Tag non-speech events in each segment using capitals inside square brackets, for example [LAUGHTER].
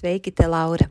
Sveiki, te Laura!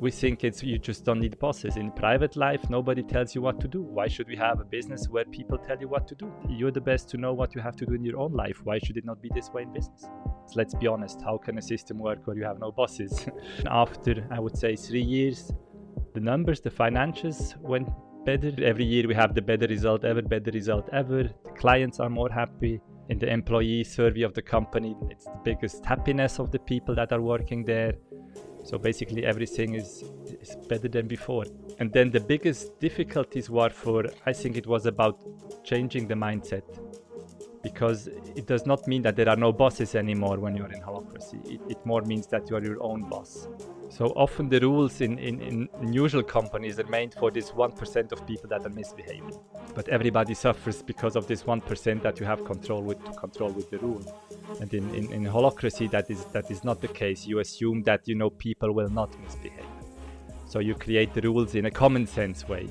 We think it's you just don't need bosses. In private life nobody tells you what to do. Why should we have a business where people tell you what to do? You're the best to know what you have to do in your own life. Why should it not be this way in business? So let's be honest. How can a system work where you have no bosses? [LAUGHS] After i would say 3 years the numbers the financials went better. Every year we have the better result ever better result ever. The clients are more happy. In the employee survey of the company it's the biggest happiness of the people that are working there so basically everything is, is better than before. And then the biggest difficulties were for, I think it was about changing the mindset. Because it does not mean that there are no bosses anymore when you're in holacracy. It, it more means that you are your own boss. So often the rules in, in, in usual companies are made for this 1% of people that are misbehaving. But everybody suffers because of this 1% that you have control with to control with the rule. And in, in, in holacracy that is that is not the case. You assume that you know people will not misbehave. So you create the rules in a common sense way.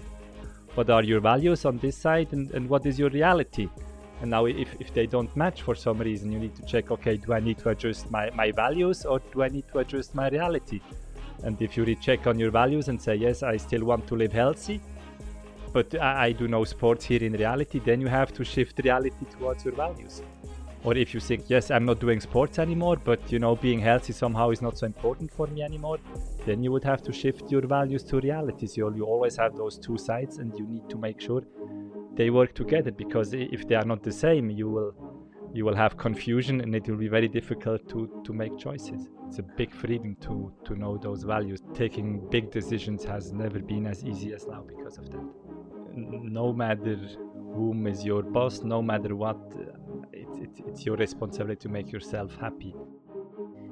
What are your values on this side and, and what is your reality? And now if, if they don't match for some reason, you need to check, okay, do I need to adjust my, my values or do I need to adjust my reality? And if you recheck on your values and say, yes, I still want to live healthy, but I, I do no sports here in reality, then you have to shift reality towards your values. Or if you think, yes, I'm not doing sports anymore, but you know, being healthy somehow is not so important for me anymore, then you would have to shift your values to reality. So you always have those two sides, and you need to make sure they work together because if they are not the same, you will you will have confusion and it will be very difficult to, to make choices. It's a big freedom to, to know those values. Taking big decisions has never been as easy as now because of that. No matter whom is your boss, no matter what, uh, it, it, it's your responsibility to make yourself happy.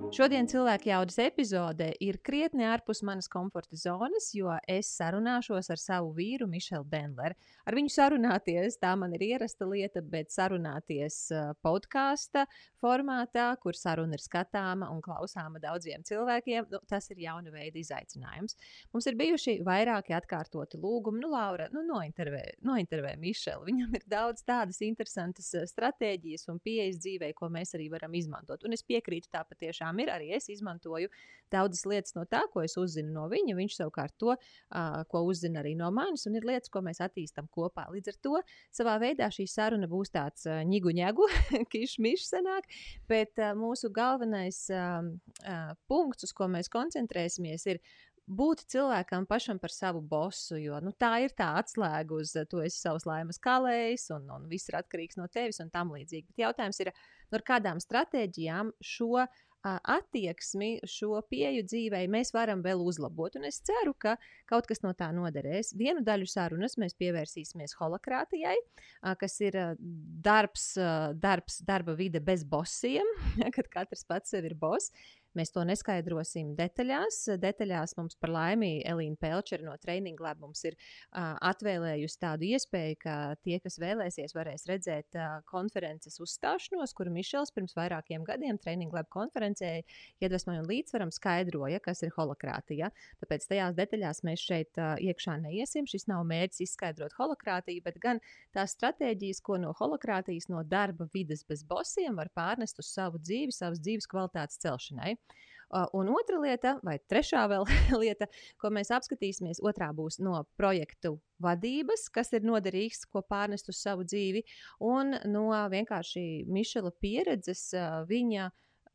Šodien cilvēku jaudas epizode ir krietni ārpus manas komforta zonas, jo es sarunāšos ar savu vīru, Mišelu Denleru. Ar viņu sarunāties, tā man ir ierasta lieta, bet sarunāties uh, podkāsta formātā, kur saruna ir skatāma un klausāma daudziem cilvēkiem, nu, tas ir jauna veida izaicinājums. Mums ir bijuši vairāki atkārtoti lūgumi, nu, Laura, nu, nointervē, nointervē Mišelu. Viņam ir daudz tādas interesantas stratēģijas un pieejas dzīvē, ko mēs arī varam izmantot. Un es piekrītu, tā patiešām tiešām ir. Arī es izmantoju daudzas lietas no tā, ko es uzzinu no viņa. Viņš savukārt to, uh, ko uzzina arī no manis, un ir lietas, ko mēs attīstām kopā. Līdz ar to savā veidā šī saruna būs tāds uh, ņigu ņēgu, [LAUGHS] kišmišs senāk, bet uh, mūsu galvenais uh, uh, punkts, uz ko mēs koncentrēsimies, ir būt cilvēkam pašam par savu bosu, jo nu, tā ir tā atslēga uz to, es esmu savs laimes kalējs, un, un viss ir atkarīgs no tevis un tam līdzīgi. Bet jautājums ir, no kādām stratēģijām šo attieksmi, šo pieju dzīvē mēs varam vēl uzlabot. Un es ceru, ka kaut kas no tā noderēs. Vienu daļu sarunas mēs pievērsīsimies holokrātijai, kas ir darbs, darbs darba vide bez bosiem, [LAUGHS] kad katrs pats sev ir boss. Mēs to neskaidrosim detaļās. Detaļās mums par laimi Elīna Pelčera no Training Lab mums ir uh, atvēlējusi tādu iespēju, ka tie, kas vēlēsies, varēs redzēt uh, konferences uzstāšanos, kuru Mišels pirms vairākiem gadiem Training Lab konferencē iedvesmoja un līdzsvaram skaidroja, kas ir holokrātija. Tāpēc tajās detaļās mēs šeit uh, iekšā neiesim. Šis nav mērķis izskaidrot holokrātiju, bet gan tās stratēģijas, ko no holokrātijas, no darba vidas bez bosiem var pārnest uz savu dzīvi, savas dzīves kvalitātes celšanai. Uh, un otra lieta, vai trešā [LAUGHS] lieta, ko mēs apskatīsimies, otrā būs no projektu vadības, kas ir noderīgs, ko pārnest uz savu dzīvi, un no vienkārši Mišela pieredzes, uh, viņa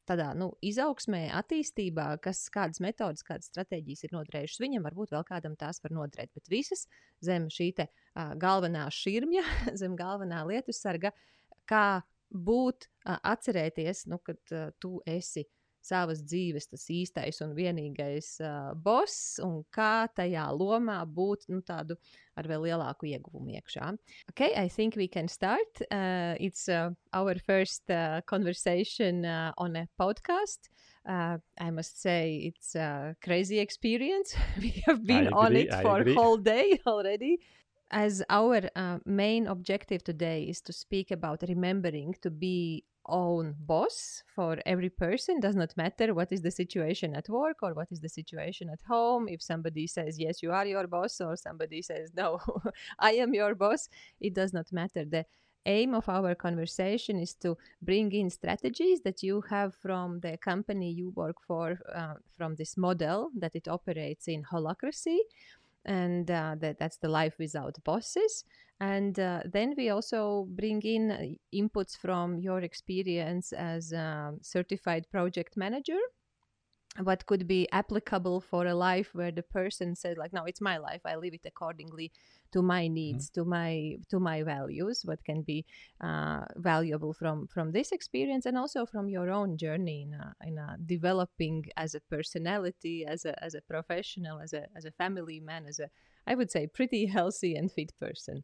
tādā nu, izaugsmē, attīstībā, kas, kādas metodas, kādas stratēģijas ir noderējušas viņam, varbūt vēl kādam tās var noderēt. Bet visas zem šī te, uh, galvenā šurmja, [LAUGHS] zem galvenā lietu sarga, kā būt, uh, atcerēties, nu, kad uh, tu esi savas dzīves tas īstais un vienīgais uh, boss, un kā tajā lomā būt nu, tādu ar vēl lielāku ieguvumu iekšā. Okay, I think we can start. Uh, it's uh, our first uh, conversation uh, on a podcast. Uh, I must say it's a crazy experience. [LAUGHS] we have been agree, on it for a whole day already. As our uh, main objective today is to speak about remembering to be own boss for every person. Does not matter what is the situation at work or what is the situation at home. If somebody says yes you are your boss or somebody says no [LAUGHS] i am your boss it does not matter. The aim of our conversation is to bring in strategies that you have from the company you work for uh, from this model that it operates in holacracy. And uh, that that's the life without bosses and uh, then we also bring in uh, inputs from your experience as a certified project manager. What could be applicable for a life where the person says like no it's my life. I live it accordingly to my needs to my to my values what can be uh, valuable from from this experience and also from your own journey in a, in a developing as a personality as a as a professional as a as a family man as a i would say pretty [LAUGHS] healthy and fit person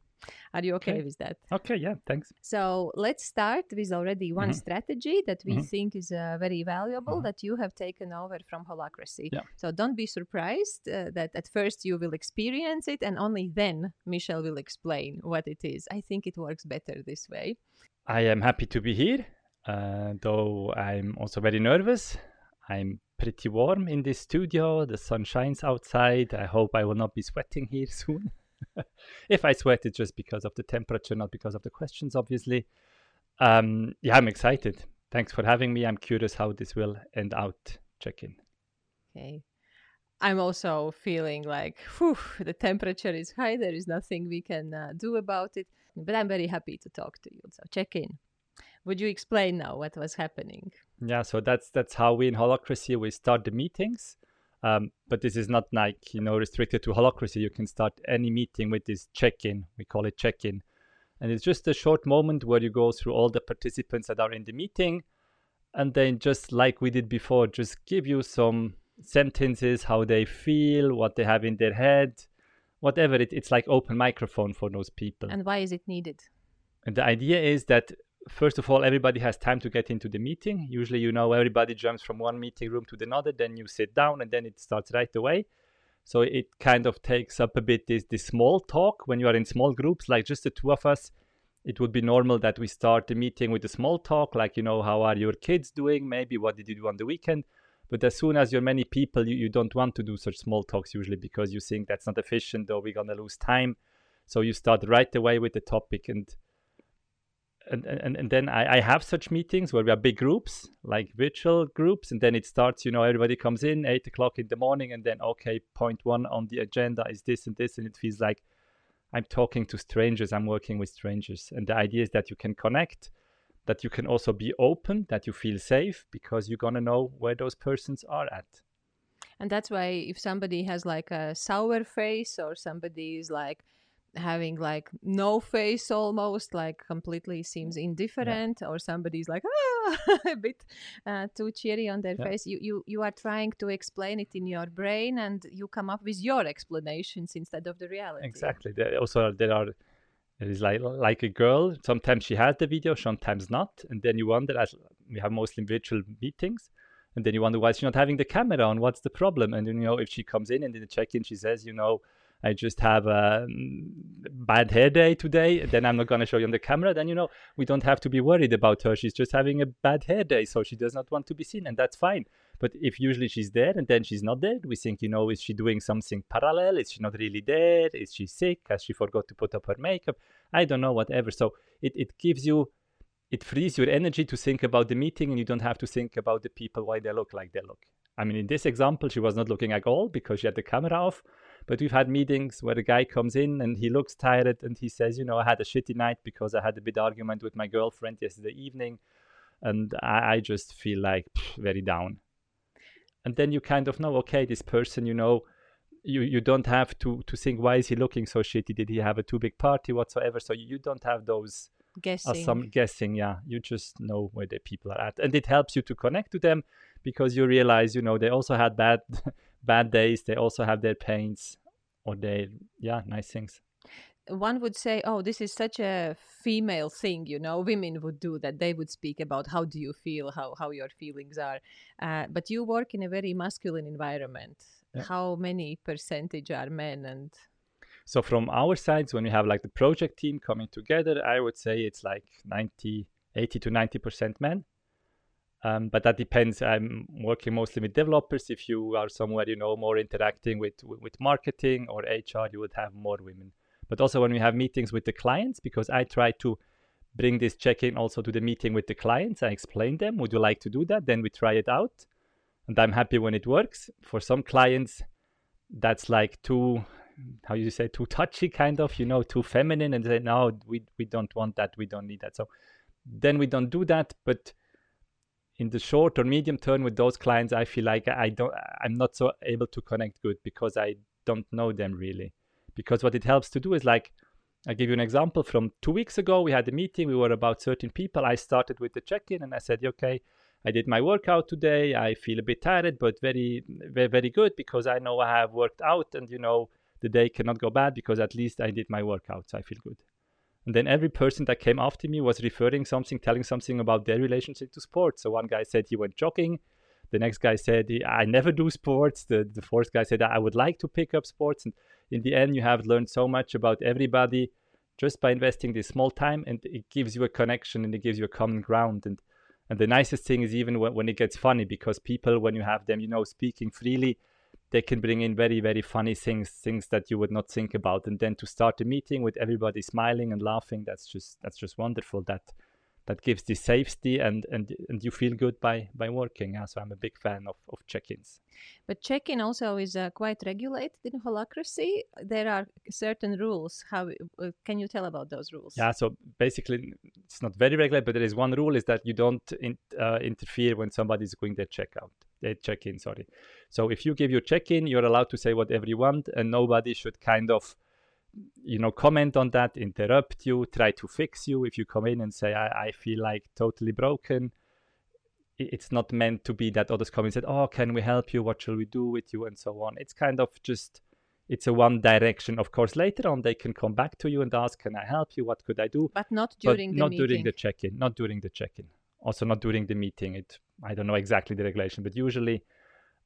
are you okay, Okay. with that Okay, yeah, thanks. so let's start with already one Mhm. strategy that we Mhm. think is uh, very valuable Mhm. that you have taken over from Holacracy. Yeah. So don't be surprised uh, that at first you will experience it and only then Michel will explain what it is. I think it works better this way. I am happy to be here, uh, though I'm also very nervous. I'm pretty warm in this studio. The sun shines outside. I hope I will not be sweating here [LAUGHS] soon. if I sweat, it's just because of the temperature, not because of the questions, obviously. Um, yeah, I'm excited. Thanks for having me. I'm curious how this will end out. Check in. Okay. I'm also feeling like whew, the temperature is high. There is nothing we can uh, do about it. But I'm very happy to talk to you. So check in. Would you explain now what was happening? Yeah, so that's that's how we in Holacracy we start the meetings. Um, but this is not like you know restricted to Holacracy. You can start any meeting with this check-in. We call it check-in, and it's just a short moment where you go through all the participants that are in the meeting, and then just like we did before, just give you some sentences, how they feel, what they have in their head, whatever. It, it's like open microphone for those people. And why is it needed? And the idea is that first of all, everybody has time to get into the meeting. Usually, you know, everybody jumps from one meeting room to another, then you sit down, and then it starts right away. So it kind of takes up a bit this, this small talk when you are in small groups, like just the two of us. It would be normal that we start the meeting with a small talk, like, you know, how are your kids doing? Maybe what did you do on the weekend? But as soon as you're many people, you, you don't want to do such small talks usually because you think that's not efficient or we're going to lose time. So you start right away with the topic and and, and, and then I, I have such meetings where we are big groups, like virtual groups, and then it starts, you know, everybody comes in eight o'clock in the morning, and then okay, point one on the agenda is this and this, and it feels like I'm talking to strangers, I'm working with strangers. And the idea is that you can connect, that you can also be open, that you feel safe because you're gonna know where those persons are at. And that's why if somebody has like a sour face or somebody is like having like no face almost like completely seems indifferent or somebody's like ah [LAUGHS] a bit uh, too cheery on their Yeah. face you, you you are trying to explain it in your brain and you come up with your explanations instead of the reality Exactly. There also there are there is like like a girl. Sometimes she has the video, sometimes not, and then you wonder. As we have mostly virtual meetings, and then you wonder why she's not having the camera on. What's the problem? And you know, if she comes in and in the check-in she says, you know, I just have a mm, bad hair day today, then I'm not going to show you on the camera. Then, you know, we don't have to be worried about her. She's just having a bad hair day, so she does not want to be seen, and that's fine. But if usually she's there and then she's not there, we think, you know, is she doing something parallel? Is she not really there? Is she sick? Has she forgot to put up her makeup? I don't know, whatever. So it, it gives you, it frees your energy to think about the meeting and you don't have to think about the people, why they look like they look. I mean, in this example, she was not looking at all because she had the camera off. But we've had meetings where the guy comes in and he looks tired and he says, you know, I had a shitty night because I had a big argument with my girlfriend yesterday evening. And I, I just feel like pff, very down. And then you kind of know, okay, this person, you know, you, you don't have to, to think, why is he looking so shitty? Did he have a too big party whatsoever? So you don't have those guessing. Uh, some guessing, yeah. You just know where the people are at. And it helps you to connect to them because you realize, you know, they also had bad [LAUGHS] bad days they also have their pains or they yeah nice things. One would say oh this is such a female thing you know? Women would do that. They would speak about how do you feel how how your feelings are. Uh, but you work in a very masculine environment. Yeah. how many percentage are men and so from our sides when we have like the project team coming together i would say it's like 90 80 to 90 percent men um, but that depends. I'm working mostly with developers. If you are somewhere, you know, more interacting with with marketing or HR, you would have more women. But also when we have meetings with the clients, because I try to bring this check-in also to the meeting with the clients. I explain them, would you like to do that? Then we try it out. And I'm happy when it works. For some clients, that's like too how you say too touchy kind of, you know, too feminine and say, no, we we don't want that, we don't need that. So then we don't do that. But in the short or medium term with those clients i feel like i don't i'm not so able to connect good because i don't know them really. Because what it helps to do is like i give you an example. From two weeks ago we had a meeting we were about 13 people. I started with the check-in and i said okay i did my workout today. I feel a bit tired but very very very good because i know i have worked out and you know the day cannot go bad because at least i did my workout so i feel good and then every person that came after me was referring something, telling something about their relationship to sports. So one guy said he went jogging. The next guy said, I never do sports. The, the fourth guy said, I would like to pick up sports. And in the end, you have learned so much about everybody just by investing this small time. And it gives you a connection and it gives you a common ground. And, and the nicest thing is even when, when it gets funny, because people, when you have them, you know, speaking freely, they can bring in very very funny things things that you would not think about. And then to start a meeting with everybody smiling and laughing that's just that's just wonderful. That that gives the safety and and and you feel good by by working. Yeah, so i'm a big fan of of check-ins. But check-in also is uh, quite regulated in holacracy. There are certain rules. How uh, can you tell about those rules? Yeah so basically it's not very regulated but there is one rule is that you don't in, uh, interfere when somebody is going their checkout they check in sorry. So if you give your check in you're allowed to say whatever you want and nobody should kind of you know comment on that interrupt you try to fix you. If you come in and say i, I feel like totally broken it's not meant to be that others come and said oh can we help you? What shall we do with you? and so on. It's kind of just it's a one direction. Of course later on they can come back to you and ask can i help you? What could i do? But not during but the not meeting. during the check-in not during the check-in. Also not during the meeting. It i don't know exactly the regulation but usually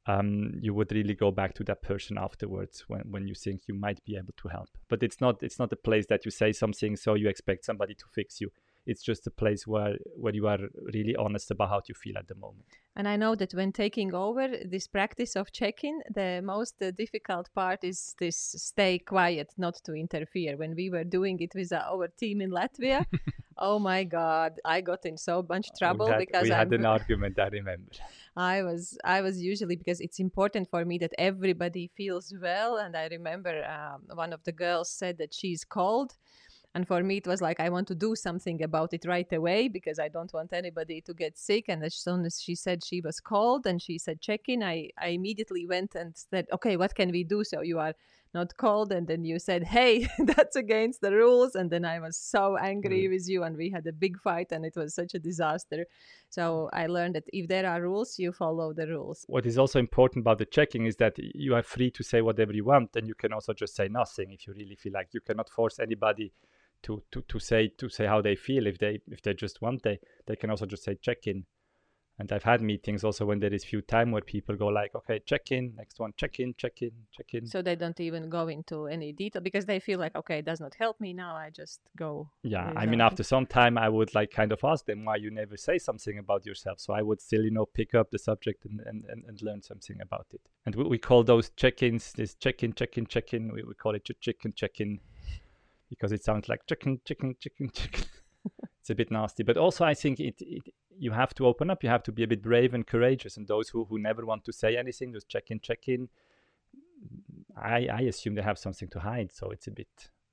um, you would really go back to that person afterwards when, when you think you might be able to help. But it's not it's not a place that you say something so you expect somebody to fix you it's just a place where where you are really honest about how you feel at the moment. And i know that when taking over this practice of checking the most uh, difficult part is this stay quiet not to interfere. When we were doing it with our team in latvia [LAUGHS] oh my god i got in so much trouble we had, because we had I'm, an argument i remember. [LAUGHS] I was i was usually because it's important for me that everybody feels well. And i remember um, one of the girls said that she's cold and for me, it was like, I want to do something about it right away because I don't want anybody to get sick. And as soon as she said she was cold and she said check in, I, I immediately went and said, okay, what can we do? So you are not cold. And then you said, hey, [LAUGHS] that's against the rules. And then I was so angry mm. with you and we had a big fight and it was such a disaster. So I learned that if there are rules, you follow the rules. What is also important about the checking is that you are free to say whatever you want and you can also just say nothing if you really feel like you cannot force anybody to, to, to say to say how they feel if they if they just want they they can also just say check in and I've had meetings also when there is few time where people go like, okay, check in, next one, check in, check in, check in. So they don't even go into any detail because they feel like, okay, it does not help me now. I just go. Yeah, I mean, after some time, I would like kind of ask them why you never say something about yourself. So I would still, you know, pick up the subject and and, and, and learn something about it. And we, we call those check-ins this check-in, check-in, check-in. We, we call it chicken, check-in because it sounds like chicken, chicken, chicken, [LAUGHS] chicken. it's a bit nasty, but also I think it, it you have to open up. You have to be a bit brave and courageous. And those who, who never want to say anything, just check in, check in. I, I assume they have something to hide. So it's a bit,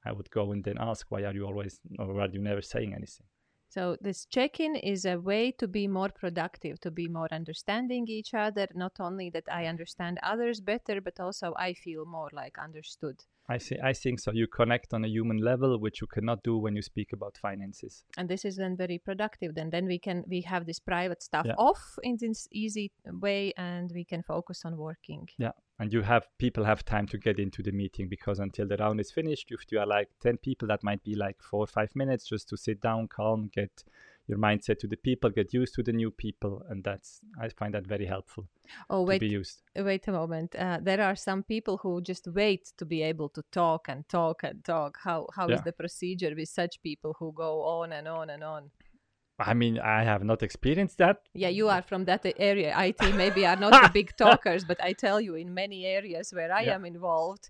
I would go and then ask, why are you always, or are you never saying anything? So this check-in is a way to be more productive, to be more understanding each other. Not only that I understand others better, but also I feel more like understood. I see. I think so. You connect on a human level, which you cannot do when you speak about finances. And this is then very productive. Then, then we can we have this private stuff yeah. off in this easy way, and we can focus on working. Yeah, and you have people have time to get into the meeting because until the round is finished, if you are like ten people, that might be like four or five minutes just to sit down, calm, get your mindset to the people, get used to the new people, and that's I find that very helpful. Oh wait, wait a moment. Uh, there are some people who just wait to be able to talk and talk and talk. How how yeah. is the procedure with such people who go on and on and on? I mean, I have not experienced that. Yeah, you are from that area. IT maybe are not [LAUGHS] the big talkers, but I tell you, in many areas where I yeah. am involved,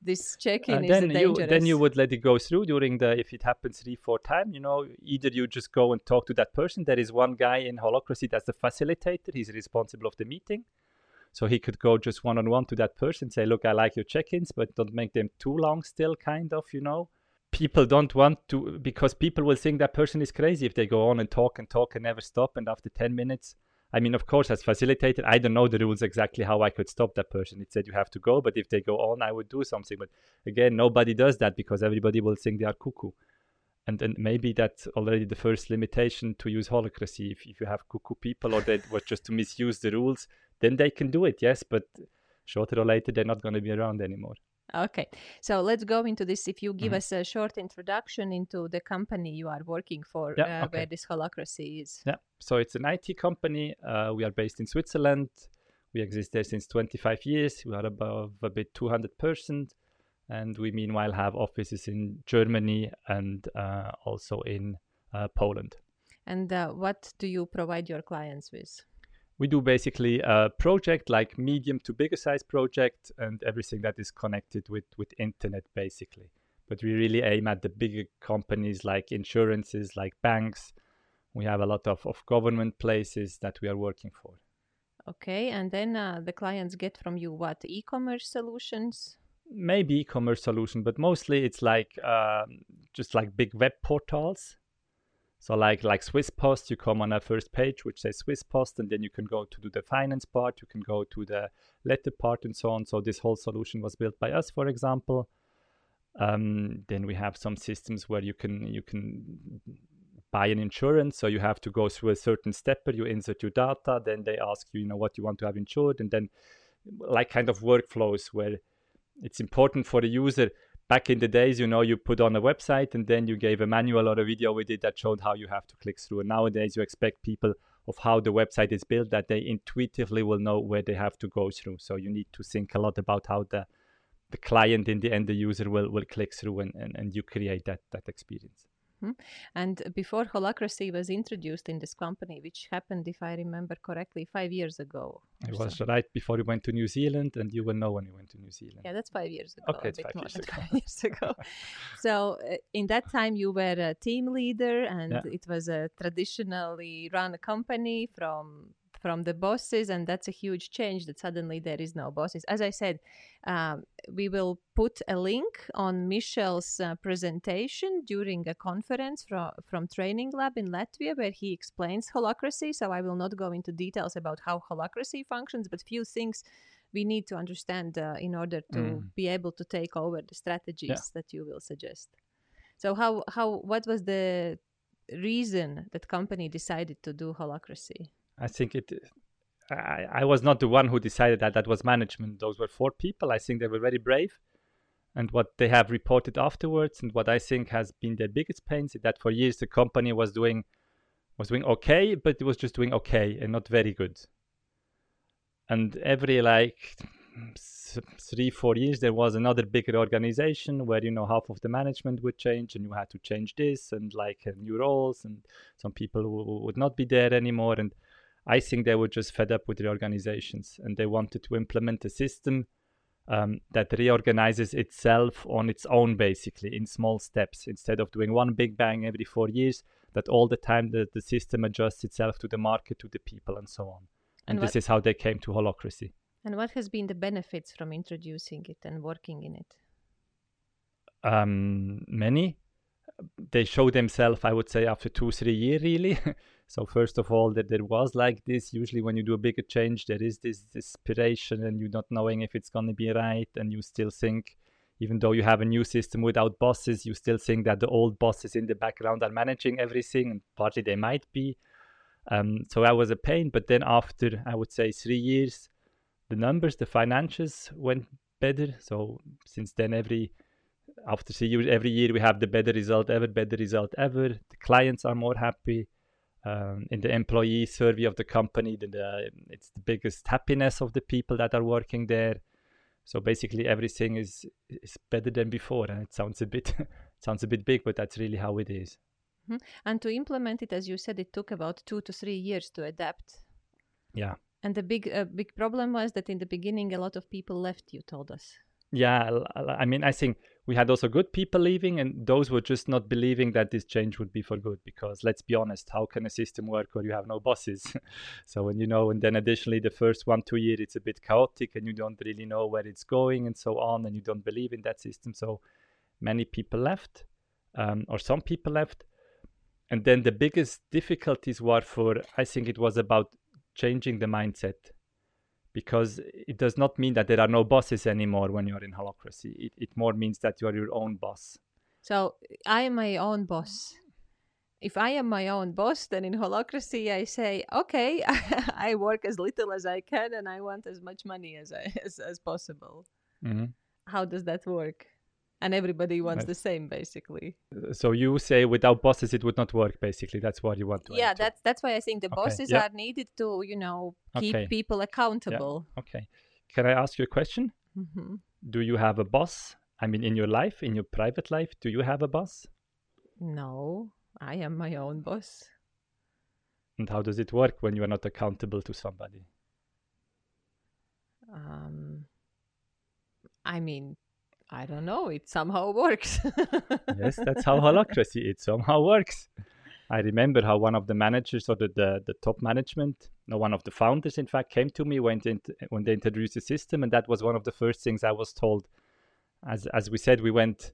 this check-in is then dangerous. You, then you would let it go through during the if it happens three four time. You know, either you just go and talk to that person. There is one guy in holacracy that's the facilitator. He's responsible of the meeting, so he could go just one on one to that person, say, "Look, I like your check-ins, but don't make them too long. Still, kind of, you know." People don't want to because people will think that person is crazy if they go on and talk and talk and never stop. And after ten minutes, I mean, of course, as facilitator, I don't know the rules exactly how I could stop that person. It said you have to go, but if they go on, I would do something. But again, nobody does that because everybody will think they are cuckoo. And, and maybe that's already the first limitation to use holacracy. If, if you have cuckoo people or they [LAUGHS] were just to misuse the rules, then they can do it, yes, but shorter or later, they're not going to be around anymore. Okay, so let's go into this. If you give mm-hmm. us a short introduction into the company you are working for, yeah, uh, okay. where this holacracy is. Yeah, so it's an IT company. Uh, we are based in Switzerland. We exist there since 25 years. We are above a bit 200 persons, and we meanwhile have offices in Germany and uh, also in uh, Poland. And uh, what do you provide your clients with? We do basically a project like medium to bigger size project and everything that is connected with with internet basically. But we really aim at the bigger companies like insurances like banks. We have a lot of, of government places that we are working for. Okay and then uh, the clients get from you what? E-commerce solutions? Maybe e-commerce solution but mostly it's like um, just like big web portals so like like Swiss Post, you come on a first page which says Swiss Post, and then you can go to do the finance part, you can go to the letter part, and so on. So this whole solution was built by us, for example. Um, then we have some systems where you can you can buy an insurance, so you have to go through a certain step, stepper. You insert your data, then they ask you, you know, what you want to have insured, and then like kind of workflows where it's important for the user back in the days, you know, you put on a website and then you gave a manual or a video with it that showed how you have to click through. And nowadays, you expect people of how the website is built that they intuitively will know where they have to go through. So you need to think a lot about how the the client in the end the user will will click through and, and, and you create that that experience. Mm-hmm. And before Holacracy was introduced in this company, which happened, if I remember correctly, five years ago. It was so. right before you went to New Zealand, and you will know when you went to New Zealand. Yeah, that's five years ago. Okay, it's five years ago. five years ago. [LAUGHS] so, uh, in that time, you were a team leader, and yeah. it was a traditionally run company from from the bosses and that's a huge change that suddenly there is no bosses as i said um, we will put a link on michel's uh, presentation during a conference from, from training lab in latvia where he explains holacracy so i will not go into details about how holacracy functions but few things we need to understand uh, in order to mm. be able to take over the strategies yeah. that you will suggest so how how what was the reason that company decided to do holacracy I think it. I, I was not the one who decided that. That was management. Those were four people. I think they were very brave. And what they have reported afterwards, and what I think has been their biggest pains, is that for years the company was doing was doing okay, but it was just doing okay and not very good. And every like three four years there was another bigger organization where you know half of the management would change and you had to change this and like uh, new roles and some people would not be there anymore and i think they were just fed up with the organizations and they wanted to implement a system um, that reorganizes itself on its own basically in small steps instead of doing one big bang every four years that all the time the, the system adjusts itself to the market to the people and so on and, and this is how they came to holacracy. and what has been the benefits from introducing it and working in it? Um, many. They show themselves, I would say, after two, three years, really. [LAUGHS] so first of all, that there was like this. Usually, when you do a bigger change, there is this desperation, and you're not knowing if it's gonna be right, and you still think, even though you have a new system without bosses, you still think that the old bosses in the background are managing everything, and partly they might be. Um, so that was a pain. But then after, I would say, three years, the numbers, the financials went better. So since then, every after three years, every year we have the better result ever, better result ever. The clients are more happy. Um, in the employee survey of the company, the, the, it's the biggest happiness of the people that are working there. So basically, everything is is better than before, and it sounds a bit [LAUGHS] sounds a bit big, but that's really how it is. Mm-hmm. And to implement it, as you said, it took about two to three years to adapt. Yeah. And the big uh, big problem was that in the beginning a lot of people left. You told us. Yeah, I mean, I think we had also good people leaving, and those were just not believing that this change would be for good. Because let's be honest, how can a system work where you have no bosses? [LAUGHS] so when you know, and then additionally, the first one two year it's a bit chaotic, and you don't really know where it's going, and so on, and you don't believe in that system. So many people left, um, or some people left, and then the biggest difficulties were for I think it was about changing the mindset because it does not mean that there are no bosses anymore when you're in holacracy. It, it more means that you are your own boss. So I am my own boss. If I am my own boss, then in holacracy I say, okay, [LAUGHS] I work as little as I can and I want as much money as I, [LAUGHS] as, as possible. Mm-hmm. How does that work? And everybody wants the same basically so you say without bosses it would not work basically that's what you want to yeah that's that's why i think the okay. bosses yeah. are needed to you know keep okay. people accountable yeah. okay can i ask you a question mm-hmm. do you have a boss i mean in your life in your private life do you have a boss no i am my own boss and how does it work when you are not accountable to somebody um i mean I don't know. It somehow [LAUGHS] works. yes, that's how holacracy it somehow works. I remember how one of the managers or the, the, the, top management, no, one of the founders, in fact, came to me when they, when they introduced the system, and that was one of the first things I was told. As as we said, we went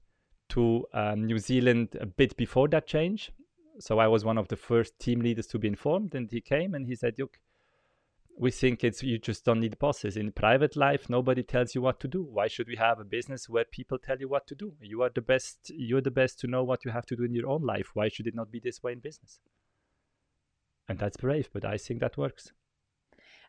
to um, New Zealand a bit before that change, so I was one of the first team leaders to be informed. And he came and he said, "Look, we think it's you just don't need bosses. In private life nobody tells you what to do. Why should we have a business where people tell you what to do? You are the best you're the best to know what you have to do in your own life. Why should it not be this way in business? And that's brave but i think that works.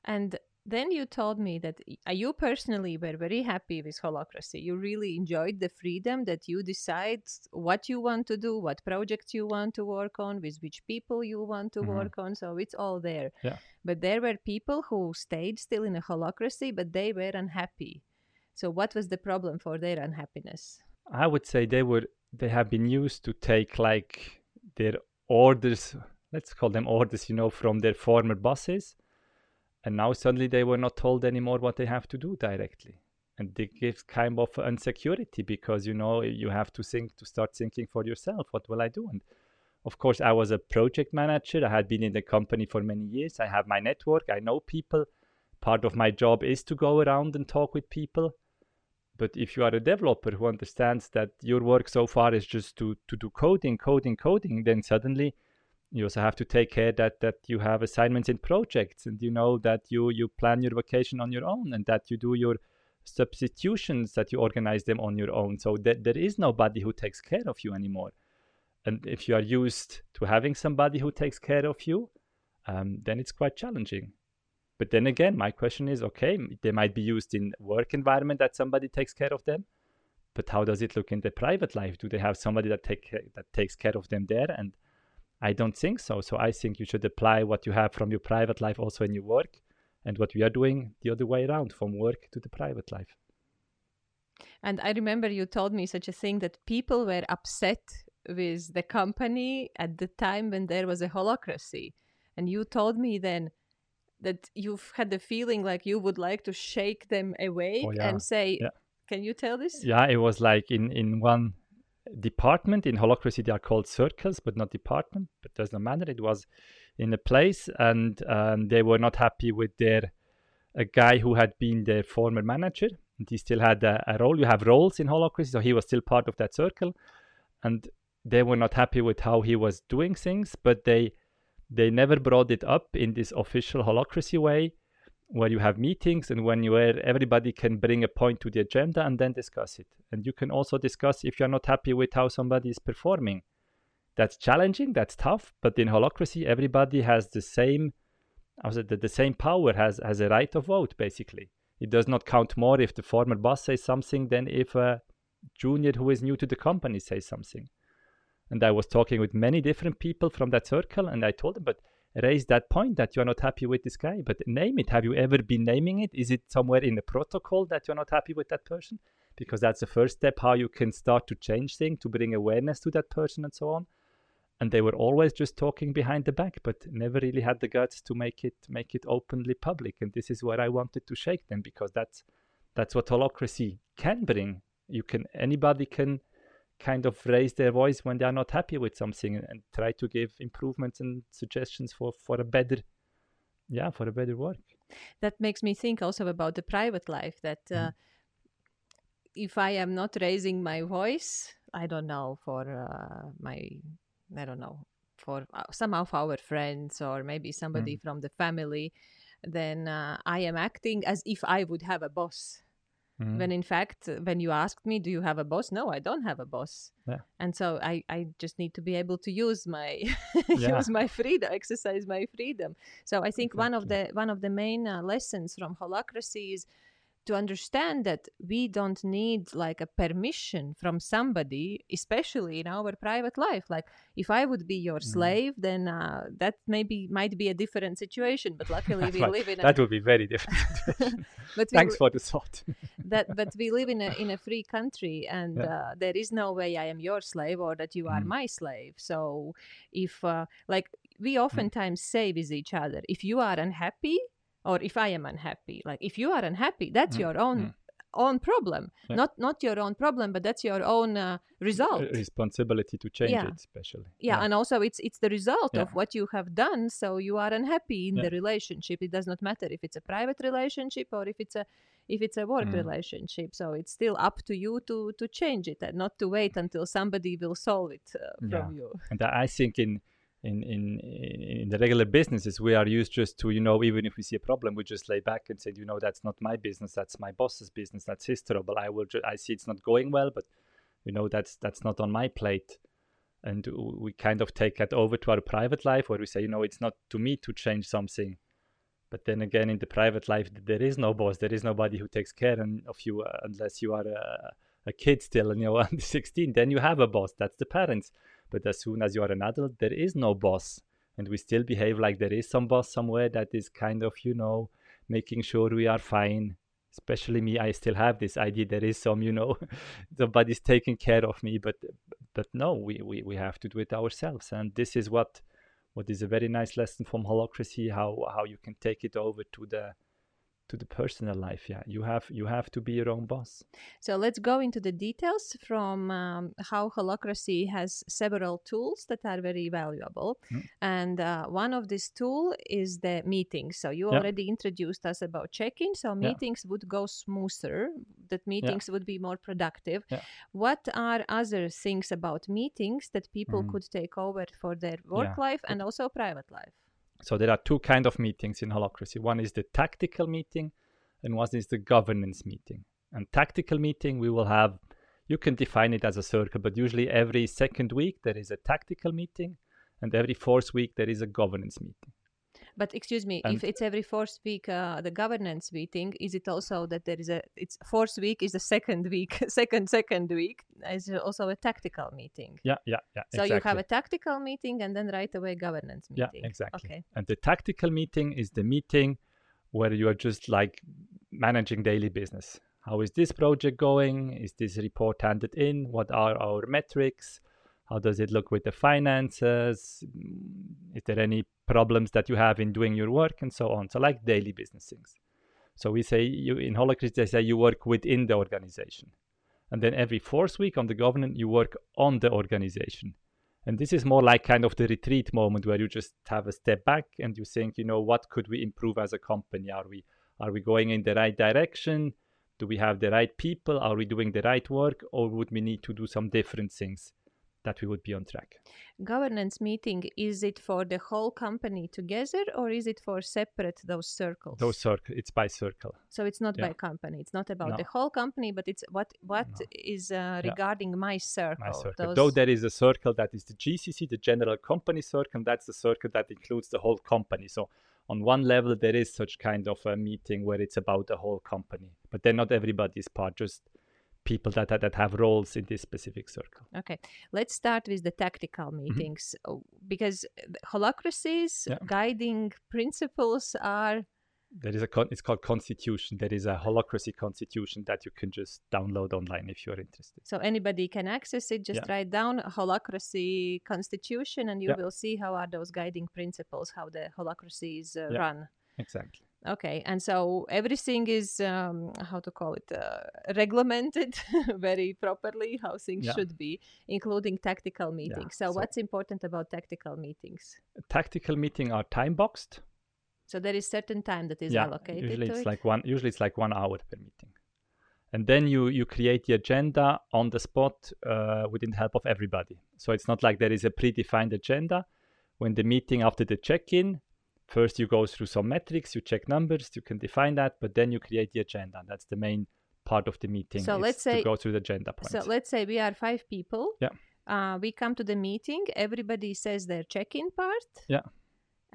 And then you told me that uh, you personally were very happy with holacracy. You really enjoyed the freedom that you decide what you want to do, what projects you want to work on, with which people you want to mm-hmm. work on. So it's all there. Yeah. But there were people who stayed still in a holacracy, but they were unhappy. So what was the problem for their unhappiness? I would say they were they have been used to take like their orders, let's call them orders, you know, from their former bosses and now suddenly they were not told anymore what they have to do directly. And it gives kind of insecurity because you know you have to think to start thinking for yourself what will i do? And of course i was a project manager. I had been in the company for many years. I have my network. I know people. Part of my job is to go around and talk with people. But if you are a developer who understands that your work so far is just to, to do coding coding coding then suddenly you also have to take care that that you have assignments in projects and you know that you you plan your vacation on your own and that you do your substitutions that you organize them on your own. So that there is nobody who takes care of you anymore. And if you are used to having somebody who takes care of you um, then it's quite challenging. But then again my question is okay they might be used in work environment that somebody takes care of them but how does it look in their private life? Do they have somebody that take that takes care of them there? And I don't think so. So I think you should apply what you have from your private life also in your work, and what we are doing the other way around from work to the private life. And I remember you told me such a thing that people were upset with the company at the time when there was a holacracy. And you told me then that you've had the feeling like you would like to shake them awake oh, yeah. and say, yeah. Can you tell this? Yeah, it was like in, in one department. In holacracy they are called circles but not department. But doesn't matter it was in a place and um, they were not happy with their a guy who had been their former manager. And he still had a, a role. You have roles in holacracy so he was still part of that circle. And they were not happy with how he was doing things but they they never brought it up in this official holacracy way where you have meetings and when you where everybody can bring a point to the agenda and then discuss it. And you can also discuss if you're not happy with how somebody is performing. That's challenging that's tough but in holacracy, everybody has the same I the, the same power has has a right of vote basically. It does not count more if the former boss says something than if a junior who is new to the company says something. And i was talking with many different people from that circle and i told them but raise that point that you're not happy with this guy but name it. Have you ever been naming it? Is it somewhere in the protocol that you're not happy with that person? Because that's the first step how you can start to change things to bring awareness to that person and so on. And they were always just talking behind the back but never really had the guts to make it make it openly public. And this is where i wanted to shake them because that's that's what holacracy can bring. You can anybody can kind of raise their voice when they are not happy with something and, and try to give improvements and suggestions for for a better yeah for a better work that makes me think also about the private life that uh, mm. if i am not raising my voice i don't know for uh, my i don't know for uh, some of our friends or maybe somebody mm. from the family then uh, i am acting as if i would have a boss Mm. When in fact, when you asked me, do you have a boss? No, I don't have a boss. Yeah. And so I, I just need to be able to use my [LAUGHS] yeah. use my freedom, exercise my freedom. So I think exactly. one of the one of the main uh, lessons from holacracy is to understand that we don't need like a permission from somebody especially in our private life like if i would be your mm. slave mm. then uh, that maybe might be a different situation but luckily we [LAUGHS] live in a, that would be very different [LAUGHS] [LAUGHS] but thanks we, for the thought that but we live in a in a free country and yeah. uh, there is no way i am your slave or that you are mm. my slave so if uh, like we mm. oftentimes mm. say with each other if you are unhappy or if i am unhappy like if you are unhappy that's mm. your own mm. own problem yeah. not not your own problem but that's your own uh, result responsibility to change yeah. it especially yeah, yeah, and also it's it's the result of what you have done so you are unhappy in the relationship it does not matter if it's a private relationship or if it's a if it's a work mm. relationship so it's still up to you to to change it and not to wait until somebody will solve it uh, from you and i think in in, in in the regular businesses we are used just to you know even if we see a problem we just lay back and say you know that's not my business that's my boss's business that's his trouble. I will ju- i see it's not going well but you know that's that's not on my plate. And we kind of take that over to our private life where we say you know it's not to me to change something. But then again in the private life there is no boss there is nobody who takes care of you uh, unless you are a, a kid still and you're under [LAUGHS] 16 then you have a boss that's the parents but as soon as you are an adult, there is no boss. And we still behave like there is some boss somewhere that is kind of, you know, making sure we are fine. Especially me, I still have this idea there is some, you know, [LAUGHS] somebody's taking care of me. But but no, we, we, we have to do it ourselves. And this is what what is a very nice lesson from holacracy, how how you can take it over to the to the personal life yeah you have you have to be your own boss so let's go into the details from um, how holacracy has several tools that are very valuable mm. and uh, one of these tool is the meetings so you yeah. already introduced us about check-in so meetings yeah. would go smoother that meetings yeah. would be more productive what are other things about meetings that people mm. could take over for their work life and also private life so there are two kind of meetings in holacracy. One is the tactical meeting, and one is the governance meeting. And tactical meeting, we will have. You can define it as a circle, but usually every second week there is a tactical meeting, and every fourth week there is a governance meeting. But excuse me, And- if it's every fourth week, uh, the governance meeting, is it also that there is a it's fourth week is the second week, [LAUGHS] second second week is also a tactical meeting. Yeah, yeah, yeah. So you have a tactical meeting and then right away governance meeting. Yeah, exactly. Okay. And the tactical meeting is the meeting where you are just like managing daily business. How is this project going? Is this report handed in? What are our metrics? How does it look with the finances? Is there any problems that you have in doing your work and so on? So like daily business things. So we say you in Holacracy they say you work within the organization. And then every fourth week on the governance you work on the organization. And this is more like kind of the retreat moment where you just have a step back and you think, you know, what could we improve as a company? Are we are we going in the right direction? Do we have the right people? Are we doing the right work? Or would we need to do some different things that we would be on track? Governance meeting is it for the whole company together or is it for separate those circles? Those circle it's by circle. So it's not Yeah. by company. It's not about No. the whole company, but it's what what No. is uh, Yeah. regarding my circle. My circle. Those- Though there is a circle that is the GCC, the general company circle, and that's the circle that includes the whole company. So on one level, there is such kind of a meeting where it's about the whole company, but then not everybody is part, just people that that, that have roles in this specific circle. Okay, let's start with the tactical meetings uh, because Mm-hmm. Yeah. guiding principles are There is a con- it's called constitution. There is a holacracy constitution that you can just download online if you're interested. so anybody can access it. Just Yeah. write down holacracy constitution, and you Yeah. will see how are those guiding principles, how the holacracy is uh, Yeah. run. Exactly. Okay, and so everything is um, how to call it uh, regulated [LAUGHS] very properly, how things Yeah. should be, including tactical meetings. so, so- what's important about tactical meetings? Tactical meeting are time boxed. So there is certain time that is yeah, allocated usually it's it. like one. Usually it's like one hour per meeting, and then you you create the agenda on the spot uh, with the help of everybody. So it's not like there is a predefined agenda. When the meeting after the check-in, first you go through some metrics, you check numbers, you can define that, but then you create the agenda. That's the main part of the meeting. So let's to say- go through the agenda points. So let's say we are five people. Yeah. Uh, we come to the meeting. Everybody says their check-in part. Yeah.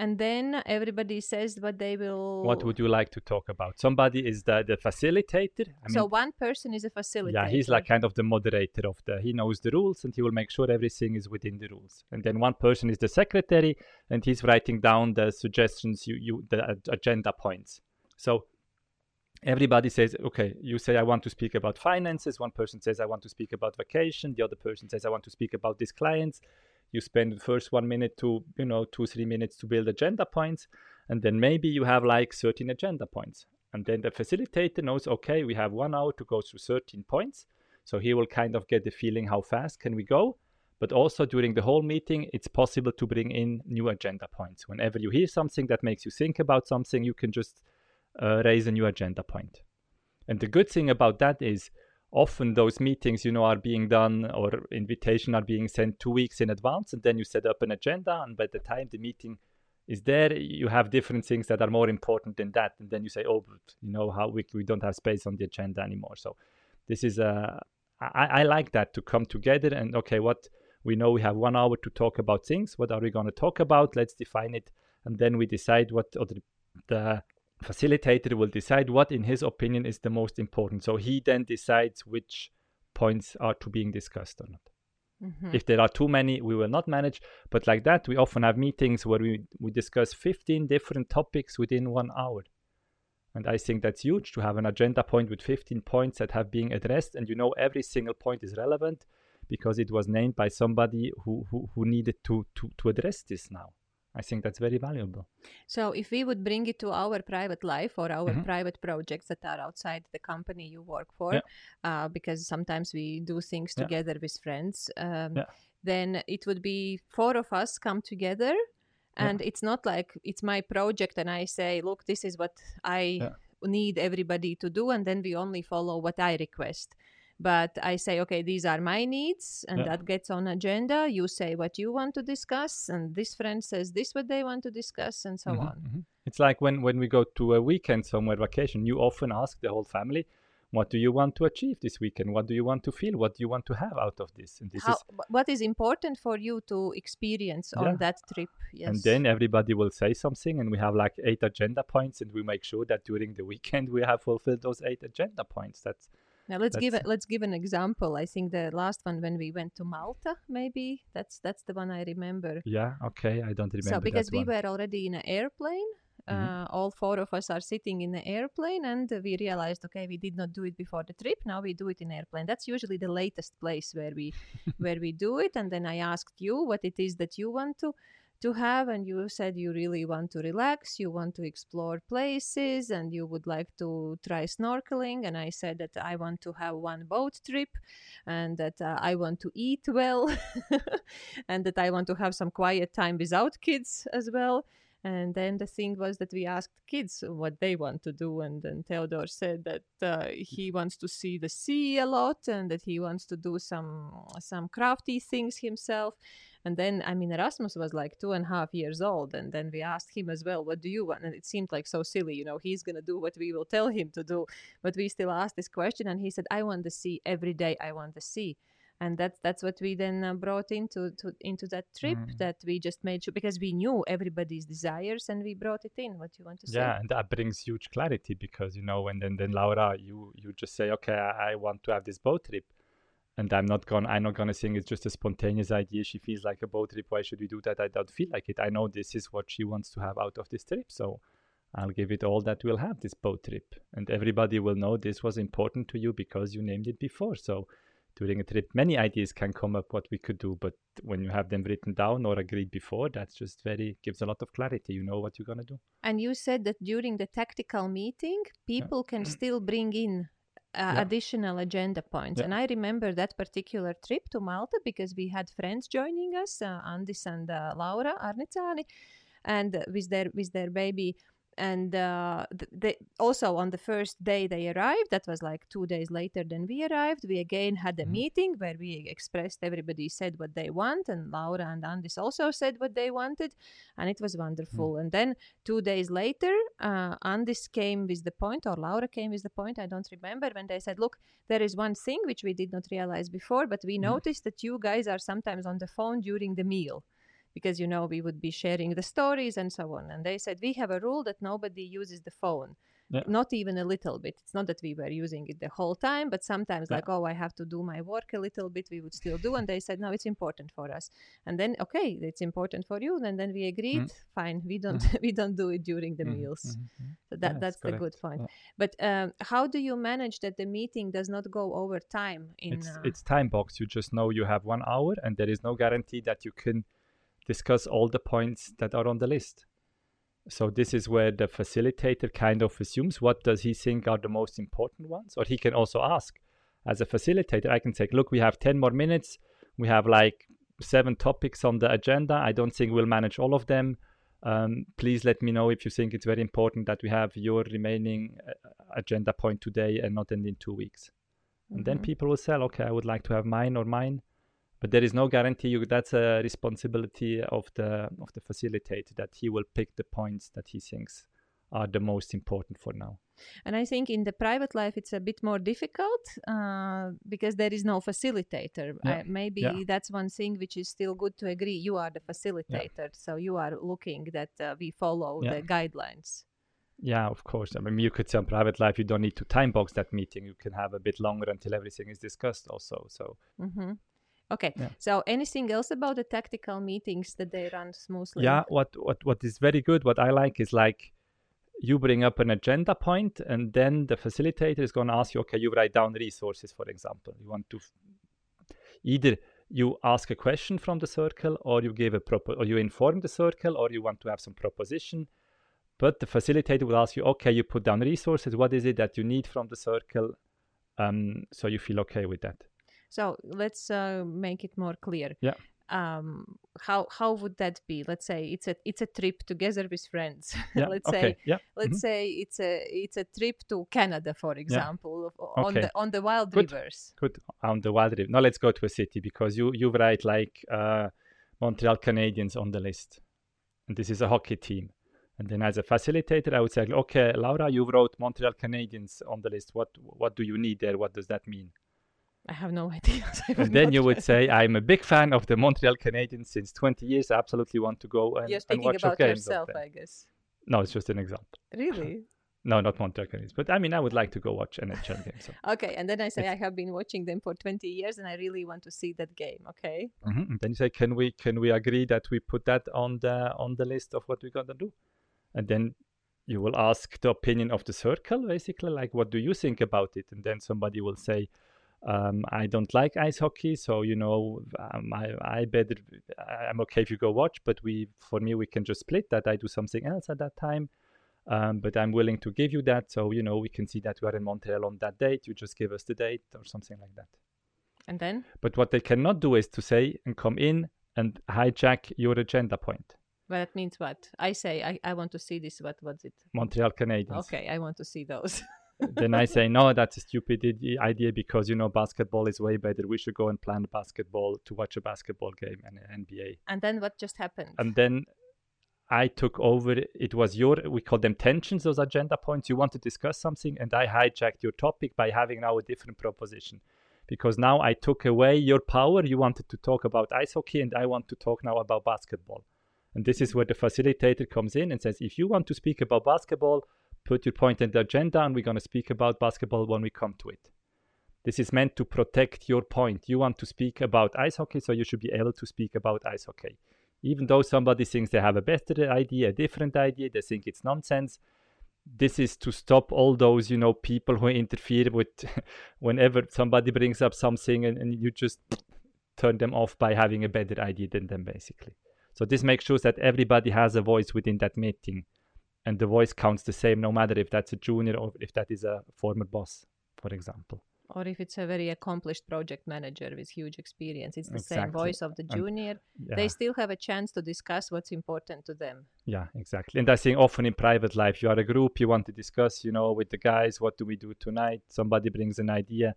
And then everybody says what they will. what would you like to talk about? Somebody is the the facilitator. I so mean, one person is a facilitator. Yeah, he's like kind of the moderator of the. He knows the rules and he will make sure everything is within the rules. And then one person is the secretary and he's writing down the suggestions, you you the agenda points. So everybody says, okay, you say I want to speak about finances. One person says I want to speak about vacation. The other person says I want to speak about these clients. You spend the first one minute to you know two three minutes to build agenda points, and then maybe you have like 13 agenda points. And then the facilitator knows, okay, we have one hour to go through 13 points. So he will kind of get the feeling how fast can we go. But also during the whole meeting, it's possible to bring in new agenda points. Whenever you hear something that makes you think about something, you can just uh, raise a new agenda point. And the good thing about that is often those meetings, you know, are being done or invitation are being sent two weeks in advance, and then you set up an agenda, and by the time the meeting is there, you have different things that are more important than that, and then you say, oh, but you know, how we we don't have space on the agenda anymore. So this is a I, I like that to come together and okay, what we know we have one hour to talk about things. What are we going to talk about? Let's define it, and then we decide what or the, the facilitator will decide what, in his opinion, is the most important. So he then decides which points are to being discussed or not. Mhm. If there are too many, we will not manage. But like that, we often have meetings where we, we discuss 15 different topics within one hour. And I think that's huge to have an agenda point with 15 points that have been addressed. And you know, every single point is relevant because it was named by somebody who, who, who needed to, to, to address this now. I think that's very valuable. So, if we would bring it to our private life or our Mhm. private projects that are outside the company you work for, Yeah. uh, because sometimes we do things Yeah. together with friends, um, Yeah. then it would be four of us come together. And it's not like it's my project and I say, look, this is what I need everybody to do. And then we only follow what I request. But I say, okay, these are my needs, and Yeah. that gets on agenda. You say what you want to discuss, and this friend says this what they want to discuss, and so Mhm, on. mhm. It's like when, when we go to a weekend somewhere vacation, you often ask the whole family, what do you want to achieve this weekend what do you want to feel what do you want to have out of this and this How, is what is important for you to experience on that trip? Yes. and then everybody will say something and we have like eight agenda points and we make sure that during the weekend [LAUGHS] we have fulfilled those eight agenda points that's Now let's give That's- a, let's give an example. I think the last one when we went to Malta, maybe that's that's the one I remember. yeah okay i don't remember so because we were already in an airplane, Mhm. uh, all four of us are sitting in the airplane, and we realized, okay, we did not do it before the trip. Now we do it in airplane. That's usually the latest place where we [LAUGHS] where we do it. And then I asked you what it is that you want to to have and you said you really want to relax you want to explore places and you would like to try snorkeling and i said that i want to have one boat trip and that uh, i want to eat well [LAUGHS] and that i want to have some quiet time without kids as well. And then the thing was that we asked kids what they want to do and then theodore said that uh, he wants to see the sea a lot and that he wants to do some some crafty things himself and then, I mean, Erasmus was like two and a half years old. And then we asked him as well, What do you want? And it seemed like so silly, you know, he's going to do what we will tell him to do. But we still asked this question. And he said, I want the sea every day. I want the sea. And that's that's what we then uh, brought into to, into that trip. Mm. That we just made sure because we knew everybody's desires and we brought it in. What you want to say? yeah and that brings huge clarity because you know and then then laura you you just say okay i, I want to have this boat trip and i'm not gonna i'm not gonna think it's just a spontaneous idea. She feels like a boat trip. Why should we do that? I don't feel like it. I know this is what she wants to have out of this trip so i'll give it all that we'll have this boat trip. And everybody will know this was important to you because you named it before. So during a trip many ideas can come up what we could do but when you have them written down or agreed before that's just very gives a lot of clarity. You know what you're gonna do. And you said that during the tactical meeting, people can still bring in uh, Yeah. additional agenda points. Yeah. And I remember that particular trip to Malta because we had friends joining us, uh, Andis and uh, Laura Arnicani, and uh, with their with their baby. And uh, they also on the first day they arrived, that was like two days later than we arrived. We again had a Mhm. meeting where we expressed everybody said what they want, and Laura and Andis also said what they wanted, and it was wonderful. And then two days later, uh, Andis came with the point, or Laura came with the point, I don't remember, when they said, Look, there is one thing which we did not realize before, but we noticed that you guys are sometimes on the phone during the meal. Because you know, we would be sharing the stories and so on. And they said, We have a rule that nobody uses the phone. Yeah. Not even a little bit. It's not that we were using it the whole time, but sometimes, Yeah. like, oh, I have to do my work a little bit, we would still do. And they said, no, it's important for us. And then, okay, it's important for you. And then we agreed, fine, we don't [LAUGHS] we don't do it during the Mhm, meals. mhm, mhm. So that Yes, that's the good point. Yeah. But um, how do you manage that the meeting does not go over time? In it's uh, it's time box you just know you have one hour and there is no guarantee that you can discuss all the points that are on the list. So this is where the facilitator kind of assumes what does he think are the most important ones or he can also ask as a facilitator. I can say look we have 10 more minutes. We have like seven topics on the agenda. I don't think we'll manage all of them. Um, please let me know if you think it's very important that we have your remaining uh, agenda point today and not end in two weeks. And then Mhm. people will say okay i would like to have mine or mine but there is no guarantee you that's a responsibility of the of the facilitator that he will pick the points that he thinks are the most important for now And I think in the private life it's a bit more difficult uh, because there is no facilitator. Yeah, Uh, maybe yeah. that's one thing which is still good to agree. You are the facilitator, so you are looking that uh, we follow Yeah. the guidelines. yeah of course i mean you could say in private life you don't need to time box that meeting you can have a bit longer until everything is discussed also so hmm Okay. Yeah. So anything else about the tactical meetings that they run smoothly? yeah what what what is very good what i like is like you bring up an agenda point and then the facilitator is going to ask you okay you write down resources for example you want to f- either you ask a question from the circle or you give a propo- or you inform the circle or you want to have some proposition but the facilitator will ask you okay you put down resources what is it that you need from the circle um, so you feel okay with that So let's uh, make it more clear. Yeah. Um, how how would that be? Let's say it's a it's a trip together with friends. [LAUGHS] yeah let's okay say yeah let's mhm. say it's a it's a trip to Canada, for example, on Okay. the on the wild Good. rivers. Good on the wild river. Now let's go to a city because you you write like uh, Montreal Canadiens on the list, and this is a hockey team, And then as a facilitator, I would say, okay, Laura, you wrote Montreal Canadiens on the list. What what do you need there? What does that mean? I have no [LAUGHS] idea. [LAUGHS] and then you would say, I'm a big fan of the Montreal Canadiens since 20 years. I absolutely want to go and, You're speaking and watch about yourself. I guess. No, it's just an example. [LAUGHS] Really? No, not Montreal Canadiens. But I mean, I would like to go watch NHL games. So. Okay, and then I say It's- I have been watching them for 20 years and I really want to see that game. Okay. Mhm. And then you say, can we can we agree that we put that on the on the list of what we're gonna do? And then you will ask the opinion of the circle, basically, like what do you think about it? And then somebody will say, um, I don't like ice hockey, so you know, um, I I better I- I'm okay if you go watch, but we for me we can just split that. I do something else at that time. Um, but I'm willing to give you that, so you know we can see that we are in Montreal on that date. You just give us the date or something like that. And then? But what they cannot do is to say and come in and hijack your agenda point. Well, that means what? I say I, I want to see this. What was it? Montreal Canadiens. Okay, I want to see those. [LAUGHS] then I say, no, that's a stupid idea because, you know, basketball is way better. We should go and plan basketball to watch a basketball game and NBA. and then what just happened? And then I took over. It was your, we call them tensions, those agenda points. You want to discuss something, and I hijacked your topic by having now a different proposition. Because now I took away your power. You wanted to talk about ice hockey, and I want to talk now about basketball. And this is where the facilitator comes in and says, if you want to speak about basketball, put your point in the agenda, and we're going to speak about basketball when we come to it. This is meant to protect your point. You want to speak about ice hockey, so you should be able to speak about ice hockey even though somebody thinks they have a better idea, a different idea, they think it's nonsense. This is to stop all those, you know, people who interfere with [LAUGHS] whenever somebody brings up something and, and you just turn them off by having a better idea than them, basically. So this makes sure that everybody has a voice within that meeting, and the voice counts the same, no matter if that's a junior or if that is a former boss, for example. or if it's a very accomplished project manager with huge experience, it's the same voice of the And- junior. Yeah. They still have a chance to discuss what's important to them. Yeah, exactly. And I think often in private life, you are a group, you want to discuss, you know, with the guys, what do we do tonight? Somebody brings an idea,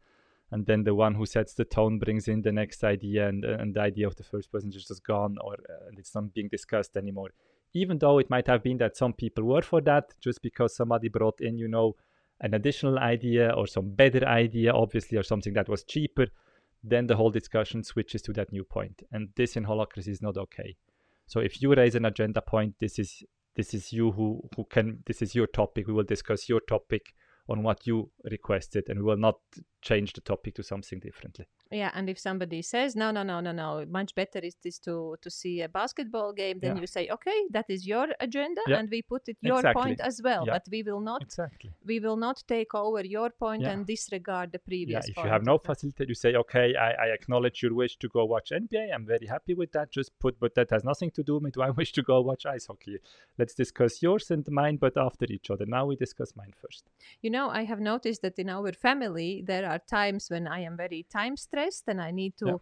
and then the one who sets the tone brings in the next idea, and, and the idea of the first person is just gone, or uh, and it's not being discussed anymore. Even though it might have been that some people were for that, just because somebody brought in, you know, an additional idea or some better idea, obviously, or something that was cheaper, then the whole discussion switches to that new point. And this in holacracy is not okay. So if you raise an agenda point, this is this is you who who can this is your topic. We will discuss your topic on what you requested, and we will not change the topic to something differently. Yeah, and if somebody says no, no, no, no, no, much better is this to to see a basketball game, then Yeah. you say okay, that is your agenda, Yeah, and we put it your exactly. point as well. Yeah. But we will not Exactly. we will not take over your point and disregard the previous. Yeah. If point you have no facilitator, you say, okay, I, I acknowledge your wish to go watch NBA. I'm very happy with that. Just put, but that has nothing to do with I [LAUGHS] wish to go watch ice hockey. Let's discuss yours and mine, but after each other. Now we discuss mine first. You know, I have noticed that in our family there are times when I am very time stressed and I need to Yeah.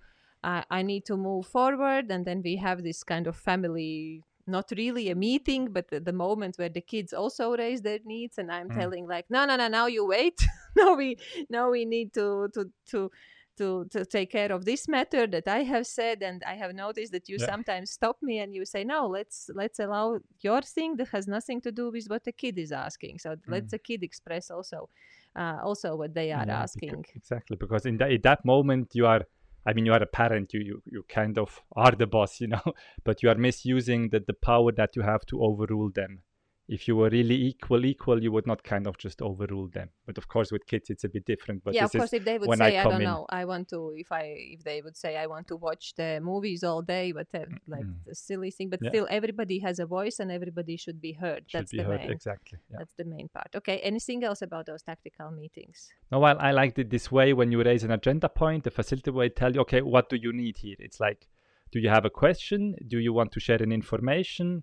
uh, I need to move forward and then we have this kind of family not really a meeting but the, the moment where the kids also raise their needs and I'm Mm. telling like no no no now you wait [LAUGHS] now we now we need to to to to, to take care of this matter that I have said and I have noticed that you Yeah. sometimes stop me and you say no let's let's allow your thing that has nothing to do with what the kid is asking so let Mm. the kid express also uh, also what they are Yeah, asking exactly. Because in that, in that moment, you are, I mean, you are a parent, you, you, you kind of are the boss, you know, [LAUGHS] but you are misusing the, the power that you have to overrule them. If you were really equal, equal, you would not kind of just overrule them. But of course, with kids, it's a bit different. But yeah, of course. If they would when I say, I, don't in. know, I want to. If I, if they would say, I want to watch the movies all day, but uh, like Mm. the silly thing. But Yeah. still, everybody has a voice, and everybody should be heard. should That's be the heard. main. Exactly. Yeah. That's the main part. Okay. Anything else about those tactical meetings? No, well, I liked it this way. When you raise an agenda point, the facilitator will tell you, okay, what do you need here? It's like, do you have a question? Do you want to share an information?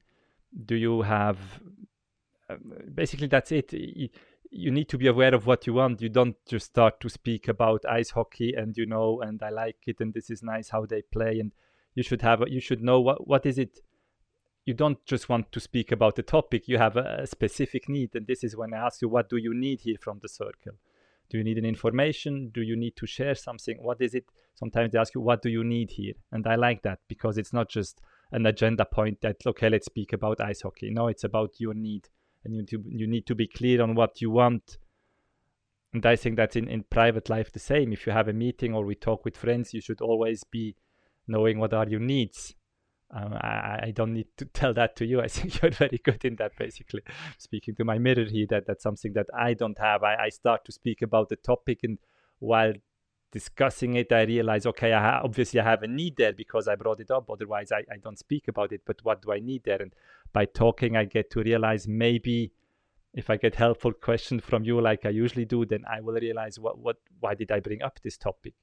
Do you have. Basically, that's it. You need to be aware of what you want. You don't just start to speak about ice hockey and, you know, and I like it and this is nice how they play. And you should have, you should know what, what is it. You don't just want to speak about the topic. You have a, a specific need. And this is when I ask you, what do you need here from the circle? Do you need an information? Do you need to share something? What is it? Sometimes they ask you, what do you need here? And I like that because it's not just an agenda point that okay, let's speak about ice hockey. No, it's about your need, and you to, you need to be clear on what you want. And I think that's in, in private life the same. If you have a meeting or we talk with friends, you should always be knowing what are your needs. Um, I, I don't need to [LAUGHS] tell that to you. I think [LAUGHS] you're very good in that, basically. Speaking to my mirror here, that that's something that I don't have. I, I start to speak about the topic, and while discussing it, I realize, okay, I ha- obviously I have a need there because I brought it up. Otherwise, I, I don't speak about it. But what do I need there? And by talking, I get to realize maybe if I get helpful questions from you, like I usually do, then I will realize what, what, why did I bring up this topic?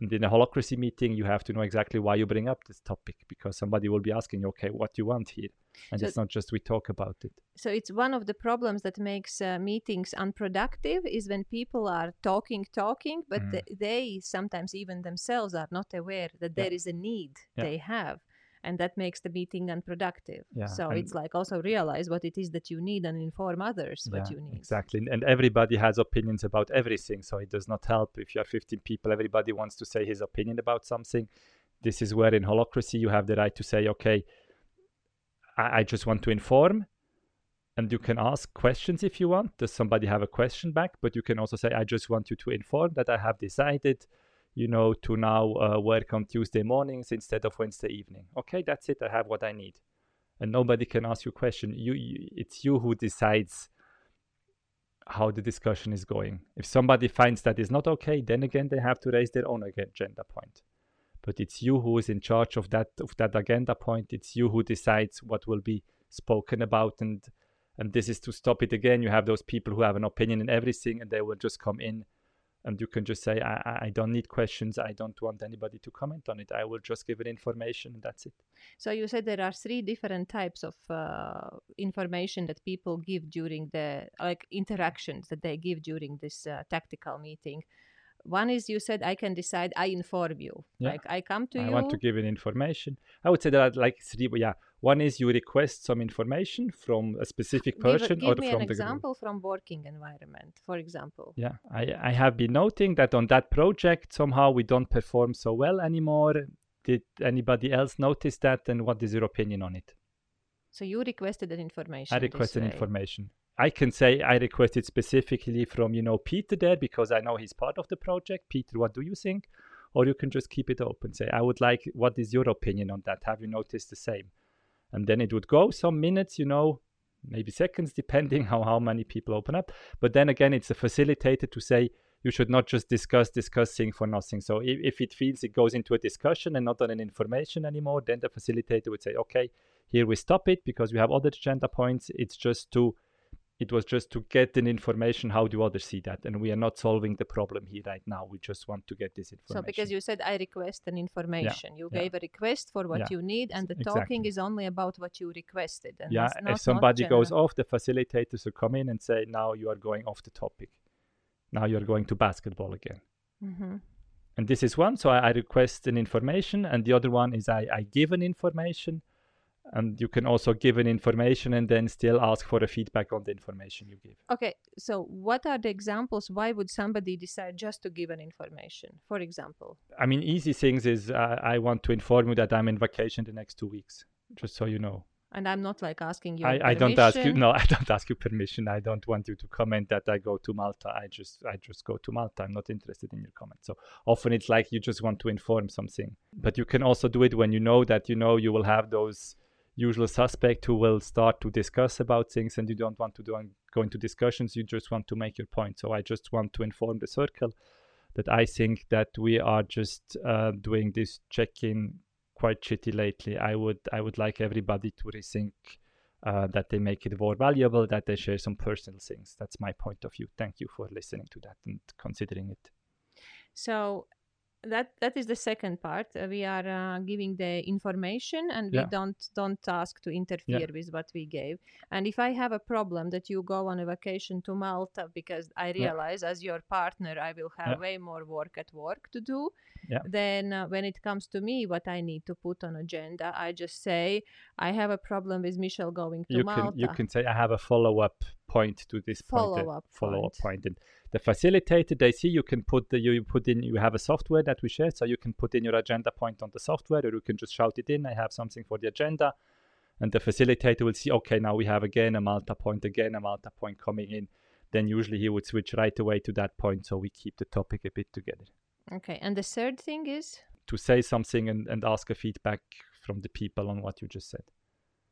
And in a holacracy meeting, you have to know exactly why you bring up this topic because somebody will be asking okay, what do you want here? And so it's not just we talk about it. So it's one of the problems that makes uh, meetings unproductive is when people are talking, talking, but mm. th- they sometimes even themselves are not aware that yeah. there is a need yeah. they have and that makes the meeting unproductive yeah, so it's like also realize what it is that you need and inform others what you need exactly and everybody has opinions about everything so it does not help if you are 15 people everybody wants to say his opinion about something this is where in holacracy you have the right to say okay I, I just want to inform and you can ask questions if you want does somebody have a question back but you can also say i just want you to inform that i have decided you know, to now uh, work on Tuesday mornings instead of Wednesday evening. Okay, that's it. I have what I need, and nobody can ask you question. You, you, it's you who decides how the discussion is going. If somebody finds that is not okay, then again they have to raise their own agenda point. But it's you who is in charge of that of that agenda point. It's you who decides what will be spoken about, and and this is to stop it again. You have those people who have an opinion in everything, and they will just come in and you can just say I, I don't need questions i don't want anybody to comment on it i will just give it information and that's it so you said there are three different types of uh, information that people give during the like interactions that they give during this uh, tactical meeting one is you said I can decide. I inform you. Yeah. Like I come to I you. I want to give an information. I would say that like three. Yeah, one is you request some information from a specific person give, give or me from an example from working environment, for example. Yeah, I I have been noting that on that project somehow we don't perform so well anymore. Did anybody else notice that? And what is your opinion on it? So you requested an information. I requested information. I can say I requested specifically from you know Peter there because I know he's part of the project. Peter, what do you think? Or you can just keep it open. Say, I would like. What is your opinion on that? Have you noticed the same? And then it would go some minutes, you know, maybe seconds, [LAUGHS] depending how how many people open up. But then again, it's a facilitator to say you should not just discuss discussing for nothing. So if, if it feels it goes into a discussion and not on an information anymore, then the facilitator would say, okay, here we stop it because we have other agenda points. It's just to it was just to get an information how do others see that and we are not solving the problem here right now we just want to get this information so because you said i request an information yeah. you yeah. gave a request for what yeah. you need and the exactly. talking is only about what you requested and yeah if somebody goes off the facilitators will come in and say now you are going off the topic now you're going to basketball again mm-hmm. and this is one so I, I, request an information and the other one is i, I give an information and you can also give an information and then still ask for a feedback on the information you give. Okay so what are the examples? Why would somebody decide just to give an information for example? I mean easy things is uh, i want to inform you that i'm in vacation the next two weeks just so you know. And i'm not like asking you I, I don't ask you no [LAUGHS] i don't ask you permission. I don't want you to comment that i go to malta. I just i just go to malta. I'm not interested in your comment. So often it's like you just want to inform something. But you can also do it when you know that you know you will have those usual suspect who will start to discuss about things and you don't want to do, go into discussions you just want to make your point. So i just want to inform the circle that i think that we are just uh, doing this check-in quite shitty lately. I would i would like everybody to rethink uh, that they make it more valuable that they share some personal things. That's my point of view. Thank you for listening to that and considering it. So that that is the second part uh, we are uh, giving the information and yeah. we don't don't ask to interfere yeah. with what we gave and if i have a problem that you go on a vacation to malta because i realize yeah. as your partner i will have way more work at work to do then uh, when it comes to me what i need to put on agenda i just say i have a problem with Michel going to you malta can, you can say i have a follow-up point to this follow point uh, up follow point. up point. And the facilitator they see you can put the you put in you have a software that we share so you can put in your agenda point on the software or you can just shout it in i have something for the agenda. And the facilitator will see okay now we have again a malta point again a malta point coming in. Then usually he would switch right away to that point so we keep the topic a bit together. Okay and the third thing is? To say something and, and ask a feedback from the people on what you just said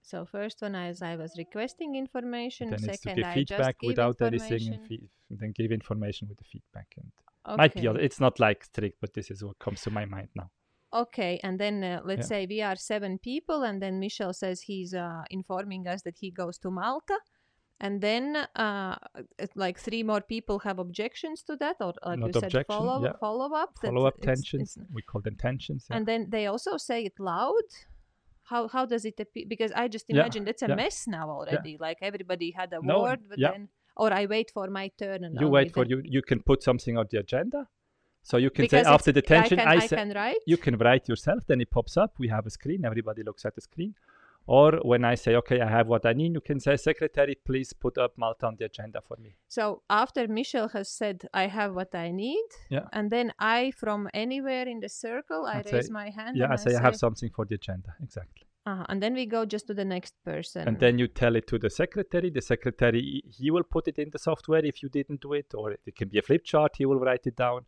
so first one is I was requesting information. then Second, it's to give I feedback without anything and, then give information with the feedback and okay. might be other it's not like strict but this is what comes to my mind now Okay, and then uh, let's Yeah. say we are seven people, and then Michel says he's uh, informing us that he goes to Malta, and then uh, like three more people have objections to that, or like you said, follow yeah. follow up. follow up tensions it's- we call them tensions yeah. And then they also say it loud. How how does it appear? Because I just Yeah, imagine it's a yeah. mess now already. Like everybody had a No, word, but yeah. then or I wait for my turn and you wait for you you can put something on the agenda so you can because say after tension I can, I say can write. you can write yourself then it pops up we have a screen everybody looks at the screen or when i say okay i have what i need you can say secretary please put up malta on the agenda for me So after Michel has said, "I have what I need," Yeah. and then I, from anywhere in the circle, I I'd say- raise my hand. yeah and i say i have something for the agenda exactly uh and then we go just to the next person. and then you tell it to the secretary the secretary he will put it in the software if you didn't do it or it can be a flip chart he will write it down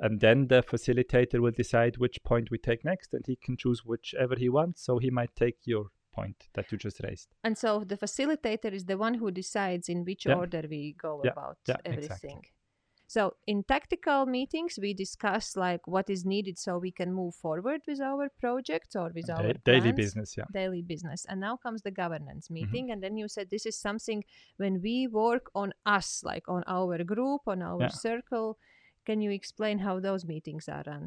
and then the facilitator will decide which point we take next and he can choose whichever he wants so he might take your point that you just raised And so the facilitator is the one who decides in which Yeah. order we go Yeah, about yeah, everything. exactly. So in tactical meetings, we discuss like what is needed so we can move forward with our projects or with our Da- daily plans. business yeah daily business and now comes the governance Mm-hmm. meeting and then you said this is something when we work on us like on our group on our Yeah. circle can you explain how those meetings are run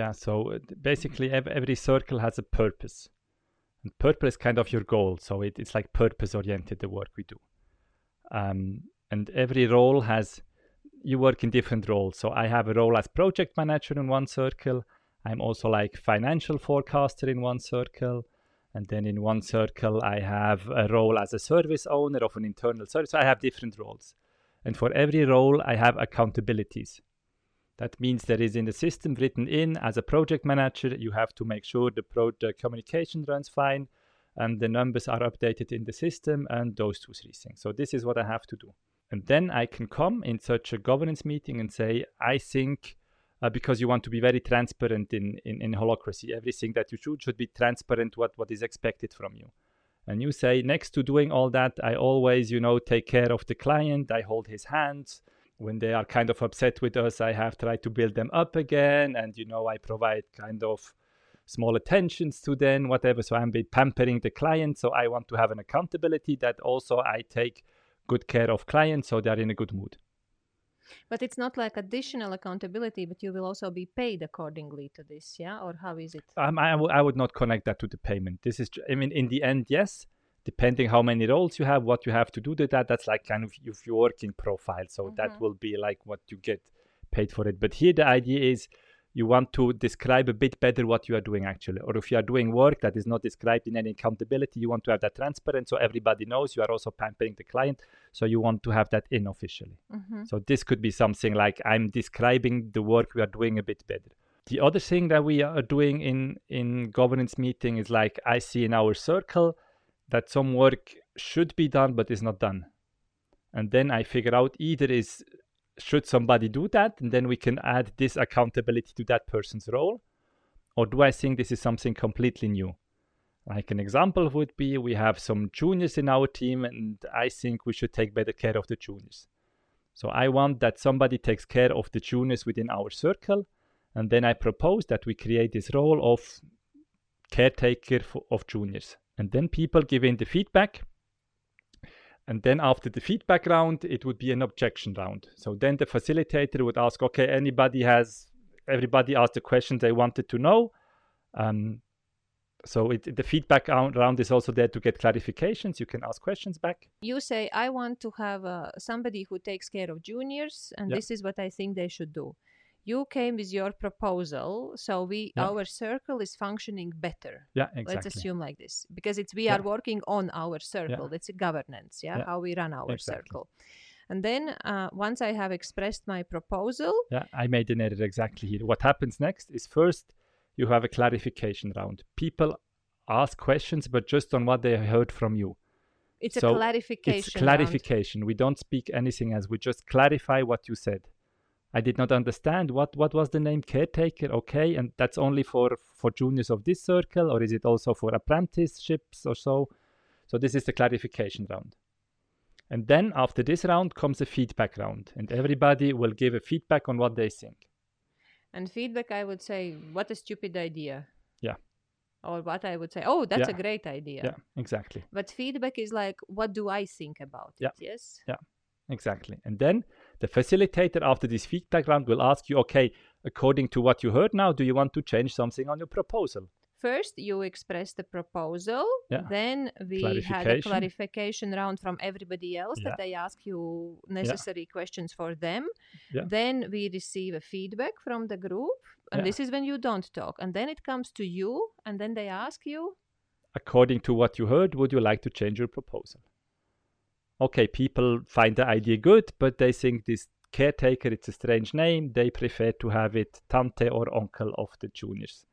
Yeah, so uh, basically ev- every circle has a purpose. And purpose is kind of your goal. So it, it's like purpose oriented, the work we do. Um, and every role has, you work in different roles. So I have a role as project manager in one circle. I'm also like financial forecaster in one circle. And then in one circle, I have a role as a service owner of an internal service. So I have different roles. And for every role, I have accountabilities. That means there is in the system written in as a project manager, you have to make sure the, pro- the communication runs fine and the numbers are updated in the system and those two, three things. So this is what I have to do. And then I can come in such a governance meeting and say, I think, uh, because you want to be very transparent in, in, in holacracy, everything that you should should be transparent what, what is expected from you. And you say, next to doing all that, I always, you know, take care of the client, I hold his hands, when they are kind of upset with us, I have tried to build them up again, and you know, I provide kind of small attentions to them, whatever. So I'm bit pampering the client. So I want to have an accountability that also I take good care of clients, so they're in a good mood. but it's not like additional accountability but you will also be paid accordingly to this yeah or how is it Um, I, w- I would not connect that to the payment. This is, I mean, in the end, yes, depending how many roles you have, what you have to do to that, that's like kind of your working profile. So Mhm. that will be like what you get paid for it. But here the idea is you want to describe a bit better what you are doing actually. Or if you are doing work that is not described in any accountability, you want to have that transparent so everybody knows you are also pampering the client. So you want to have that in officially. Mhm. So this could be something like I'm describing the work we are doing a bit better. The other thing that we are doing in in governance meeting is like I see in our circle that some work should be done but is not done. And then I figure out either is should somebody do that and then we can add this accountability to that person's role or do I think this is something completely new? Like an example would be we have some juniors in our team and I think we should take better care of the juniors. So I want that somebody takes care of the juniors within our circle, and then I propose that we create this role of caretaker of juniors. And then people give in the feedback. And then after the feedback round, it would be an objection round. So then the facilitator would ask, okay, anybody has, everybody asked the question they wanted to know. Um, so it, the feedback round is also there to get clarifications. You can ask questions back. you say i want to have uh, somebody who takes care of juniors and Yeah. this is what i think they should do you came with your proposal so we Yeah. our circle is functioning better Yeah, exactly. let's assume like this because it's we Yeah. are working on our circle it's a governance yeah, Yeah. how we run our Exactly. circle And then uh, once I have expressed my proposal, Yeah, I made an error exactly here. What happens next is first you have a clarification round. People ask questions, but just on what they heard from you. it's So a clarification. It's round. clarification. We don't speak anything else. We just clarify what you said. I did not understand what what was the name caretaker. Okay, and that's only for for juniors of this circle, or is it also for apprenticeships or so? So this is the clarification round. And then after this round comes a feedback round, and everybody will give a feedback on what they think. And feedback, I would say, what a stupid idea. Yeah. Or what I would say, oh, that's a great idea. Yeah, exactly. But feedback is like, what do I think about Yeah. it? Yes. Yeah, exactly. And then the facilitator after this feedback round will ask you, okay, according to what you heard now, do you want to change something on your proposal? First, you express the proposal. Yeah. Then we had a Clarification. round from everybody else Yeah. that they ask you necessary questions for them. Yeah. Then we receive a feedback from the group. And Yeah. this is when you don't talk. And then it comes to you. And then they ask you, According to what you heard, would you like to change your proposal? Okay, people find the idea good, but they think this caretaker, it's a strange name. They prefer to have it tante or uncle of the juniors.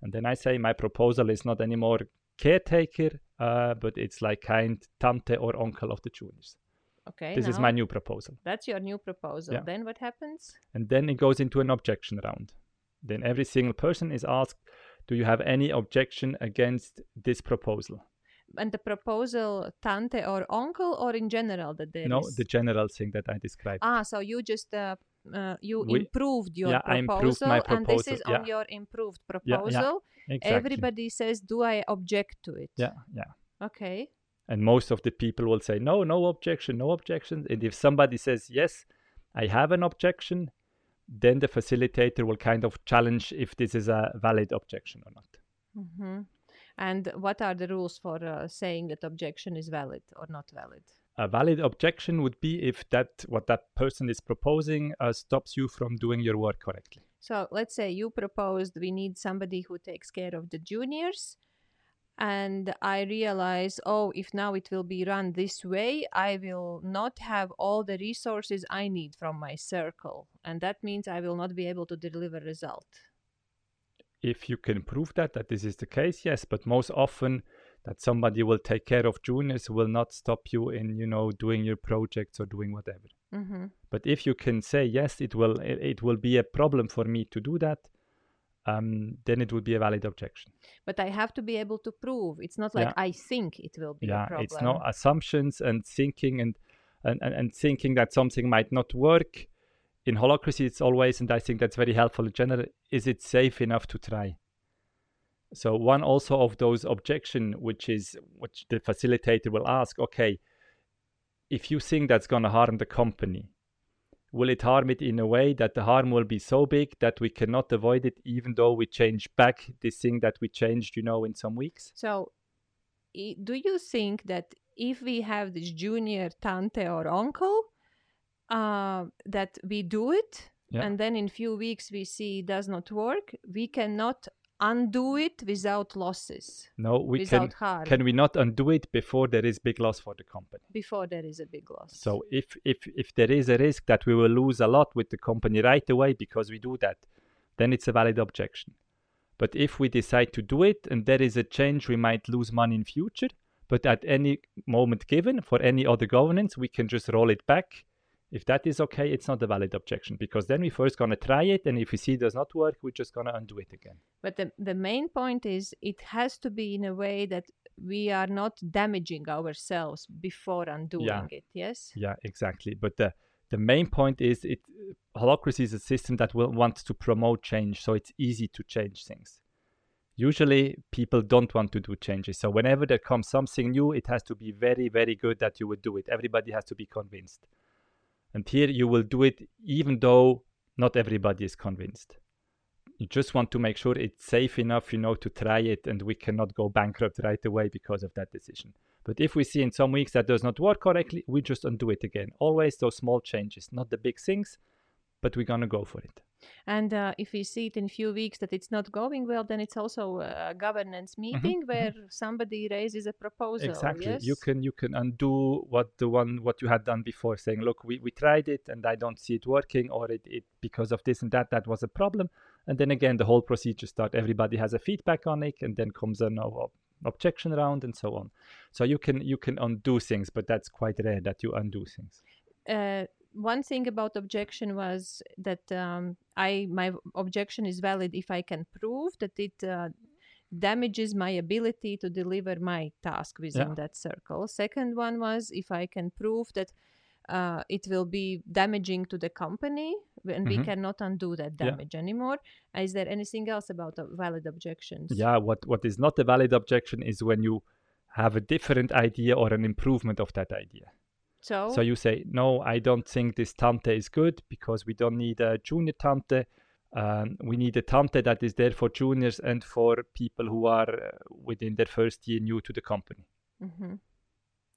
And then I say, my proposal is not anymore caretaker, uh, but it's like kind tante or uncle of the juniors. okay, This is my new proposal. that's your new proposal. Yeah. Then what happens? and then it goes into an objection round. Then every single person is asked, Do you have any objection against this proposal? And the proposal, tante or uncle, or in general that there no, is? the general thing that I described. Ah, so you just uh, uh, you We- improved your yeah, proposal, improved my and this proposal, is on your improved proposal Yeah, yeah, proposal. exactly. Everybody says, "Do I object to it?" Yeah, yeah. Okay. And most of the people will say, No, no objection, no objection. And if somebody says, Yes, I have an objection, then the facilitator will kind of challenge if this is a valid objection or not. hmm And what are the rules for uh, saying that objection is valid or not valid? A valid objection would be if that what that person is proposing uh, stops you from doing your work correctly. So let's say you proposed we need somebody who takes care of the juniors. And I realize, oh, if now it will be run this way, I will not have all the resources I need from my circle. And that means I will not be able to deliver result. If you can prove that that this is the case yes but most often that somebody will take care of juniors will not stop you in you know doing your projects or doing whatever Mm-hmm. but if you can say yes it will it, it will be a problem for me to do that um, then it would be a valid objection But I have to be able to prove. It's not like Yeah. I think it will be a yeah it's no assumptions and thinking and, and and and thinking that something might not work in holacracy it's always and i think that's very helpful in general is it safe enough to try? So one also of those objection which is which the facilitator will ask okay if you think that's going to harm the company will it harm it in a way that the harm will be so big that we cannot avoid it even though we change back this thing that we changed you know in some weeks? So, do you think that if we have this junior tante or uncle, uh, that we do it, Yeah. and then in few weeks we see it does not work, we cannot undo it without losses, no we without can harm, can we not undo it before there is big loss for the company before there is a big loss. so if if if there is a risk that we will lose a lot with the company right away because we do that then it's a valid objection but if we decide to do it and there is a change we might lose money in future but at any moment given for any other governance we can just roll it back if that is okay it's not a valid objection because then we first gonna try it and if we see it does not work we're just gonna undo it again But the, the main point is it has to be in a way that we are not damaging ourselves before undoing it. Yes. Yeah, exactly. But the the main point is it holacracy is a system that will wants to promote change, so it's easy to change things. Usually, people don't want to do changes. So whenever there comes something new, it has to be very, very good that you would do it. Everybody has to be convinced. And here you will do it even though not everybody is convinced. You just want to make sure it's safe enough, you know, to try it and we cannot go bankrupt right away because of that decision. But if we see in some weeks that does not work correctly, we just undo it again. Always those small changes, not the big things, but we're gonna go for it. And uh, if we see it in a few weeks that it's not going well, then it's also a governance meeting mhm. where somebody raises a proposal. exactly Yes? you can you can undo what the one what you had done before saying look we, we tried it and i don't see it working or it, it because of this and that that was a problem and then again the whole procedure start everybody has a feedback on it and then comes an ob- objection round and so on so you can you can undo things but that's quite rare that you undo things uh, one thing about objection was that um, I my objection is valid if I can prove that it uh, damages my ability to deliver my task within Yeah. that circle. Second one was if I can prove that uh, it will be damaging to the company and we Mhm. cannot undo that Yeah. damage anymore. Is there anything else about uh, valid objections? yeah what what is not a valid objection is when you have a different idea or an improvement of that idea So, So you say, no, I don't think this tante is good because we don't need a junior tante. Um, we need a tante that is there for juniors and for people who are uh, within their first year new to the company. Mhm.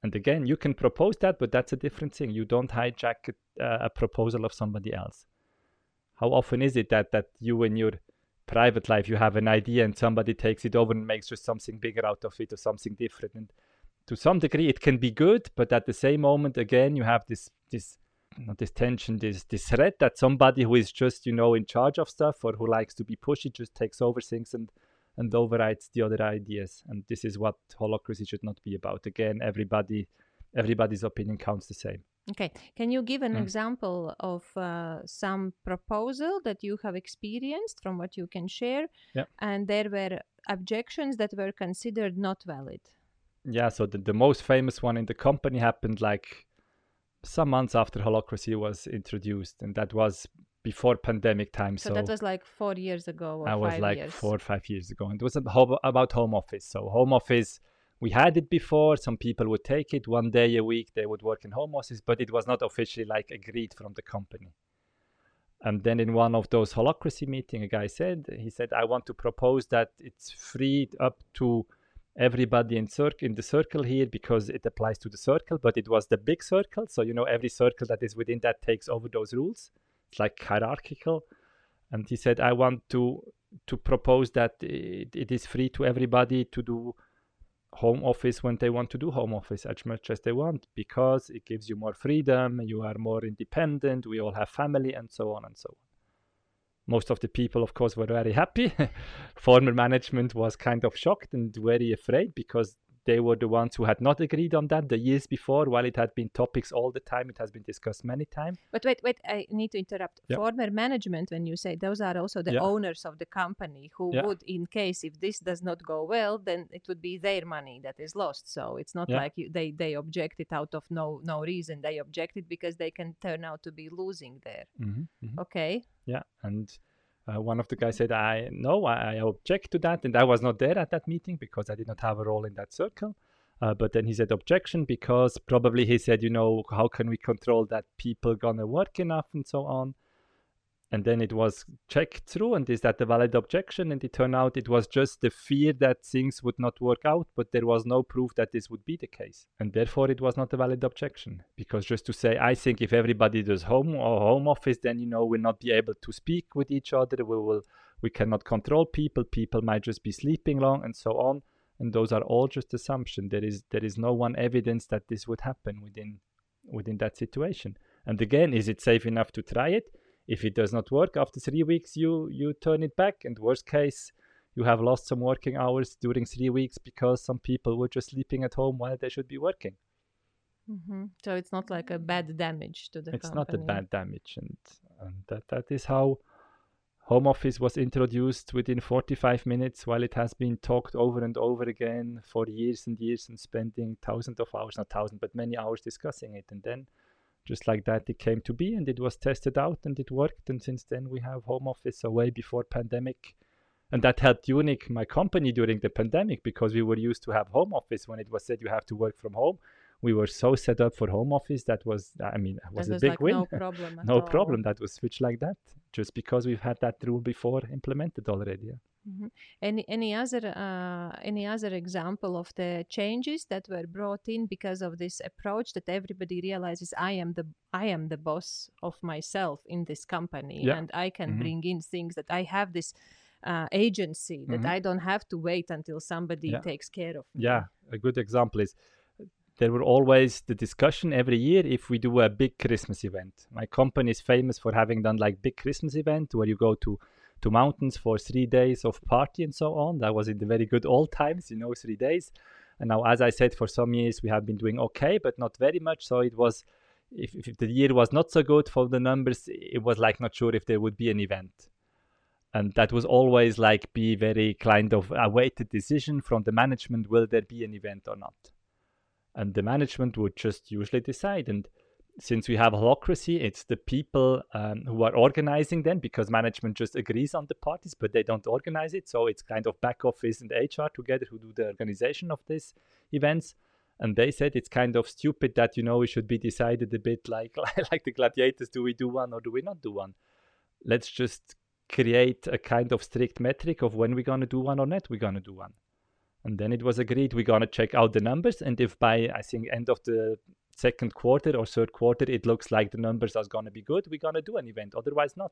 And again, you can propose that, but that's a different thing. You don't hijack a, uh, a proposal of somebody else. How often is it that that you in your private life you have an idea and somebody takes it over and makes just something bigger out of it or something different? And to some degree, it can be good, but at the same moment, again, you have this this not this tension, this this threat that somebody who is just you know in charge of stuff or who likes to be pushy just takes over things and and overrides the other ideas. And this is what holacracy should not be about. Again, everybody everybody's opinion counts the same. Okay. Can you give an Mm. example of uh, some proposal that you have experienced from what you can share? Yeah. And there were objections that were considered not valid. Yeah, so the, the most famous one in the company happened like some months after holacracy was introduced, and that was before pandemic time. So, So, that was like four years ago or I was like years. four or five years ago, and it was about home office. So home office, we had it before. Some people would take it one day a week. They would work in home office, but it was not officially like agreed from the company. And then in one of those holacracy meeting, a guy said, he said, I want to propose that it's free up to everybody in circle in the circle here because it applies to the circle, but it was the big circle. So you know every circle that is within that takes over those rules. It's like hierarchical. And he said, I want to to propose that it, it is free to everybody to do home office when they want to do home office as much as they want because it gives you more freedom, you are more independent, we all have family, and so on and so on. Most of the people, of course, were very happy. [LAUGHS] Former management was kind of shocked and very afraid because they were the ones who had not agreed on that the years before, while it had been topics all the time, it has been discussed many times. But wait, wait, I need to interrupt. Yeah. Former management, when you say those are also the Yeah. owners of the company who Yeah. would, in case if this does not go well, then it would be their money that is lost. So it's not like you, they they objected out of no no reason. They objected because they can turn out to be losing there. Mm-hmm. Okay. Yeah, and uh, one of the guys said, "I no, I, I object to that," and I was not there at that meeting because I did not have a role in that circle. Uh, but then he said objection because probably he said, you know, how can we control that people gonna work enough and so on. And then it was checked through, and is that a valid objection? And it turned out it was just the fear that things would not work out, but there was no proof that this would be the case, and therefore it was not a valid objection. Because just to say, I think if everybody does home or home office, then you know we'll not be able to speak with each other. We will, we cannot control people. People might just be sleeping long, and so on. And those are all just assumptions. There is there is no one evidence that this would happen within within that situation. And again, is it safe enough to try it? If it does not work after three weeks, you you turn it back. And worst case, you have lost some working hours during three weeks because some people were just sleeping at home while they should be working. hmm So it's not like a bad damage to the it's company. not a bad damage, and, and that that is how home office was introduced within 45 minutes, while it has been talked over and over again for years and years, and spending thousands of hours, not thousands, but many hours discussing it, and then just like that it came to be and it was tested out and it worked and since then we have home office away before pandemic and that helped unique my company during the pandemic because we were used to have home office when it was said you have to work from home we were so set up for home office that was i mean it was That a big like win no [LAUGHS] problem. No all. problem that was switched like that just because we've had that rule before implemented already yeah. Mhm. Any any other uh, any other example of the changes that were brought in because of this approach that everybody realizes I am the I am the boss of myself in this company Yeah. and I can Mhm. bring in things that I have this uh, agency that Mhm. I don't have to wait until somebody Yeah. takes care of me. Yeah, a good example is there were always the discussion every year if we do a big Christmas event. My company is famous for having done like big Christmas event where you go to to mountains for three days of party and so on. That was in the very good old times, you know, three days. And now, as I said, for some years we have been doing okay, but not very much. So it was, if, if the year was not so good for the numbers, it was like not sure if there would be an event and that was always like be very kind of awaited decision from the management will there be an event or not and the management would just usually decide and since we have holacracy it's the people um, who are organizing them because management just agrees on the parties but they don't organize it. So it's kind of back office and hr together who do the organization of these events. And they said it's kind of stupid that you know it should be decided a bit [LAUGHS] like like the gladiators. Do we do one or do we not do one? Let's just create a kind of strict metric of when we're going to do one or not we're going to do one. And then it was agreed we're going to check out the numbers and if by i think end of the second quarter or third quarter it looks like the numbers are going to be good. We're going to do an event otherwise not.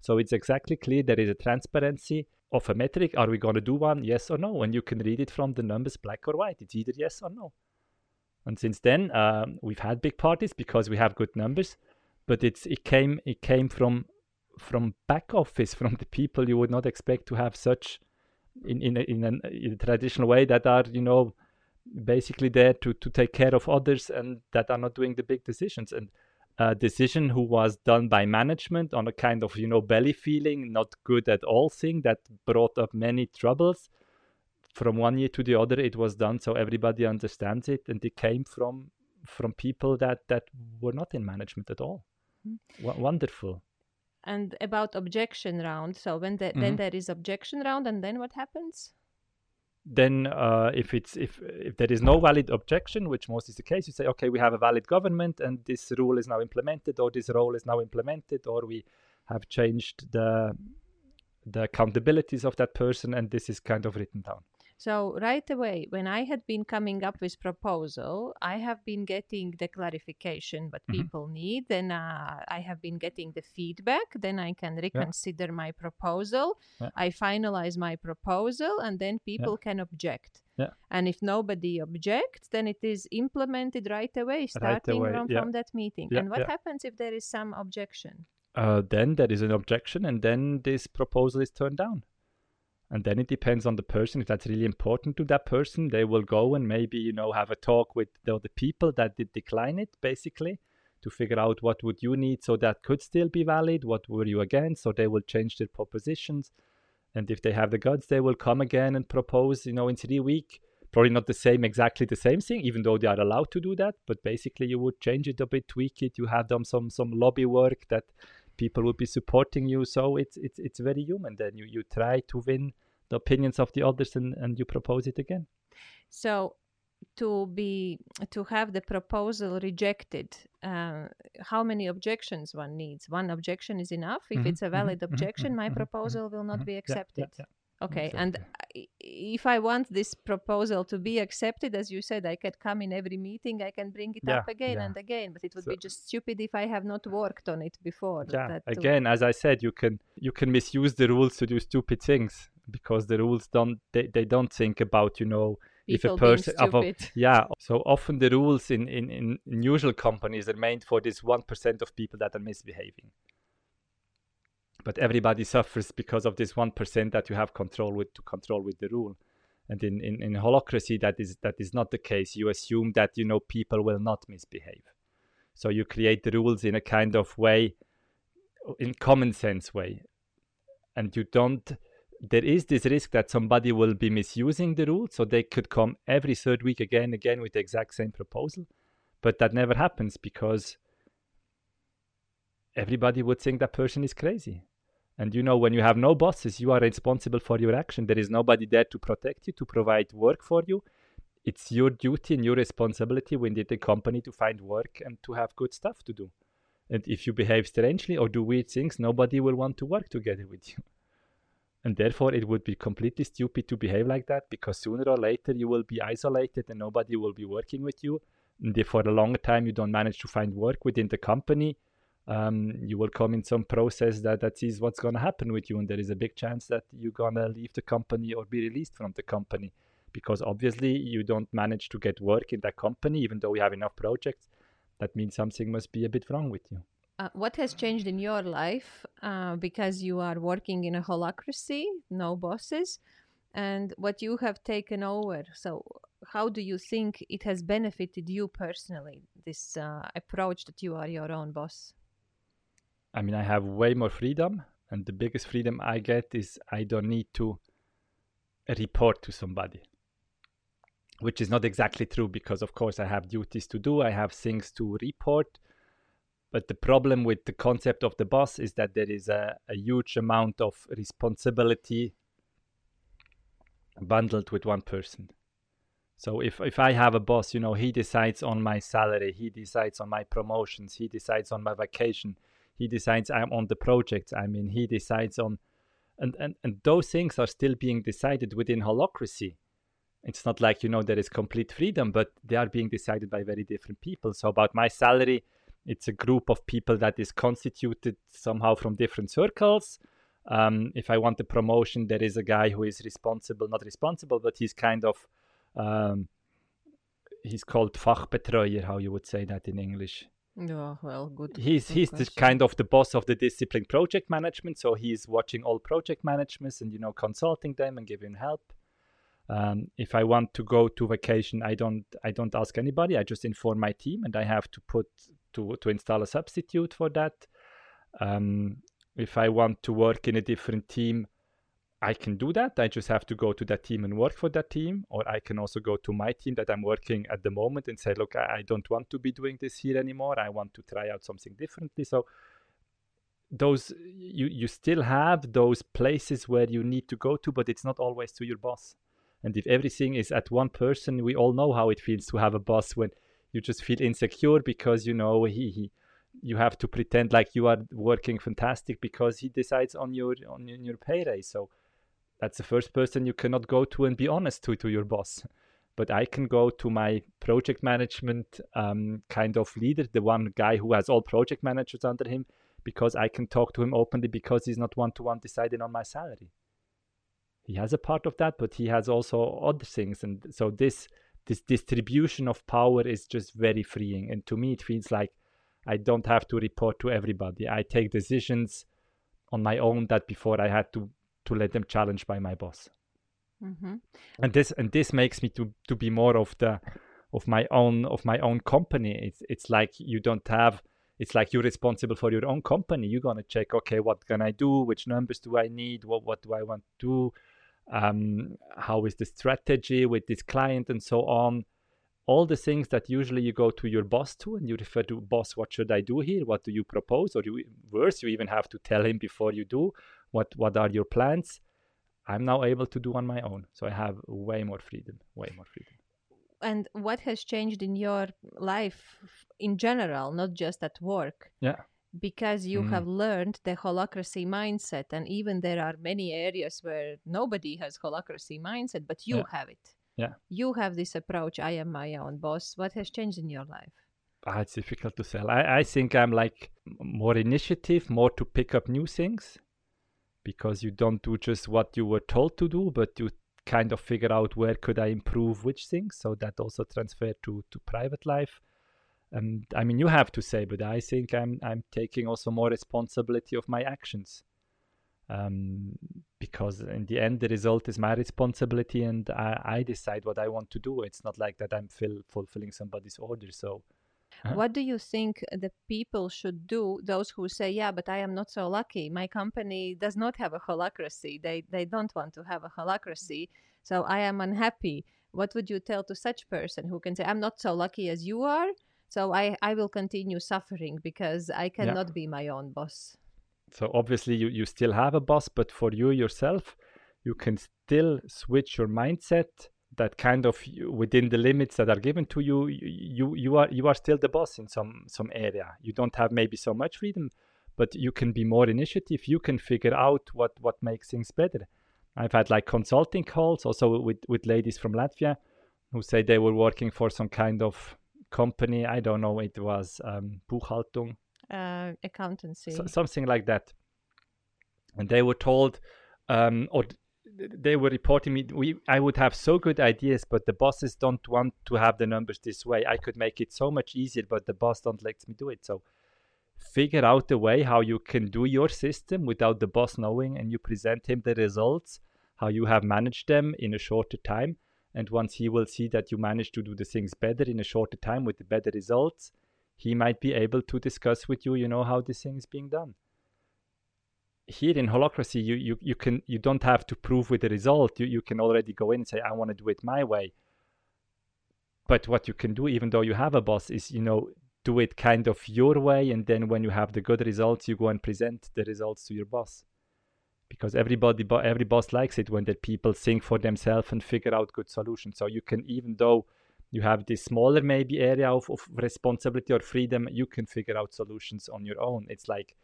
So it's exactly clear there is a transparency of a metric. Are we going to do one yes or no? And you can read it from the numbers black or white. It's either yes or no. And since then um, we've had big parties because we have good numbers but it's it came it came from from back office [LAUGHS] from the people you would not expect to have such in in a, in, an, in a traditional way that are you know basically there to to take care of others and that are not doing the big decisions and a decision who was done by management on a kind of you know belly feeling not good at all thing that brought up many troubles from one year to the other it was done so everybody understands it and it came from from people that that were not in management at all Mhm. w- wonderful And about objection round. So when the, then Mhm. there is objection round, and then what happens? Then uh, if it's if if there is no valid objection, which most is the case, you say, okay, we have a valid government, and this rule is now implemented, or this role is now implemented, or we have changed the the accountabilities of that person, and this is kind of written down. So right away, when I had been coming up with proposal, I have been getting the clarification what Mhm. people need. Then uh, I have been getting the feedback. Then I can reconsider my proposal. Yeah. I finalize my proposal, and then people can object. Yeah. And if nobody objects, then it is implemented right away, starting away, from, yeah. from that meeting. Yeah, and what yeah. happens if there is some objection? uh, then there is an objection, and then this proposal is turned down. And then it depends on the person. If that's really important to that person, they will go and maybe you know have a talk with the other people that did decline it, basically, to figure out what would you need so that could still be valid. What were you against? So they will change their propositions. And if they have the guts, they will come again and propose. You know, in three week, probably not the same, exactly the same thing, even though they are allowed to do that. But basically, you would change it a bit, tweak it. You have done some some lobby work that people will be supporting you. So it's it's it's very human. Then you you try to win the opinions of the others and and you propose it again. So to be to have the proposal rejected, uh, how many objections one needs? One objection is enough. If Mhm, it's a valid mhm, objection, mhm, my mhm, mhm, proposal will not Mhm. be Yeah, accepted. yeah, Okay, and exactly. I- if I want this proposal to be accepted, as you said, I could come in every meeting, I can bring it Yeah, up again yeah. and again, but it would So- be just stupid if I have not worked on it before. yeah again as i said you can you can misuse the rules to do stupid things because the rules don't they, they don't think about you know if a people person of a- [LAUGHS] yeah so often the rules in, in in in usual companies are made for this 1% of people that are misbehaving but everybody suffers because of this 1% that you have control with to control with the rule. And in, in, in holacracy that is that is not the case. You assume that you know people will not misbehave. So you create the rules in a kind of way in common sense way. And you don't there is this risk that somebody will be misusing the rule so they could come every third week again again with the exact same proposal. But that never happens because everybody would think that person is crazy and you know when you have no bosses you are responsible for your action. There is nobody there to protect you to provide work for you. It's your duty and your responsibility within the company to find work and to have good stuff to do. And if you behave strangely or do weird things nobody will want to work together with you. And therefore, it would be completely stupid to behave like that because sooner or later you will be isolated and nobody will be working with you. And if for a longer time you don't manage to find work within the company, um, you will come in some process that that is what's going to happen with you, and there is a big chance that you're going to leave the company or be released from the company because obviously you don't manage to get work in that company, even though you have enough projects. That means something must be a bit wrong with you. Uh, what has changed in your life uh, because you are working in a holacracy, no bosses, and what you have taken over? So, how do you think it has benefited you personally, this uh, approach that you are your own boss? I mean, I have way more freedom, and the biggest freedom I get is I don't need to report to somebody which is not exactly true because of course i have duties to do i have things to report but the problem with the concept of the boss is that there is a, a huge amount of responsibility bundled with one person. So if, if I have a boss, you know, he decides on my salary, he decides on my promotions, he decides on my vacation, he decides I'm on the projects. I mean, he decides on, and, and, and those things are still being decided within holacracy It's not like, you know, there is complete freedom, but they are being decided by very different people. So about my salary, it's a group of people that is constituted somehow from different circles. Um, if I want a promotion, there is a guy who is responsible, not responsible, but he's kind of, um, he's called Fachbetreuer, how you would say that in English. Yeah, well, good. He's good he's the kind of the boss of the discipline project management, so he's watching all project managements and you know consulting them and giving help. Um, if I want to go to vacation, I don't I don't ask anybody. I just inform my team, and I have to put to to install a substitute for that. Um, if I want to work in a different team, I can do that. I just have to go to that team and work for that team, or I can also go to my team that I'm working at the moment and say, look, I, I don't want to be doing this here anymore. I want to try out something differently. So those you you still have those places where you need to go to, but it's not always to your boss. And if everything is at one person, we all know how it feels to have a boss when you just feel insecure because you know he, he you have to pretend like you are working fantastic because he decides on your on your pay raise. So that's the first person you cannot go to and be honest to to your boss. But I can go to my project management um, kind of leader, the one guy who has all project managers under him, because I can talk to him openly because he's not one to one deciding on my salary he has a part of that, but he has also other things. And so this this distribution of power is just very freeing. And to me, it feels like I don't have to report to everybody. I take decisions on my own that before I had to to let them challenged by my boss. Mm-hmm. And this and this makes me to to be more of the of my own of my own company. It's it's like you don't have it's like you're responsible for your own company. You're gonna check, okay, what can I do? Which numbers do I need? What what do I want to do? um, how is the strategy with this client and so on all the things that usually you go to your boss to and you refer to boss what should i do here what do you propose or you worse you even have to tell him before you do what what are your plans? I'm now able to do on my own so i have way more freedom way more freedom. And what has changed in your life in general not just at work? Yeah. Because you mm. have learned the holacracy mindset and even there are many areas where nobody has holacracy mindset but you yeah. have it. Yeah. You have this approach i am my own boss. What has changed in your life? Ah, it's difficult to sell. I, I think i'm like more initiative more to pick up new things because you don't do just what you were told to do but you kind of figure out where could i improve which things so that also transfer to to private life and I mean you have to say, but I think I'm I'm taking also more responsibility of my actions. Um, because in the end the result is my responsibility and I, I decide what I want to do. It's not like that I'm fill, fulfilling somebody's order. So uh-huh. What do you think the people should do? Those who say, "Yeah, but I am not so lucky. My company does not have a holacracy. They they don't want to have a holacracy, so I am unhappy." What would you tell to such person who can say, "I'm not so lucky as you are, so I, I will continue suffering because I cannot yeah. be my own boss. So obviously you, you still have a boss, but for you yourself, you can still switch your mindset that kind of within the limits that are given to you, you you are you are still the boss in some some area. You don't have maybe so much freedom, but you can be more initiative. You can figure out what what makes things better. I've had like consulting calls also with with ladies from latvia who say they were working for some kind of company. I don't know it was um, buchhaltung. Uh, accountancy. So, something like that. And they were told um, or they were reporting me we I would have so good ideas, but the bosses don't want to have the numbers this way. I could make it so much easier, but the boss don't let me do it. So figure out a way how you can do your system without the boss knowing and you present him the results, how you have managed them in a shorter time. And once he will see that you manage to do the things better in a shorter time with the better results, he might be able to discuss with you, you know, how this thing is being done here in holacracy you, you you can you don't have to prove with the result. You, you can already go in and say i want to do it my way. But what you can do even though you have a boss is you know do it kind of your way and then when you have the good results you go and present the results to your boss. Because everybody every boss likes it when the people think for themselves and figure out good solutions. So you can even though you have this smaller maybe area of, of responsibility or freedom you can figure out solutions on your own. It's like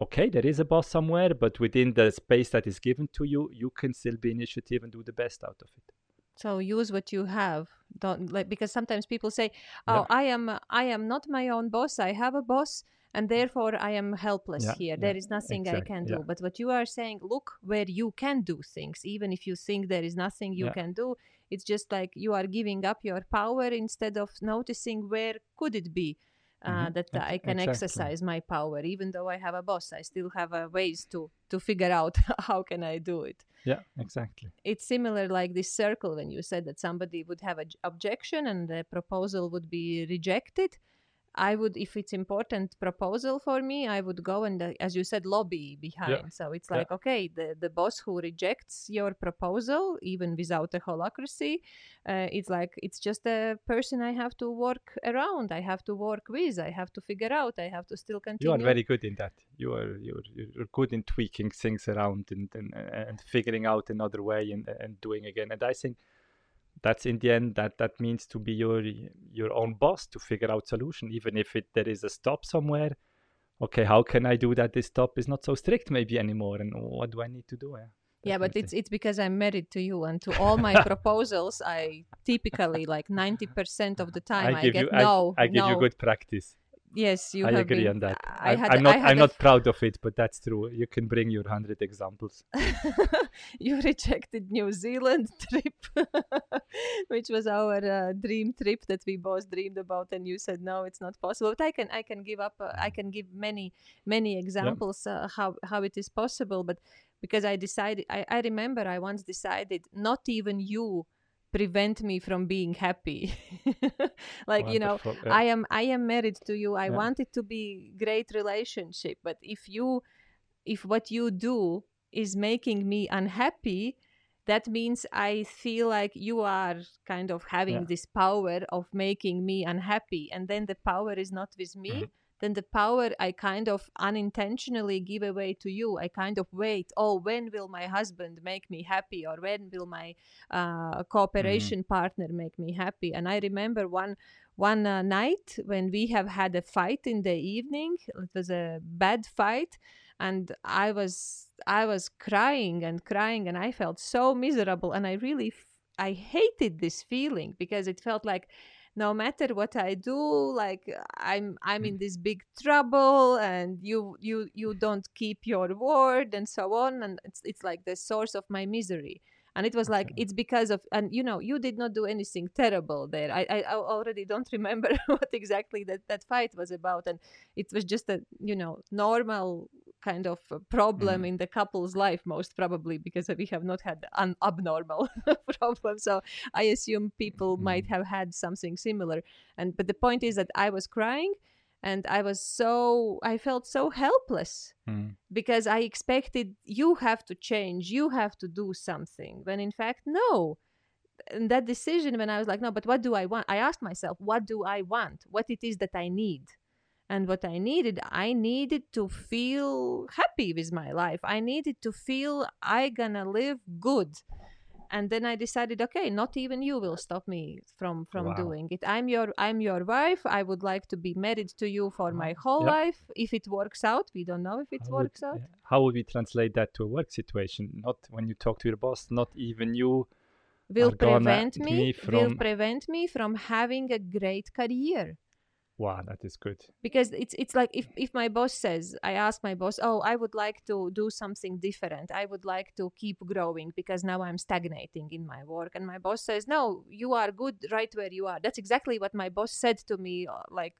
okay, there is a boss somewhere, but within the space that is given to you, you can still be initiative and do the best out of it. So use what you have. Don't like because sometimes people say, "Oh, yeah. I am I am not my own boss. I have a boss." And therefore, I am helpless yeah, here. Yeah, there is nothing exactly, I can do. But what you are saying, look where you can do things, even if you think there is nothing you can do. It's just like you are giving up your power instead of noticing where could it be uh, mm-hmm. that I can exactly. exercise my power. Even though I have a boss, I still have uh, ways to to figure out [LAUGHS] how can I do it. Yeah, exactly. It's similar like this circle when you said that somebody would have an objection and the proposal would be rejected. I would, if it's important proposal for me, I would go and, uh, as you said, lobby behind. Yeah. So it's like, yeah. okay, the, the boss who rejects your proposal, even without a holacracy, uh, it's like it's just a person I have to work around. I have to work with. I have to figure out. I have to still continue. You are very good in that. You are you're, you're good in tweaking things around and and, and figuring out another way and and doing again. And I think that's in the end that that means to be your your own boss to figure out solution even if it there is a stop somewhere. Okay how can i do that this stop is not so strict maybe anymore and what do i need to do? Yeah, yeah but it's it's because i'm married to you and to all my [LAUGHS] proposals i typically like 90% of the time i, I get you, no i, I give no. you good practice Yes, you I have agree been, on that. I, I am not. I'm not proud of it, but that's true. You can bring your hundred examples. [LAUGHS] you rejected New Zealand [LAUGHS] trip, which was our uh, dream trip that we both dreamed about, and you said no, it's not possible. But I can I can give up. Uh, I can give many many examples uh, how how it is possible. But because I decided, I, I remember I once decided not even you prevent me from being happy [LAUGHS] like Wonderful, you know yeah. i am i am married to you i yeah. want it to be great relationship but if you if what you do is making me unhappy that means i feel like you are kind of having yeah. this power of making me unhappy and then the power is not with me mm-hmm then the power I kind of unintentionally give away to you. I kind of wait, oh, when will my husband make me happy? Or when will my uh, cooperation mm-hmm. partner make me happy? And I remember one one uh, night when we have had a fight in the evening it was a bad fight and i was i was crying and crying and i felt so miserable and i really f- i hated this feeling because it felt like no matter what i do like i'm i'm in mm. this big trouble and you you you don't keep your word and so on and it's it's like the source of my misery and it was like okay. it's because of and you know you did not do anything terrible there I, I, I already don't [LAUGHS] remember [LAUGHS] what exactly that that fight was about and it was just a you know normal kind of problem mm. in the couple's life most probably because we have not had an abnormal [LAUGHS] problem so i assume people mm. might have had something similar and but the point is that i was crying and i was so i felt so helpless mm. because i expected you have to change you have to do something when in fact no. And that decision when i was like no but what do i want? I asked myself what do i want? What it is that i need? And what i needed i needed to feel happy with my life. I needed to feel i gonna live good and then I decided, okay, not even you will stop me from from Wow. doing it. I'm your I'm your wife. I would like to be married to you for my whole Yeah. life. If it works out, we don't know if it How would- works out. yeah. How would we translate that to a work situation? Not when you talk to your boss, not even you. Will prevent me me, will prevent me from having a great career. Wow, that is good. because it's it's like if if my boss says i ask my boss oh i would like to do something different. I would like to keep growing because now i'm stagnating in my work. And my boss says no you are good right where you are. That's exactly what my boss said to me uh, like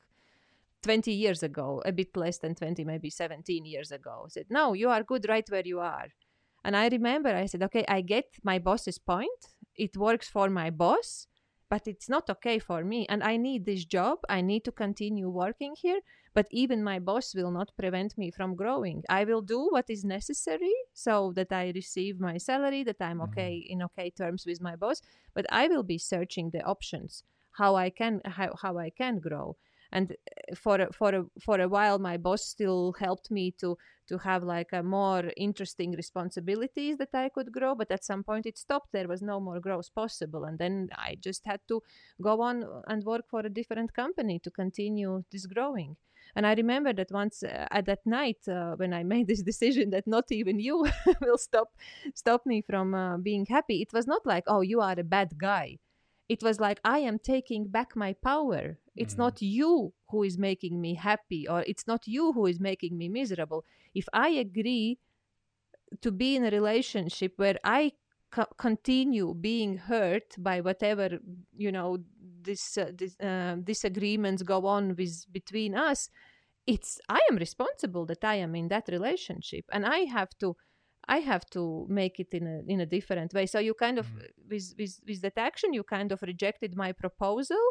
20 years ago a bit less than 20 maybe 17 years ago. Said no you are good right where you are. And i remember i said okay i get my boss's point. It works for my boss but it's not okay for me and i need this job. I need to continue working here but even my boss will not prevent me from growing. I will do what is necessary so that i receive my salary that i'm mm-hmm. okay in okay terms with my boss but i will be searching the options how i can how, how i can grow and uh, for a, for a, for a while my boss still helped me to to have like a more interesting responsibilities that I could grow but at some point it stopped. There was no more growth possible. And then I just had to go on and work for a different company to continue this growing. And I remember that once uh, at that night uh, when I [LAUGHS] made this decision that not even you [LAUGHS] will stop stop me from uh, being happy it was not like oh you are a bad guy. It was like i am taking back my power it's Mhm. not you who is making me happy or it's not you who is making me miserable. If i agree to be in a relationship where i co- continue being hurt by whatever you know this, uh, this uh, disagreements go on with between us it's i am responsible that i am in that relationship and i have to i have to make it in a in a different way. So you kind of with with with that action you kind of rejected my proposal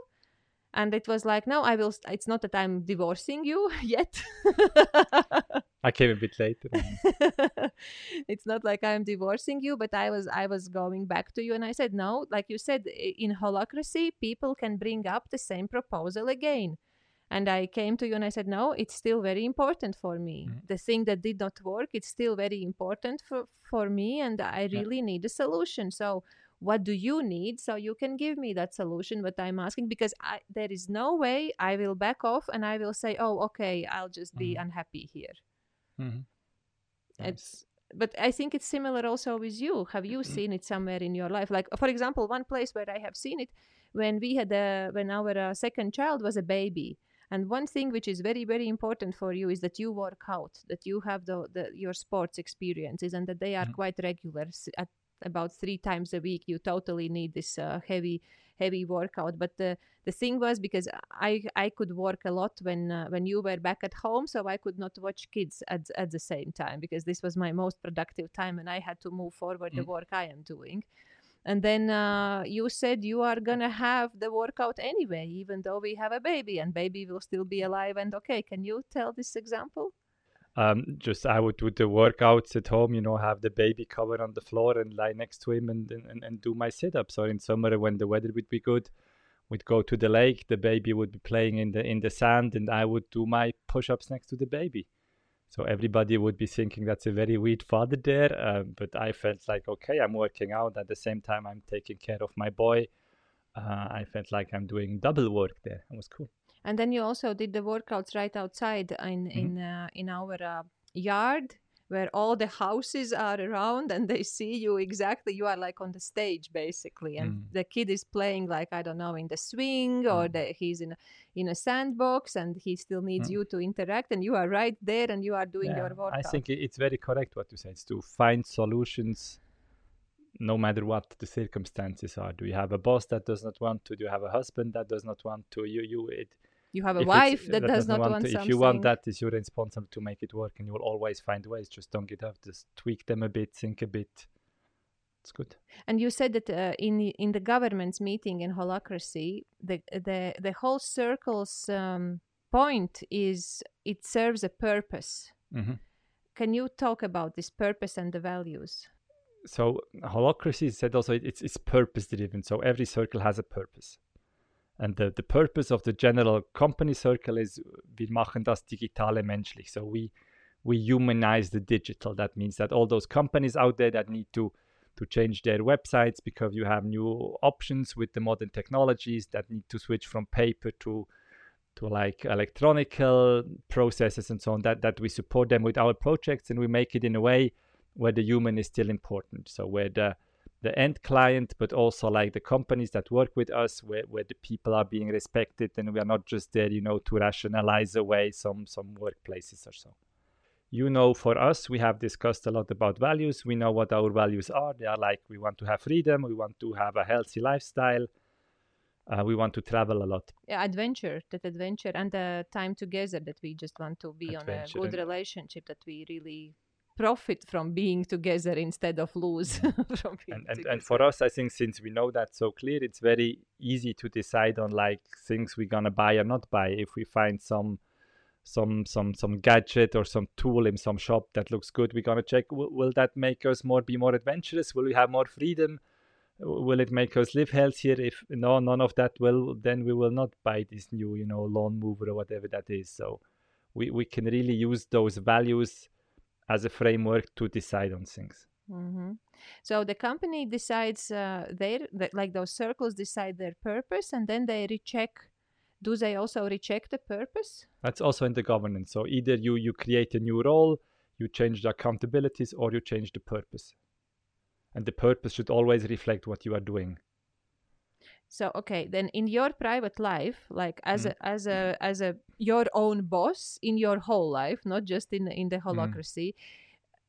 and it was like no i will st- it's not that i'm divorcing you [LAUGHS] yet [LAUGHS] I came a bit later. [LAUGHS] it's not like i'm divorcing you but i was i was going back to you and i said no like you said in holacracy people can bring up the same proposal again and i came to you and i said no it's still very important for me Mhm. the thing that did not work it's still very important for for me and i Yeah. really need a solution so what do you need so you can give me that solution what i'm asking because I, there is no way i will back off and i will say oh okay i'll just be Mhm. unhappy here Mhm. it's but i think it's similar also with you have you seen it somewhere in your life like for example one place where i have seen it when we had a when our uh, second child was a baby and one thing which is very very important for you is that you work out that you have the, the your sports experiences and that they are Mhm. quite regular at about three times a week you totally need this uh, heavy heavy workout. But the the thing was because i i could work a lot when uh, when you were back at home so i could not watch kids at, at the same time because this was my most productive time and i had to move forward the Mm. work i am doing. And then uh, you said you are gonna have the workout anyway even though we have a baby and baby will still be alive and okay can you tell this example um, just I would do the workouts at home, you know, have the baby covered on the floor and lie next to him and, and, and do my sit ups. Or in summer when the weather would be good, we'd go to the lake, the baby would be playing in the in the sand and I would do my push ups next to the baby. So everybody would be thinking that's a very weird father there. Um, but I felt like, okay, I'm working out. At the same time, I'm taking care of my boy. Uh, I felt like I'm doing double work there. It was cool. And then you also did the workouts right outside in Mhm. in uh, in our uh, yard where all the houses are around and they see you exactly you are like on the stage basically and Mm. the kid is playing like i don't know in the swing or Mm. the, he's in a, in a sandbox and he still needs Mm. you to interact and you are right there and you are doing your Yeah, workout I think it's very correct what you said. It's to find solutions no matter what the circumstances are. Do you have a boss that does not want to? Do you have a husband that does not want to? You, you, it, you have a if wife that, does not want, to. something If you want that, it's your responsibility to make it work, and you will always find ways. Just don't get up. Just tweak them a bit, think a bit. It's good. And you said that uh, in the, in the government's meeting in holacracy, the the the whole circle's um, point is it serves a purpose. hmm Can you talk about this purpose and the values? so holacracy said also it- it's it's purpose driven so every circle has a purpose and the, the purpose of the general company circle is wir machen das digitale menschlich. So we we humanize the digital. That means that all those companies out there that need to to change their websites because you have new options with the modern technologies that need to switch from paper to to like electronical processes and so on that that we support them with our projects and we make it in a way where the human is still important. So where the the end client but also like the companies that work with us where, where the people are being respected and we are not just there you know to rationalize away some some workplaces or so. You know for us we have discussed a lot about values. We know what our values are. They are like we want to have freedom. We want to have a healthy lifestyle. Uh, we want to travel a lot. Yeah, adventure, that adventure, and the time together that we just want to be Adventure on a good relationship that we really profit from being together instead of lose [LAUGHS] from being and, and, together. and for us i think since we know that so clear it's very easy to decide on like things we're gonna buy or not buy. If we find some some some some gadget or some tool in some shop that looks good we're gonna check will, will that make us more be more adventurous? Will we have more freedom? Will it make us live healthier? If no none of that will then we will not buy this new you know lawn mover or whatever that is. So we, we can really use those values as a framework to decide on things hmm So the company decides uh, their that like those circles decide their purpose, and then they recheck. Do they also recheck the purpose? That's also in the governance. So either you you create a new role, you change the accountabilities, or you change the purpose. And the purpose should always reflect what you are doing. So okay, then in your private life, like as Mhm. a as a as a your own boss in your whole life, not just in in the holacracy,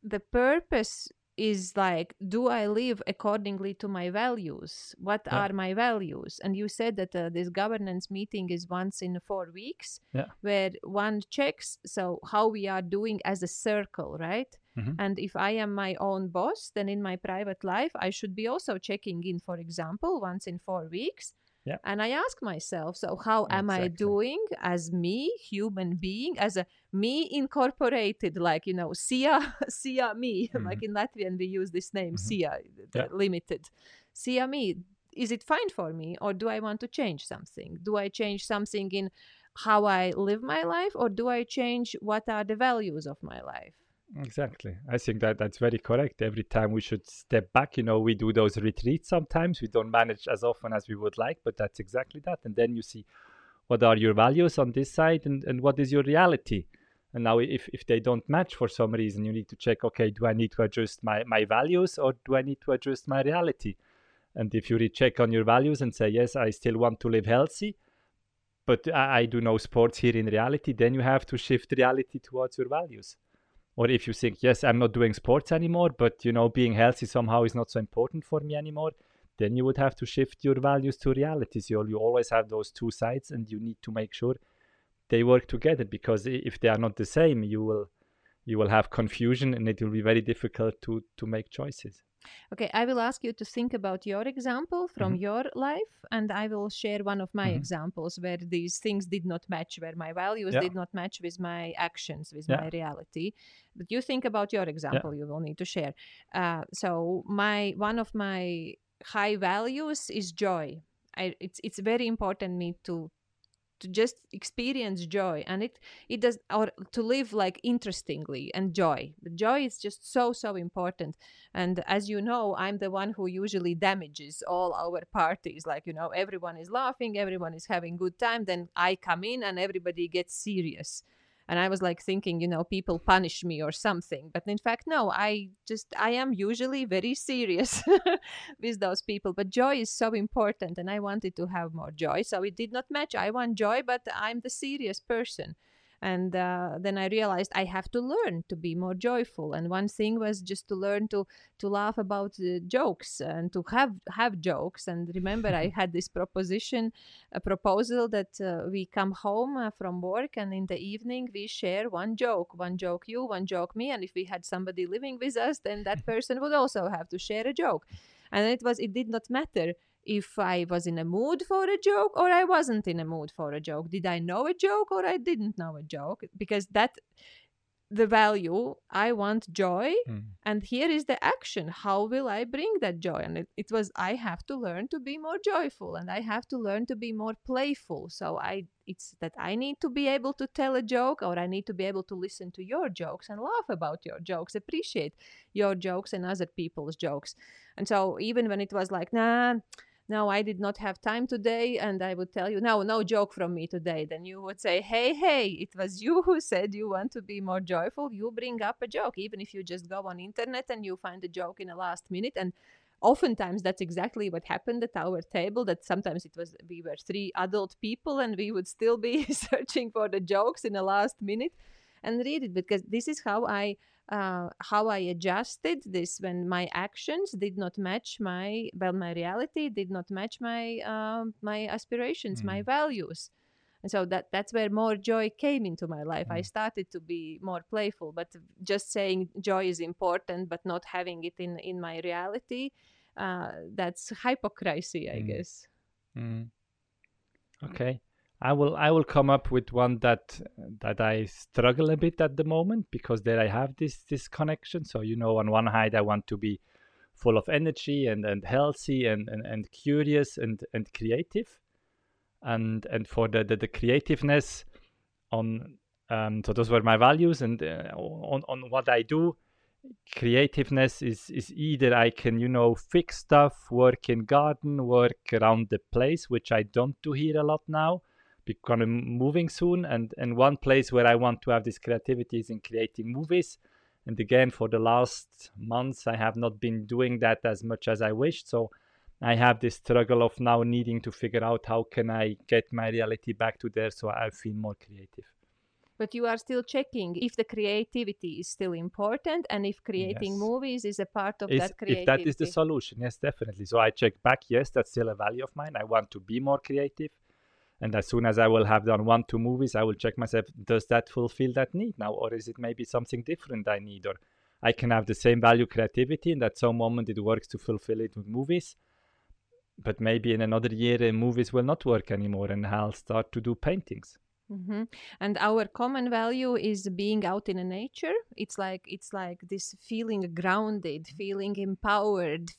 the purpose is like do i live accordingly to my values what Yeah. are my values and you said that uh, this governance meeting is once in four weeks Yeah. where one checks so how we are doing as a circle right Mhm. and if i am my own boss then in my private life i should be also checking in for example once in four weeks Yeah. and i ask myself so how am i doing as me human being as a me incorporated like you know sia [LAUGHS] sia me like in latvian we use this name Mhm. sia Yeah. limited sia me is it fine for me or do i want to change something do i change something in how i live my life or do i change what are the values of my life Exactly. I think that that's very correct. Every time we should step back. You know, we do those retreats sometimes. We don't manage as often as we would like, but that's exactly that. And then you see what are your values on this side and, and what is your reality. And now if, if they don't match for some reason, you need to check, okay, do I need to adjust my, my values or do I need to adjust my reality? And if you recheck on your values and say, yes, I still want to live healthy, but I, I do no sports here in reality, then you have to shift reality towards your values or if you think yes i'm not doing sports anymore but you know being healthy somehow is not so important for me anymore then you would have to shift your values to realities. You, you always have those two sides and you need to make sure they work together because if they are not the same you will you will have confusion and it will be very difficult to to make choices Okay, I will ask you to think about your example from Mhm. your life, and I will share one of my Mhm. examples where these things did not match, where my values Yeah. did not match with my actions, with Yeah. my reality. But you think about your example, you will need to share. Uh, so my one of my high values is joy. I, it's it's very important me to to just experience joy and it it does or to live like interestingly and joy. The joy is just so so important and as you know i'm the one who usually damages all our parties. Like you know everyone is laughing everyone is having good time then i come in and everybody gets serious and i was like thinking you know people punish me or something but in fact no i just i am usually very serious [LAUGHS] with those people but joy is so important and i wanted to have more joy so it did not match. I want joy but i'm the serious person and uh, then i realized i have to learn to be more joyful. And one thing was just to learn to to laugh about uh, jokes and to have have jokes. And remember i [LAUGHS] had this proposition a proposal that uh, we come home uh, from work and in the evening we share one joke one joke you one joke me. And if we had somebody living with us then that [LAUGHS] person would also have to share a joke. And it was it did not matter if I was in a mood for a joke or I wasn't in a mood for a joke. Did I know a joke or I didn't know a joke? Because that the value i want joy Mm. and here is the action how will i bring that joy and it, it was i have to learn to be more joyful and i have to learn to be more playful so i it's that i need to be able to tell a joke or i need to be able to listen to your jokes and laugh about your jokes appreciate your jokes and other people's jokes and so even when it was like nah no, I did not have time today, and I would tell you, no, no joke from me today. Then you would say, hey, hey, it was you who said you want to be more joyful. You bring up a joke, even if you just go on internet and you find a joke in the last minute. And oftentimes that's exactly what happened at our table. That sometimes it was we were three adult people, and we would still be [LAUGHS] searching for the jokes in the last minute and read it because this is how I uh, how I adjusted this when my actions did not match my well my reality did not match my um, my aspirations my Mm. values and so that that's where more joy came into my life i Mm. started to be more playful but just saying joy is important but not having it in in my reality uh, that's hypocrisy i Mm. guess Mm. Okay. I will I will come up with one that that I struggle a bit at the moment because there I have this this connection. So you know on one hand I want to be full of energy and, and healthy and, and, and curious and, and creative. And and for the, the, the creativeness on um, so those were my values and uh, on, on what I do creativeness is is either I can you know fix stuff, work in garden, work around the place, which I don't do here a lot now, because I'm moving soon. And and one place where I want to have this creativity is in creating movies. And again, for the last months, I have not been doing that as much as I wished. So I have this struggle of now needing to figure out how can I get my reality back to there so I feel more creative. but you are still checking if the creativity is still important and if creating Yes. movies is a part of Is- that if that is the solution, yes, definitely. So I check back, yes, that's still a value of mine. I want to be more creative. And as soon as I will have done one, two movies, I will check myself, does that fulfill that need now? Or is it maybe something different I need? Or I can have the same value creativity and at some moment it works to fulfill it with movies. But maybe in another year, uh, movies will not work anymore and I'll start to do paintings. hmm And our common value is being out in the nature. It's like it's like this feeling grounded, feeling empowered.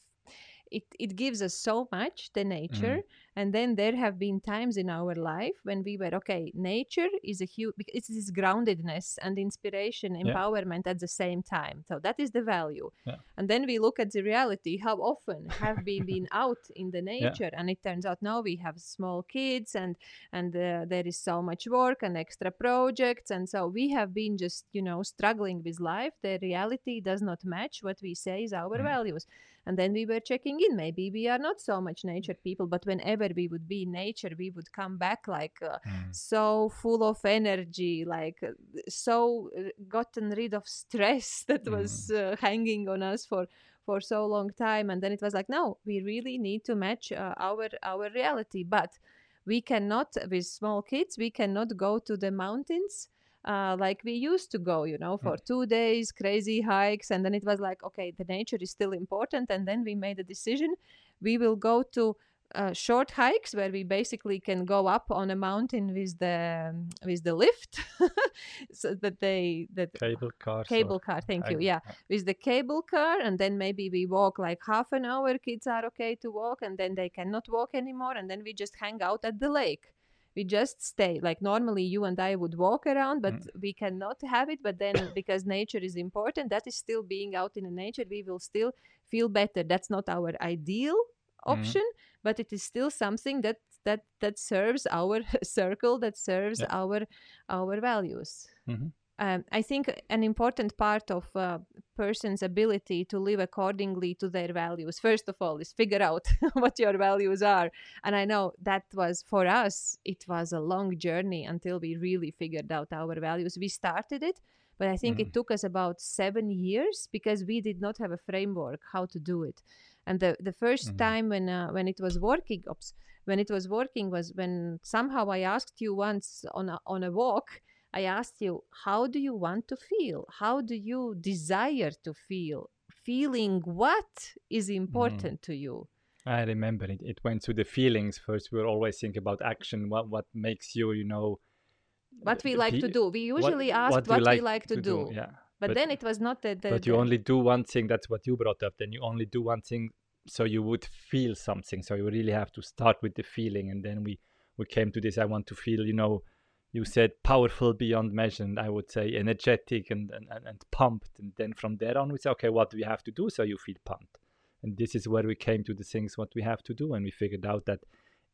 It it gives us so much the nature, and then there have been times in our life when we were okay. Nature is a huge. It's this groundedness and inspiration, Yeah. empowerment at the same time. So that is the value. Yeah. And then we look at the reality. How often have we been [LAUGHS] out in the nature? And it turns out now we have small kids and and uh, there is so much work and extra projects and so we have been just you know struggling with life the reality does not match what we say is our Mm. values and then we were checking in maybe we are not so much nature people but whenever we would be in nature we would come back like uh, so full of energy like uh, so uh, gotten rid of stress [LAUGHS] that was uh, hanging on us for for so long time. And then it was like no we really need to match uh, our our reality. But we cannot with small kids we cannot go to the mountains uh, like we used to go you know for two days crazy hikes. And then it was like okay the nature is still important. And then we made a decision we will go to uh, short hikes where we basically can go up on a mountain with the with the lift [LAUGHS] so that they that Cable car cable car thank you yeah with the cable car and then maybe we walk like half an hour kids are okay to walk and then they cannot walk anymore and then we just hang out at the lake. We just stay like normally you and i would walk around but we cannot have it but then [COUGHS] because nature is important that is still being out in the nature we will still feel better. That's not our ideal option but it is still something that that that serves our [LAUGHS] circle that serves Yeah. our our values Mhm. um, I think an important part of a person's ability to live accordingly to their values, first of all, is figure out [LAUGHS] what your values are. And I know that was for us, it was a long journey until we really figured out our values. We started it, but I think it mm-hmm. took us about seven years because we did not have a framework how to do it. And the, the 1st mm-hmm. time when uh, when it was working, oops, when it was working was when somehow I asked you once on a, on a walk, I asked you, how do you want to feel? How do you desire to feel? Feeling what is mm-hmm. important to you? I remember it. It went to the feelings first. We were always thinking about action. What what makes you, you know, what we like to do. We usually what, asked what, what, do you we like to, do. Yeah. But, But- then it was not that. the, but you the- only do one thing that's what you brought up then you only do one thing so you would feel something so you really have to start with the feeling and then we we came to this i want to feel you know you said powerful beyond measure and i would say energetic and and, and, and pumped and then from there on we say okay what do we have to do so you feel pumped and this is where we came to the things what we have to do and we figured out that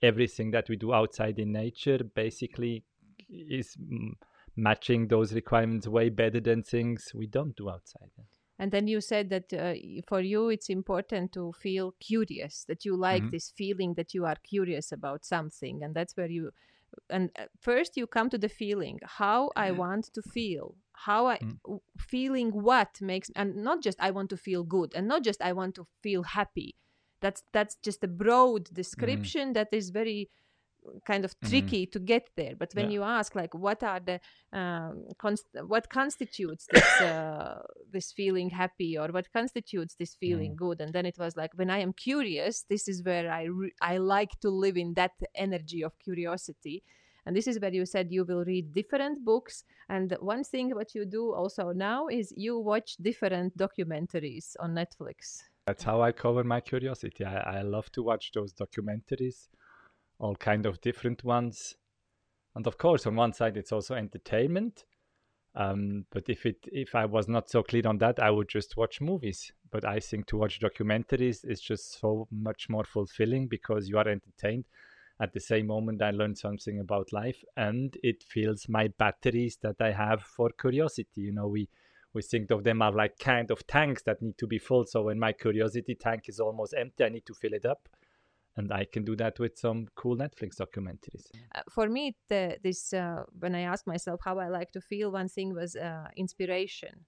everything that we do outside in nature basically is mm, matching those requirements way better than things we don't do outside and then you said that uh, for you it's important to feel curious that you like Mhm. this feeling that you are curious about something and that's where you and uh, first you come to the feeling how i want to feel how i Mm. w- feeling what makes and not just i want to feel good and not just i want to feel happy that's that's just a broad description that is very kind of Mhm. tricky to get there but when Yeah. you ask like what are the um, const- what constitutes this uh, this feeling happy or what constitutes this feeling Mm. good and then it was like when i am curious this is where i re- i like to live in that energy of curiosity and this is where you said you will read different books and one thing what you do also now is you watch different documentaries on netflix That's how I cover my curiosity. I, I love to watch those documentaries, all kind of different ones. And of course, on one side, it's also entertainment. Um, but if it if I was not so clear on that, I would just watch movies. But I think to watch documentaries is just so much more fulfilling because you are entertained. At the same moment, I learn something about life, and it fills my batteries that I have for curiosity. You know, we we think of them are like kind of tanks that need to be full. So when my curiosity tank is almost empty, I need to fill it up, and I can do that with some cool Netflix documentaries. uh, for me the, this uh, when i asked myself how i like to feel one thing was uh, inspiration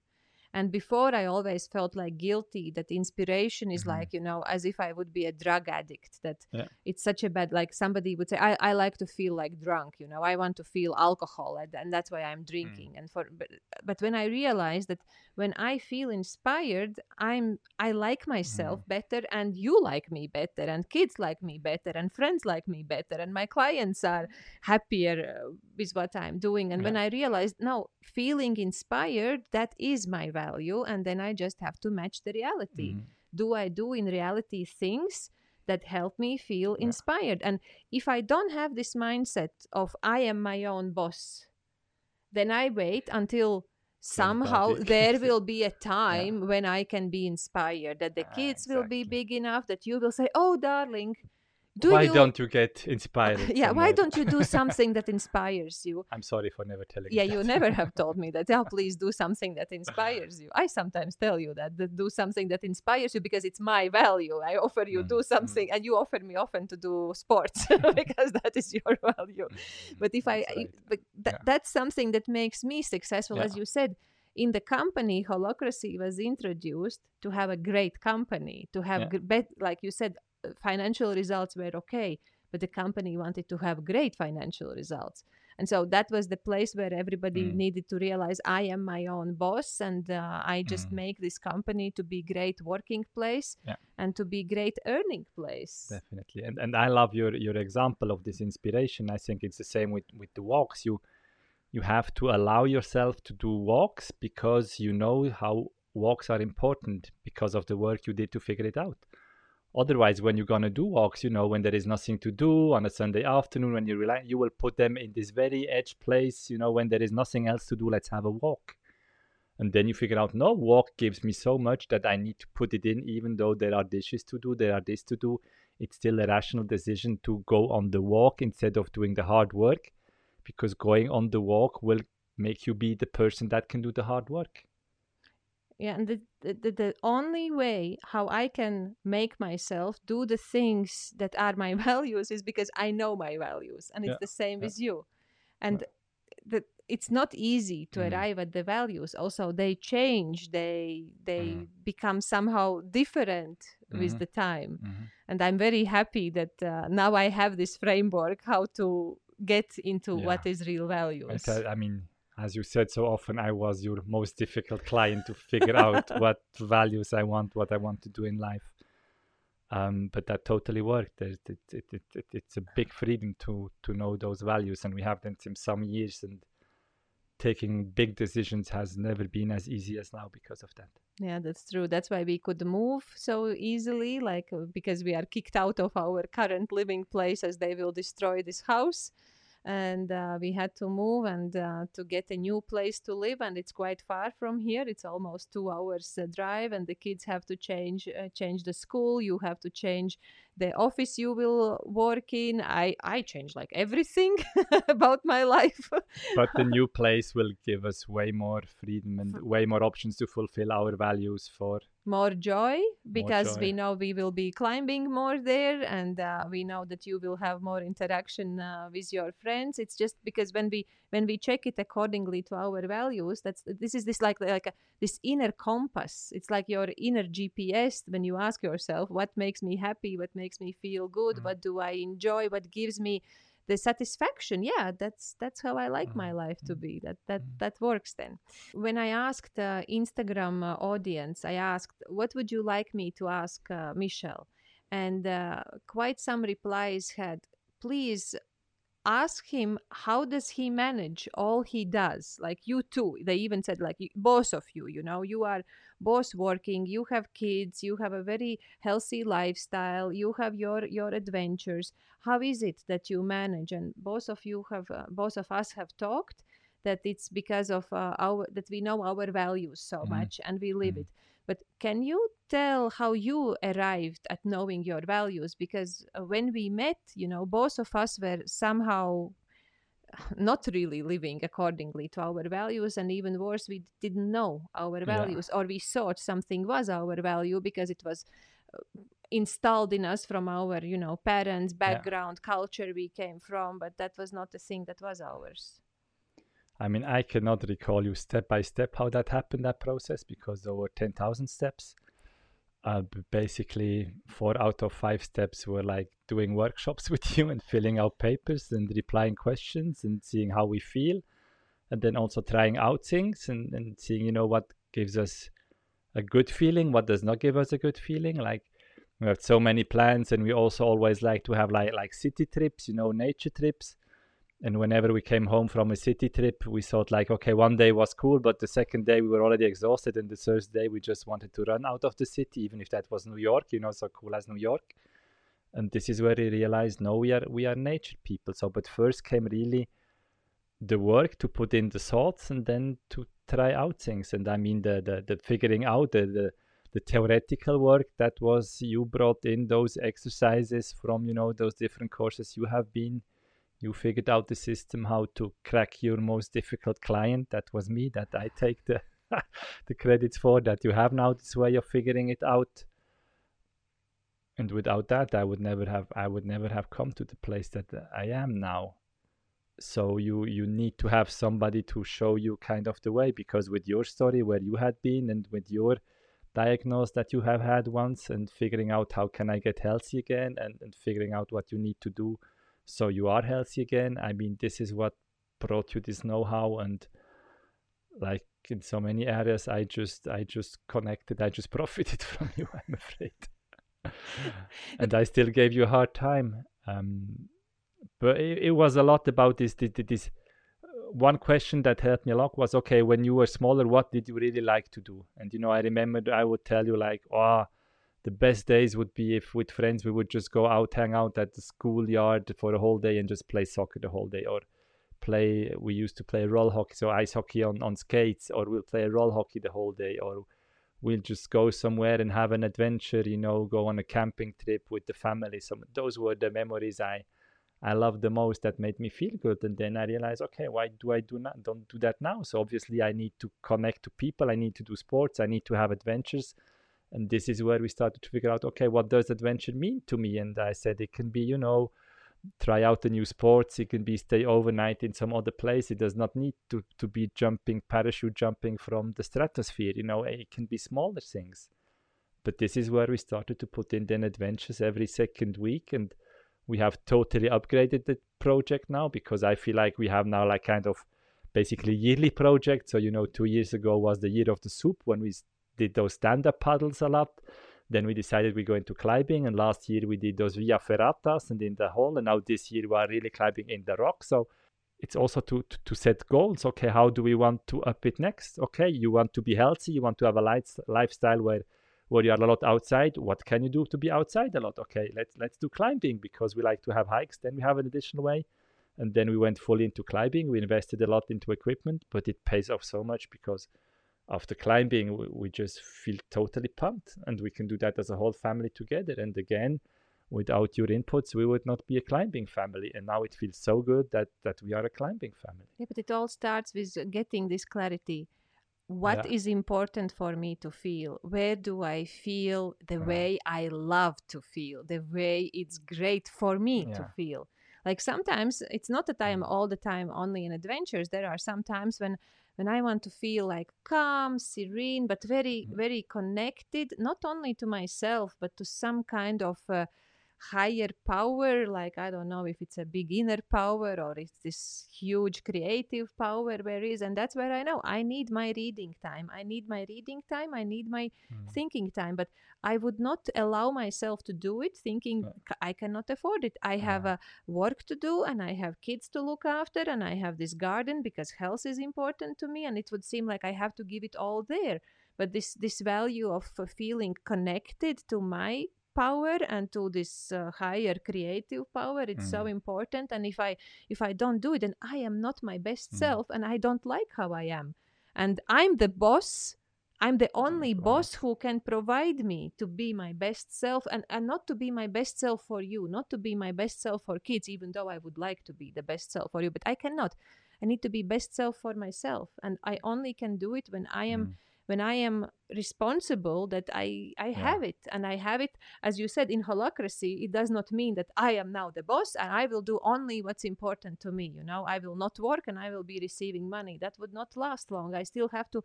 and before i always felt like guilty that inspiration is Mhm. like you know as if i would be a drug addict that Yeah. it's such a bad like somebody would say I, I like to feel like drunk you know i want to feel alcohol and, and that's why i'm drinking. And for but, but when i realized that when i feel inspired i'm i like myself better and you like me better and kids like me better and friends like me better and my clients are happier uh, with what i'm doing. And when i realized no feeling inspired that is my value and then i just have to match the reality. Mhm. do i do in reality things that help me feel inspired? And if i don't have this mindset of i am my own boss then i wait until somehow there [LAUGHS] will be a time when i can be inspired that the Ah, kids will be big enough that you will say oh darling do why you don't you get inspired? [LAUGHS] yeah why don't you do [LAUGHS] something that inspires you I'm sorry for never telling. yeah you Yeah, you never have [LAUGHS] told me that oh please do something that inspires you i sometimes tell you that, that do something that inspires you because it's my value i offer you Mm, do mm. something and you offer me often to do sports because that is your value mm, mm, but if i That's right. but tha- Yeah. that's something that makes me successful as you said in the company holacracy was introduced to have a great company to have Yeah. gr- bet- like you said financial results were okay but the company wanted to have great financial results and so that was the place where everybody Mm. needed to realize i am my own boss and uh, i just Mm. make this company to be great working place Yeah. and to be great earning place definitely and and i love your your example of this inspiration i think it's the same with with the walks you you have to allow yourself to do walks because you know how walks are important because of the work you did to figure it out otherwise when you're going to do walks you know when there is nothing to do on a sunday afternoon when you relax you will put them in this very edge place you know when there is nothing else to do let's have a walk. And then you figure out no walk gives me so much that i need to put it in even though there are dishes to do there are this to do. It's still a rational decision to go on the walk instead of doing the hard work because going on the walk will make you be the person that can do the hard work yeah and the, the, the, only way how i can make myself do the things that are my [LAUGHS] values is because i know my values and it's Yeah, the same yeah. with you and the, it's not easy to Mhm. arrive at the values also they change they they Mhm. become somehow different with Mhm. the time and i'm very happy that uh, now i have this framework how to get into what Yeah. is real values I, I mean as you said so often i was your most difficult client to figure out [LAUGHS] what values i want what i want to do in life um, but that totally worked it, it, it, it, it, it's a big freedom to to know those values and we have them since some years and taking big decisions has never been as easy as now because of that. Yeah, that's true. That's why we could move so easily, like uh, because we are kicked out of our current living place as they will destroy this house and uh, we had to move and uh, to get a new place to live and it's quite far from here. It's almost two hours uh, drive and the kids have to change uh, change the school. You have to change the office you will work in i i change like everything [LAUGHS] about my life. But the [LAUGHS] new place will give us way more freedom and way more options to fulfill our values for more joy because more joy. we know we will be climbing more there and uh, we know that you will have more interaction uh, with your friends. It's just because when we when we check it accordingly to our values that's this is this like like a, this inner compass. It's like your inner gps when you ask yourself what makes me happy? What makes me feel good mm. what do i enjoy what gives me the satisfaction yeah that's that's how i like my mm-hmm. life to be that that mm-hmm. that works then when i asked uh, instagram uh, audience i asked what would you like me to ask uh, Michel and uh, quite some replies had please ask him how does he manage all he does like you too they even said like both of you you know you are both working you have kids you have a very healthy lifestyle you have your your adventures how is it that you manage and both of you have uh, both of us have talked that it's because of uh, our that we know our values so mm-hmm. much and we live mm-hmm. it but can you tell how you arrived at knowing your values? Because uh, when we met, you know, both of us were somehow [SIGHS] not really living accordingly to our values and even worse we didn't know our values yeah. or we thought something was our value because it was uh, installed in us from our you know parents background yeah. culture we came from but that was not the thing that was ours I mean, I cannot recall you step by step how that happened, that process, because there were 10,000 steps. Uh, basically, four out of five steps were like doing workshops [LAUGHS] with you and filling out papers and replying questions and seeing how we feel. And then also trying out things and, and seeing, you know, what gives us a good feeling, what does not give us a good feeling. Like, we have so many plans and we also always like to have like like city trips you know nature trips and whenever we came home from a city trip we thought like okay one day was cool but the second day we were already exhausted and the third day we just wanted to run out of the city even if that was new york you know so cool as new york. And this is where we realized no we are we are nature people. So but first came really the work to put in the thoughts and then to try out things. And i mean the the, the figuring out the, the the theoretical work that was you brought in those exercises from you know those different courses you have been you figured out the system how to crack your most difficult client. That was me that i take the [LAUGHS] the credits for that you have now this way of figuring it out. And without that i would never have i would never have come to the place that uh, i am now. So you you need to have somebody to show you kind of the way because with your story where you had been and with your diagnosis that you have had once and figuring out how can i get healthy again and, and figuring out what you need to do so you are healthy again. I mean this is what brought you this know-how and like in so many areas i just i just connected i just [LAUGHS] profited from you i'm afraid. [LAUGHS] And i still gave you a hard time. Um, but it, it, was a lot about this this, this uh, one question that helped me a lot was okay when you were smaller what did you really like to do? And you know i remember i would tell you like oh the best days would be if with friends we would just go out hang out at the schoolyard for a whole day and just play soccer the whole day or play we used to play roll hockey so ice hockey on, on skates or we'll play roll hockey the whole day or we'll just go somewhere and have an adventure you know go on a camping trip with the family. So those were the memories i i loved the most that made me feel good. And then i realized okay why do i do not don't do that now? So obviously i need to connect to people. I need to do sports. I need to have adventures and this is where we started to figure out okay what does adventure mean to me? And i said it can be you know try out the new sports it can be stay overnight in some other place. It does not need to to be jumping parachute jumping from the stratosphere you know it can be smaller things. But this is where we started to put in then adventures every second week. And we have totally upgraded the project now because i feel like we have now like kind of basically yearly project. So you know two years ago was the year of the SUP when we did those stand-up paddles a lot. Then we decided we go into climbing, and last year we did those via ferratas and in the hole, and now this year we are really climbing in the rock. So it's also to, to, to set goals. Okay, how do we want to up it next? Okay, you want to be healthy, you want to have a light, lifestyle where where you are a lot outside. What can you do to be outside a lot? Okay, let's let's do climbing because we like to have hikes. Then we have an additional way, and then we went fully into climbing. We invested a lot into equipment, but it pays off so much because after climbing we, we just feel totally pumped, and we can do that as a whole family together. And again, without your inputs we would not be a climbing family and now it feels so good that that we are a climbing family yeah but it all starts with getting this clarity What Yeah. is important for me to feel where do i feel the Yeah. way i love to feel the way it's great for me to feel like sometimes it's not that i am Mm. all the time only in adventures there are some times when when i want to feel like calm serene but very Mhm. very connected not only to myself but to some kind of uh, higher power like i don't know if it's a big inner power or it's this huge creative power where is and that's where i know. I need my reading time. I need my reading time. I need my Mm. thinking time but i would not allow myself to do it thinking. I cannot afford it. I have a work to do and i have kids to look after and i have this garden because health is important to me and it would seem like i have to give it all there. But this this value of uh, feeling connected to my power and to this uh, higher creative power it's so Mm. important and if i if i don't do it then i am not my best Mm. self and i don't like how i am and i'm the boss i'm the only boss who can provide me to be my best self and, and not to be my best self for you not to be my best self for kids even though i would like to be the best self for you but i cannot i need to be best self for myself and i only can do it when i am Mm. When I am responsible that I I Yeah. have it and I have it as you said in holacracy it does not mean that I am now the boss and I will do only what's important to me you know? I will not work and I will be receiving money. That would not last long. I still have to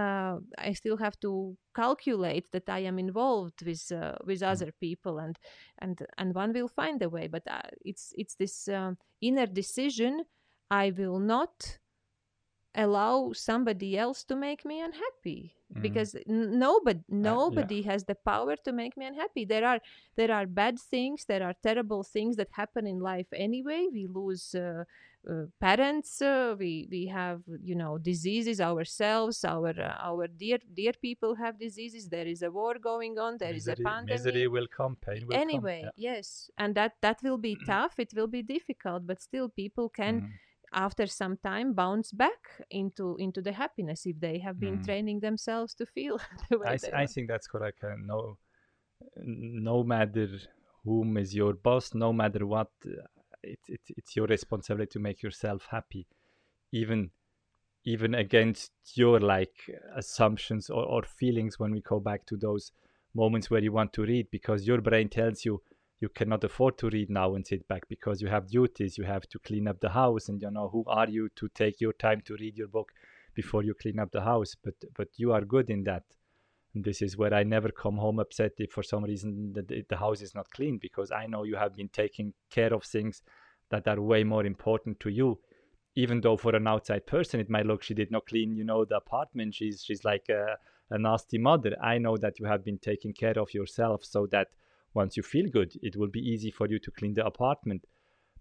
uh, I still have to calculate that I am involved with uh, with other people and and and one will find a way. But uh, it's it's this um, inner decision I will not allow somebody else to make me unhappy Mm. because n- nobody yeah. nobody has the power to make me unhappy there are there are bad things there are terrible things that happen in life anyway we lose uh, uh, parents uh, we we have you know diseases ourselves our uh, our dear dear people have diseases there is a war going on there is misery, a pandemic misery will come pain will anyway come. yes and that that will be [CLEARS THROAT] tough it will be difficult but still people can Mm. After some time bounce back into into the happiness if they have been Mm. training themselves to feel [LAUGHS] the way I, th- I think that's correct. Uh, no, no matter whom is your boss, no matter what, uh, it's it's it's your responsibility to make yourself happy, even even against your like assumptions or, or feelings when we go back to those moments where you want to read because your brain tells you you cannot afford to read now and sit back because you have duties you have to clean up the house and you know who are you to take your time to read your book before you clean up the house. But but you are good in that. And this is where i never come home upset if for some reason the, the, house is not clean because i know you have been taking care of things that are way more important to you. Even though for an outside person it might look she did not clean you know the apartment. She's she's like a, a nasty mother. I know that you have been taking care of yourself so that once you feel good it will be easy for you to clean the apartment.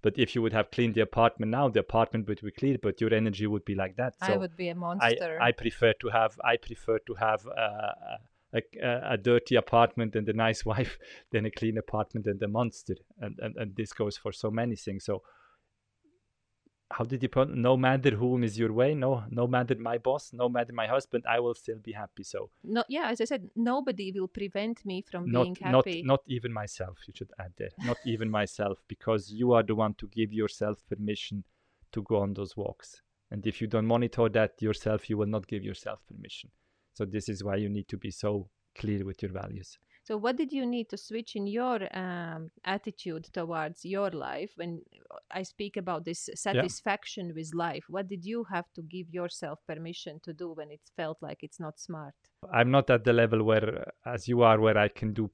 But if you would have cleaned the apartment now the apartment would be clean but your energy would be like that. So I would be a monster. I prefer to have I prefer to have uh, a, a, a dirty apartment and a nice [LAUGHS] wife than a clean apartment and a monster. And, and, and this goes for so many things. So how did you put no matter whom is your way no no matter my boss no matter my husband I will still be happy. So no, yeah, as I said, nobody will prevent me from not being not happy. not even myself you should add there. Not even myself because you are the one to give yourself permission to go on those walks. And if you don't monitor that yourself you will not give yourself permission. So this is why you need to be so clear with your values So, what did you need to switch in your um, attitude towards your life when I speak about this satisfaction with life? What did you have to give yourself permission to do when it felt like it's not smart? i'm not at the level where uh, as you are where i can do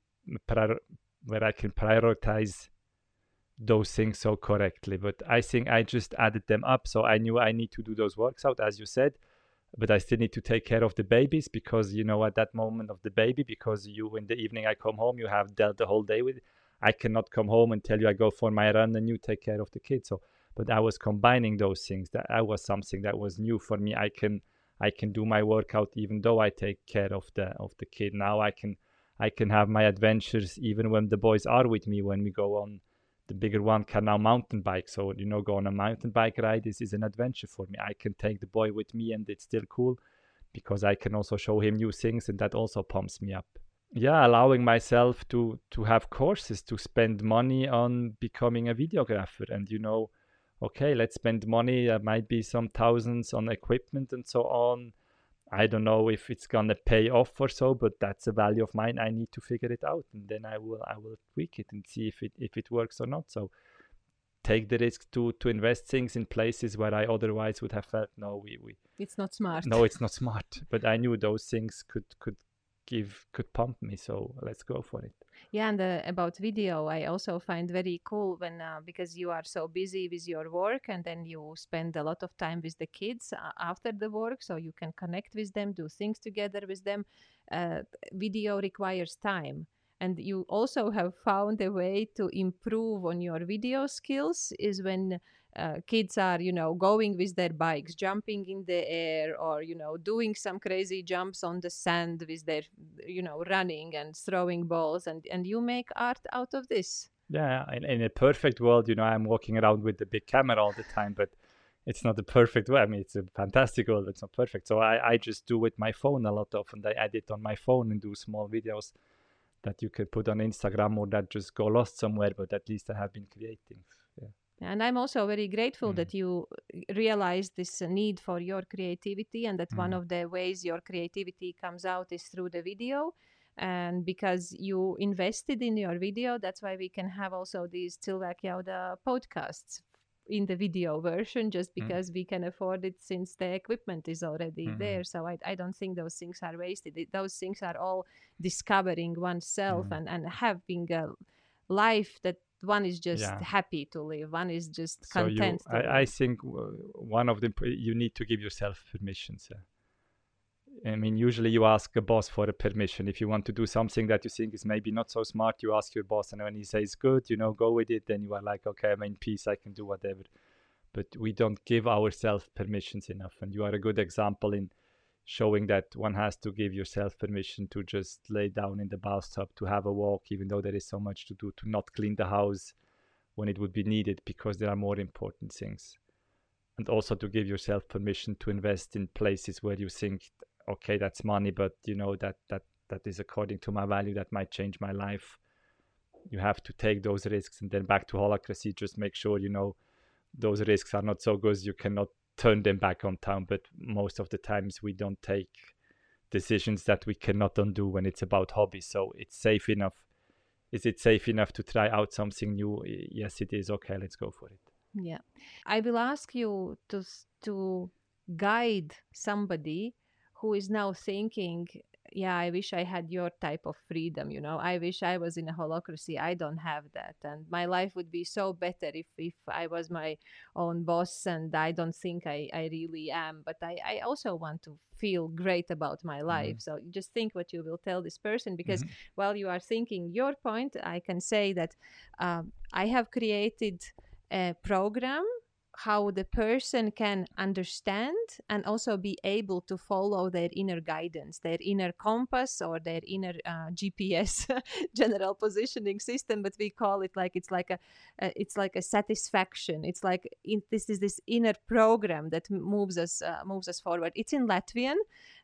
prior- where i can prioritize those things so correctly but i think i just added them up so i knew i need to do those works out as you said but i still need to take care of the babies because you know at that moment of the baby because you in the evening i come home you have dealt the whole day with i cannot come home and tell you i go for my run and you take care of the kids so but I was combining those things. That I was something that was new for me. I can I can do my workout even though I take care of the of the kid. Now I can I can have my adventures even when the boys are with me when we go on the bigger one can now mountain bike. So, you know, go on a mountain bike ride this is an adventure for me. I can take the boy with me and it's still cool because I can also show him new things and that also pumps me up. Yeah, allowing myself to to have courses to spend money on becoming a videographer and you know, okay, let's spend money. There might be some thousands on equipment and so on I don't know if it's gonna pay off or so, but that's a value of mine. I need to figure it out, and then I will I will tweak it and see if it if it works or not. So take the risk to to invest things in places where I otherwise would have felt no, we we it's not smart. No, it's not smart. But I knew those things could could give could pump me. So let's go for it yeah and uh, about video i also find very cool when uh, because you are so busy with your work and then you spend a lot of time with the kids uh, after the work so you can connect with them do things together with them uh, video requires time and you also have found a way to improve on your video skills is when uh, kids are you know going with their bikes jumping in the air or you know doing some crazy jumps on the sand with their you know running and throwing balls and and you make art out of this? Yeah in, in a perfect world you know i'm walking around with the big camera all the time but it's not the perfect way. I mean it's a fantastic world it's not perfect. So i i just do with my phone a lot of and i edit on my phone and do small videos that you could put on instagram or that just go lost somewhere but at least i have been creating and i'm also very grateful mm. that you realize this need for your creativity and that mm. one of the ways your creativity comes out is through the video and because you invested in your video that's why we can have also these Cilvēki jauda podcasts in the video version just mm. because mm. we can afford it since the equipment is already mm-hmm. there so I, I don't think those things are wasted it, those things are all discovering oneself mm. and, and having a life that one is just yeah. happy to live one is just so content you, I, I, think one of the you need to give yourself permission sir. I mean, usually you ask a boss for a permission. If you want to do something that you think is maybe not so smart, you ask your boss, and when he says good, you know, go with it, then you are like, okay, I'm in peace, I can do whatever. But we don't give ourselves permissions enough. And you are a good example in showing that one has to give yourself permission to just lay down in the bathtub, to have a walk, even though there is so much to do, to not clean the house when it would be needed because there are more important things. And also to give yourself permission to invest in places where you think, okay, that's money, but you know that that that is according to my value, that might change my life. You have to take those risks, and then back to holacracy, just make sure you know those risks are not so good you cannot turn them back on town. But most of the times we don't take decisions that we cannot undo when it's about hobbies. So it's safe enough. Is it safe enough to try out something new? Yes, it is. Okay, let's go for it. Yeah, I will ask you to to guide somebody who is now thinking yeah i wish i had your type of freedom you know i wish i was in a holacracy i don't have that and my life would be so better if if i was my own boss and i don't think i i really am but i i also want to feel great about my mm-hmm. life mm-hmm. so just think what you will tell this person because mm-hmm. while you are thinking your point i can say that um, i have created a program how the person can understand and also be able to follow their inner guidance their inner compass or their inner uh, gps [LAUGHS] general positioning system but we call it like it's like a uh, it's like a satisfaction. It's like in, this is this inner program that moves us uh, moves us forward. It's in latvian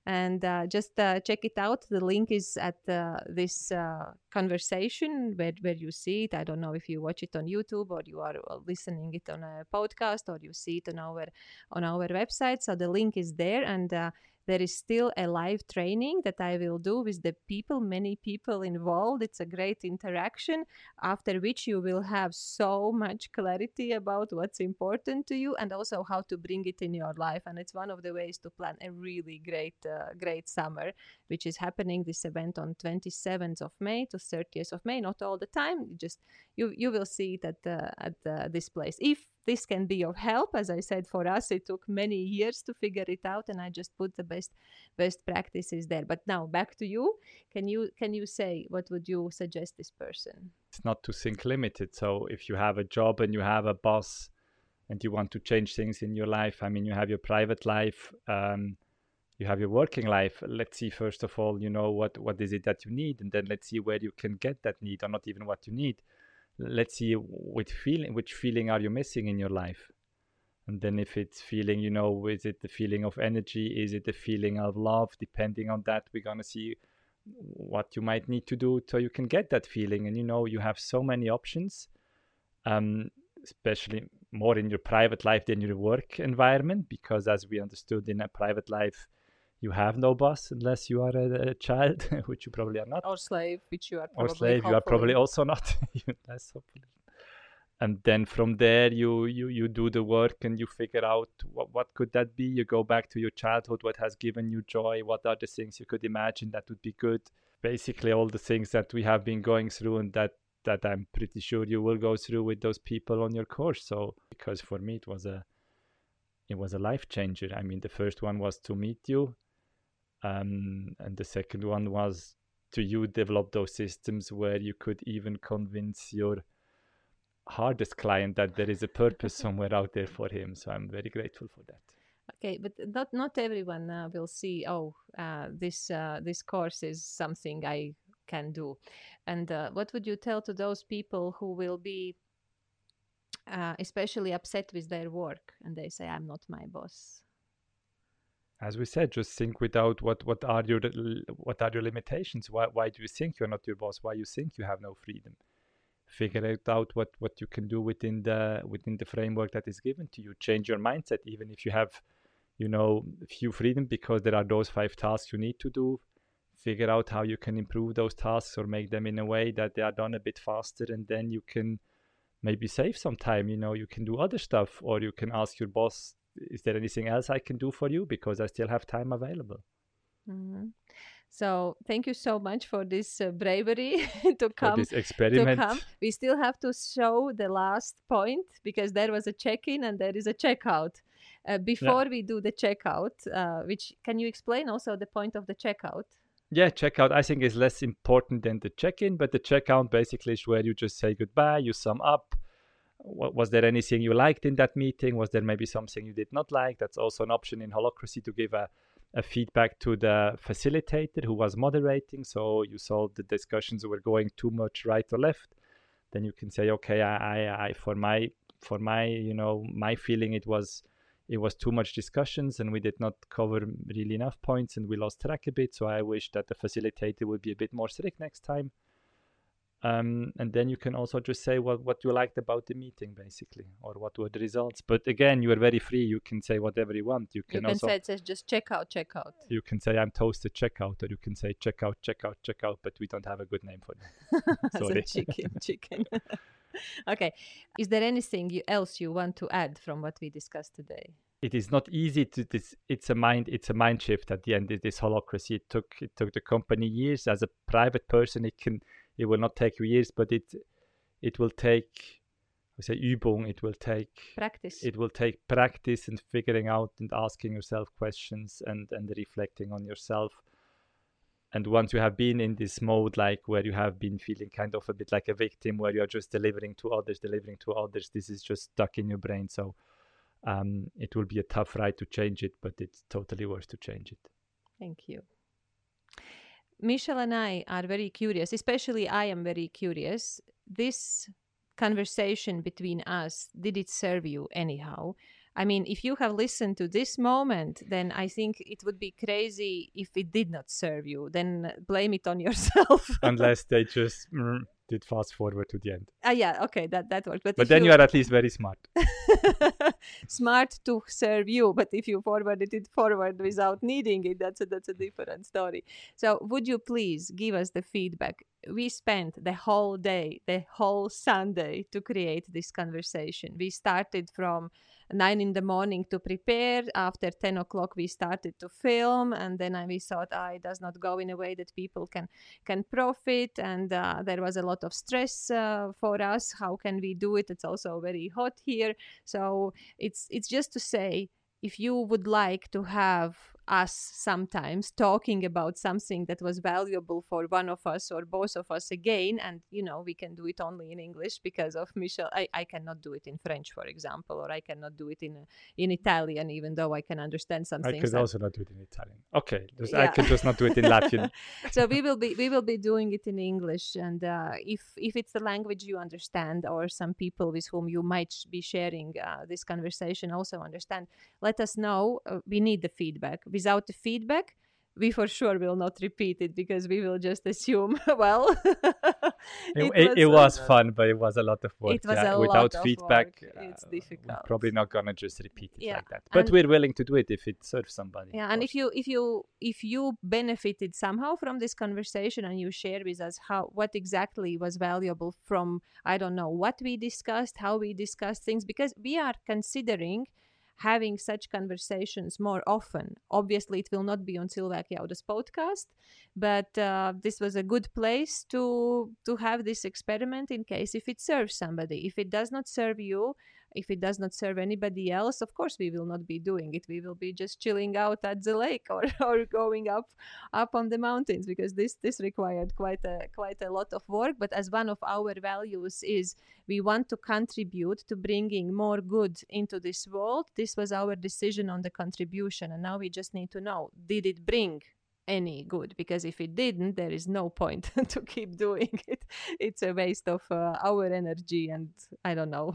and uh, just uh, check it out. The link is at uh, this uh, conversation where, where you see it. I don't know if you watch it on youtube or you are uh, listening it on a podcast or you see it on our on our website. So the link is there. And uh, there is still a live training that I will do with the people, many people involved. It's a great interaction, after which you will have so much clarity about what's important to you and also how to bring it in your life. And it's one of the ways to plan a really great, uh, great summer, which is happening this event on 27th of May to 30th of May. Not all the time, just you you will see it at uh, at uh, this place. If this can be of help as i said for us it took many years to figure it out and i just put the best best practices there but now back to you can you can you say what would you suggest this person it's not to think limited so if you have a job and you have a boss and you want to change things in your life. I mean, you have your private life, um, you have your working life. Let's see first of all, you know what what is it that you need, and then let's see where you can get that need, or not even what you need. Let's see which feeling which feeling are you missing in your life, and then if it's feeling, you know, is it the feeling of energy? Is it the feeling of love? Depending on that, we're gonna see what you might need to do so you can get that feeling. And you know, you have so many options. Um, especially more in your private life than your work environment because as we understood in a private life you have no boss unless you are a, a child [LAUGHS] which you probably are not. Or slave which you are probably or slave you are probably also not. [LAUGHS] Even less hopefully. And then from there you you you do the work and you figure out what, what could that be. You go back to your childhood what has given you joy what are the things you could imagine that would be good. Basically all the things that we have been going through and that that I'm pretty sure you will go through with those people on your course. So because for me it was a it was a life changer. I mean, the first one was to meet you, um, and the second one was to you develop those systems where you could even convince your hardest client that there is a purpose [LAUGHS] somewhere out there for him. So I'm very grateful for that. Okay, but not not everyone uh, will see. Oh, uh, this uh, this course is something I can do. And uh, what would you tell to those people who will be uh, especially upset with their work and they say, I'm not my boss? As we said, just think without what what are your what are your limitations? Why why do you think you're not your boss? Why you think you have no freedom? Figure it out what what you can do within the within the framework that is given to you. Change your mindset, even if you have, you know, few freedom because there are those five tasks you need to do figure out how you can improve those tasks or make them in a way that they are done a bit faster and then you can maybe save some time you know you can do other stuff or you can ask your boss is there anything else i can do for you because i still have time available mm-hmm. so thank you so much for this uh, bravery [LAUGHS] to come for this experiment to come. we still have to show the last point because there was a check-in and there is a checkout uh, before yeah. we do the checkout uh, which can you explain also the point of the checkout yeah, checkout I think is less important than the check-in, but the checkout basically is where you just say goodbye, you sum up. Was there anything you liked in that meeting? Was there maybe something you did not like? That's also an option in Holacracy to give a, a feedback to the facilitator who was moderating. So you saw the discussions were going too much right or left. Then you can say, okay, I, I, I for my for my you know my feeling it was it was too much discussions and we did not cover really enough points and we lost track a bit. So I wish that the facilitator would be a bit more strict next time. Um, and then you can also just say what, what you liked about the meeting, basically, or what were the results. But again, you are very free. You can say whatever you want. You can, you can also say it says just check out, check out. You can say I'm toasted checkout, or you can say check out, check out, check out. But we don't have a good name for it. [LAUGHS] Sorry, chicken, [LAUGHS] chicken. [LAUGHS] okay. Is there anything you, else you want to add from what we discussed today? It is not easy to this. It's a mind. It's a mind shift at the end. It is holacracy It took it took the company years. As a private person, it can it will not take you years, but it it will take I say Übung. It will take practice. It will take practice and figuring out and asking yourself questions and and reflecting on yourself and once you have been in this mode like where you have been feeling kind of a bit like a victim where you're just delivering to others delivering to others this is just stuck in your brain so um, it will be a tough ride to change it but it's totally worth to change it thank you Michel and i are very curious especially i am very curious this conversation between us did it serve you anyhow I mean, if you have listened to this moment, then I think it would be crazy if it did not serve you. Then blame it on [LAUGHS] yourself. Unless they just mm, did fast forward to the end. Ah, yeah, okay, that that works. But, but then you... you are at least very smart. [LAUGHS] smart to serve you, but if you forwarded it forward without needing it, that's a that's a different story. So, would you please give us the feedback? We spent the whole day, the whole Sunday, to create this conversation. We started from nine in the morning to prepare. After 10 o'clock, we started to film. And then we thought, ah, it does not go in a way that people can, can profit. And uh, there was a lot of stress uh, for us. How can we do it? It's also very hot here. So it's, it's just to say, if you would like to have us sometimes talking about something that was valuable for one of us or both of us again and you know we can do it only in english because of Michel i, I cannot do it in french for example or i cannot do it in in italian even though i can understand something i could also not do it in italian. Okay just, yeah. i can just not do it in latin. [LAUGHS] So we will be we will be doing it in english and uh, if if it's the language you understand or some people with whom you might be sharing uh, this conversation also understand let us know. Uh, we need the feedback without the feedback we for sure will not repeat it because we will just assume [LAUGHS] well it, it, was, it was uh, fun but it was a lot of work it was yeah. a without lot feedback of work. it's difficult probably not gonna just repeat it yeah. like that but and we're willing to do it if it serves somebody yeah and if you if you if you benefited somehow from this conversation and you share with us how what exactly was valuable from i don't know what we discussed how we discussed things because we are considering having such conversations more often. Obviously, it will not be on Cilvēki Jaudas podcast, but uh, this was a good place to to have this experiment in case if it serves somebody. If it does not serve you, if it does not serve anybody else of course we will not be doing it. We will be just chilling out at the lake or, [LAUGHS] or going up up on the mountains because this this required quite a quite a lot of work. But as one of our values is we want to contribute to bringing more good into this world. This was our decision on the contribution and now we just need to know did it bring any good? Because if it didn't there is no point [LAUGHS] to keep doing it. It's a waste of uh, our energy and i don't know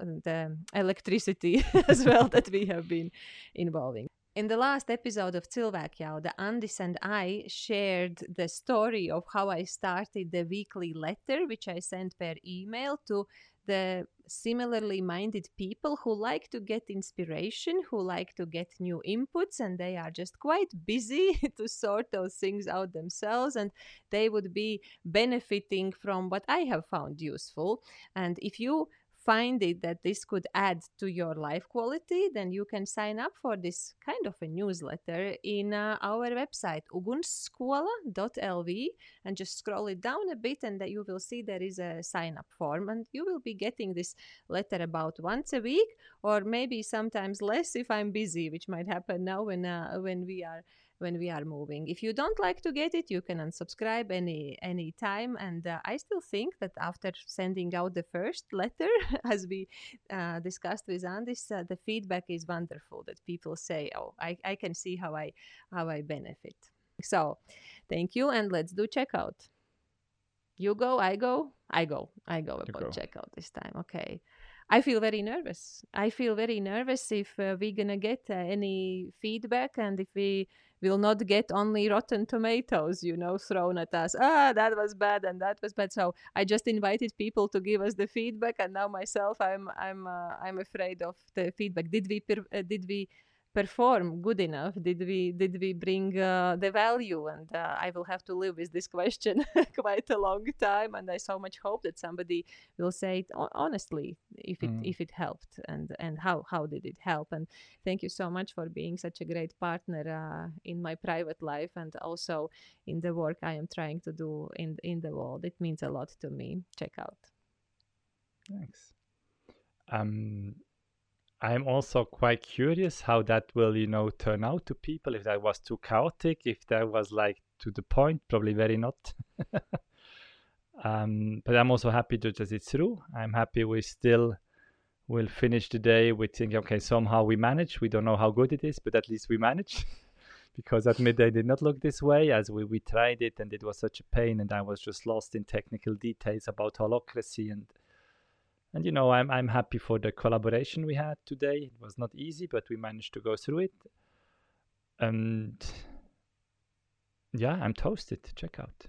the um, electricity [LAUGHS] as well that we have been involving. In the last episode of Cilvēkjauda, Andis and I shared the story of how I started the weekly letter, which I sent per email to the similarly minded people who like to get inspiration, who like to get new inputs, and they are just quite busy [LAUGHS] to sort those things out themselves, and they would be benefiting from what I have found useful. And if you find it that this could add to your life quality, then you can sign up for this kind of a newsletter in uh, our website ugunsskola.lv and just scroll it down a bit and that you will see there is a sign up form and you will be getting this letter about once a week or maybe sometimes less if I'm busy, which might happen now when uh, when we are when we are moving. If you don't like to get it, you can unsubscribe any any time. And uh, I still think that after sending out the first letter, [LAUGHS] as we uh, discussed with Andis, uh, the feedback is wonderful. That people say, "Oh, I, I can see how I how I benefit." So, thank you, and let's do checkout. You go, I go, I go, I go about go. checkout this time. Okay. I feel very nervous. I feel very nervous if uh, we're gonna get uh, any feedback and if we will not get only rotten tomatoes, you know, thrown at us. Ah, that was bad and that was bad. So I just invited people to give us the feedback, and now myself, I'm I'm uh, I'm afraid of the feedback. Did we uh, did we perform good enough did we did we bring uh, the value? And uh, i will have to live with this question [LAUGHS] quite a long time and i so much hope that somebody will say it honestly if it mm. if it helped and and how how did it help? And thank you so much for being such a great partner uh, in my private life and also in the work i am trying to do in in the world. It means a lot to me. Check out. Thanks. Um I'm also quite curious how that will, you know, turn out to people. If that was too chaotic, if that was like to the point, probably very not. [LAUGHS] um, but I'm also happy to just it's through. I'm happy we still will finish the day with thinking, okay, somehow we manage. We don't know how good it is, but at least we manage. [LAUGHS] because at midday did not look this way as we, we tried it and it was such a pain and I was just lost in technical details about holacracy and and you know, I'm I'm happy for the collaboration we had today. It was not easy, but we managed to go through it. And yeah, I'm toasted. Check out.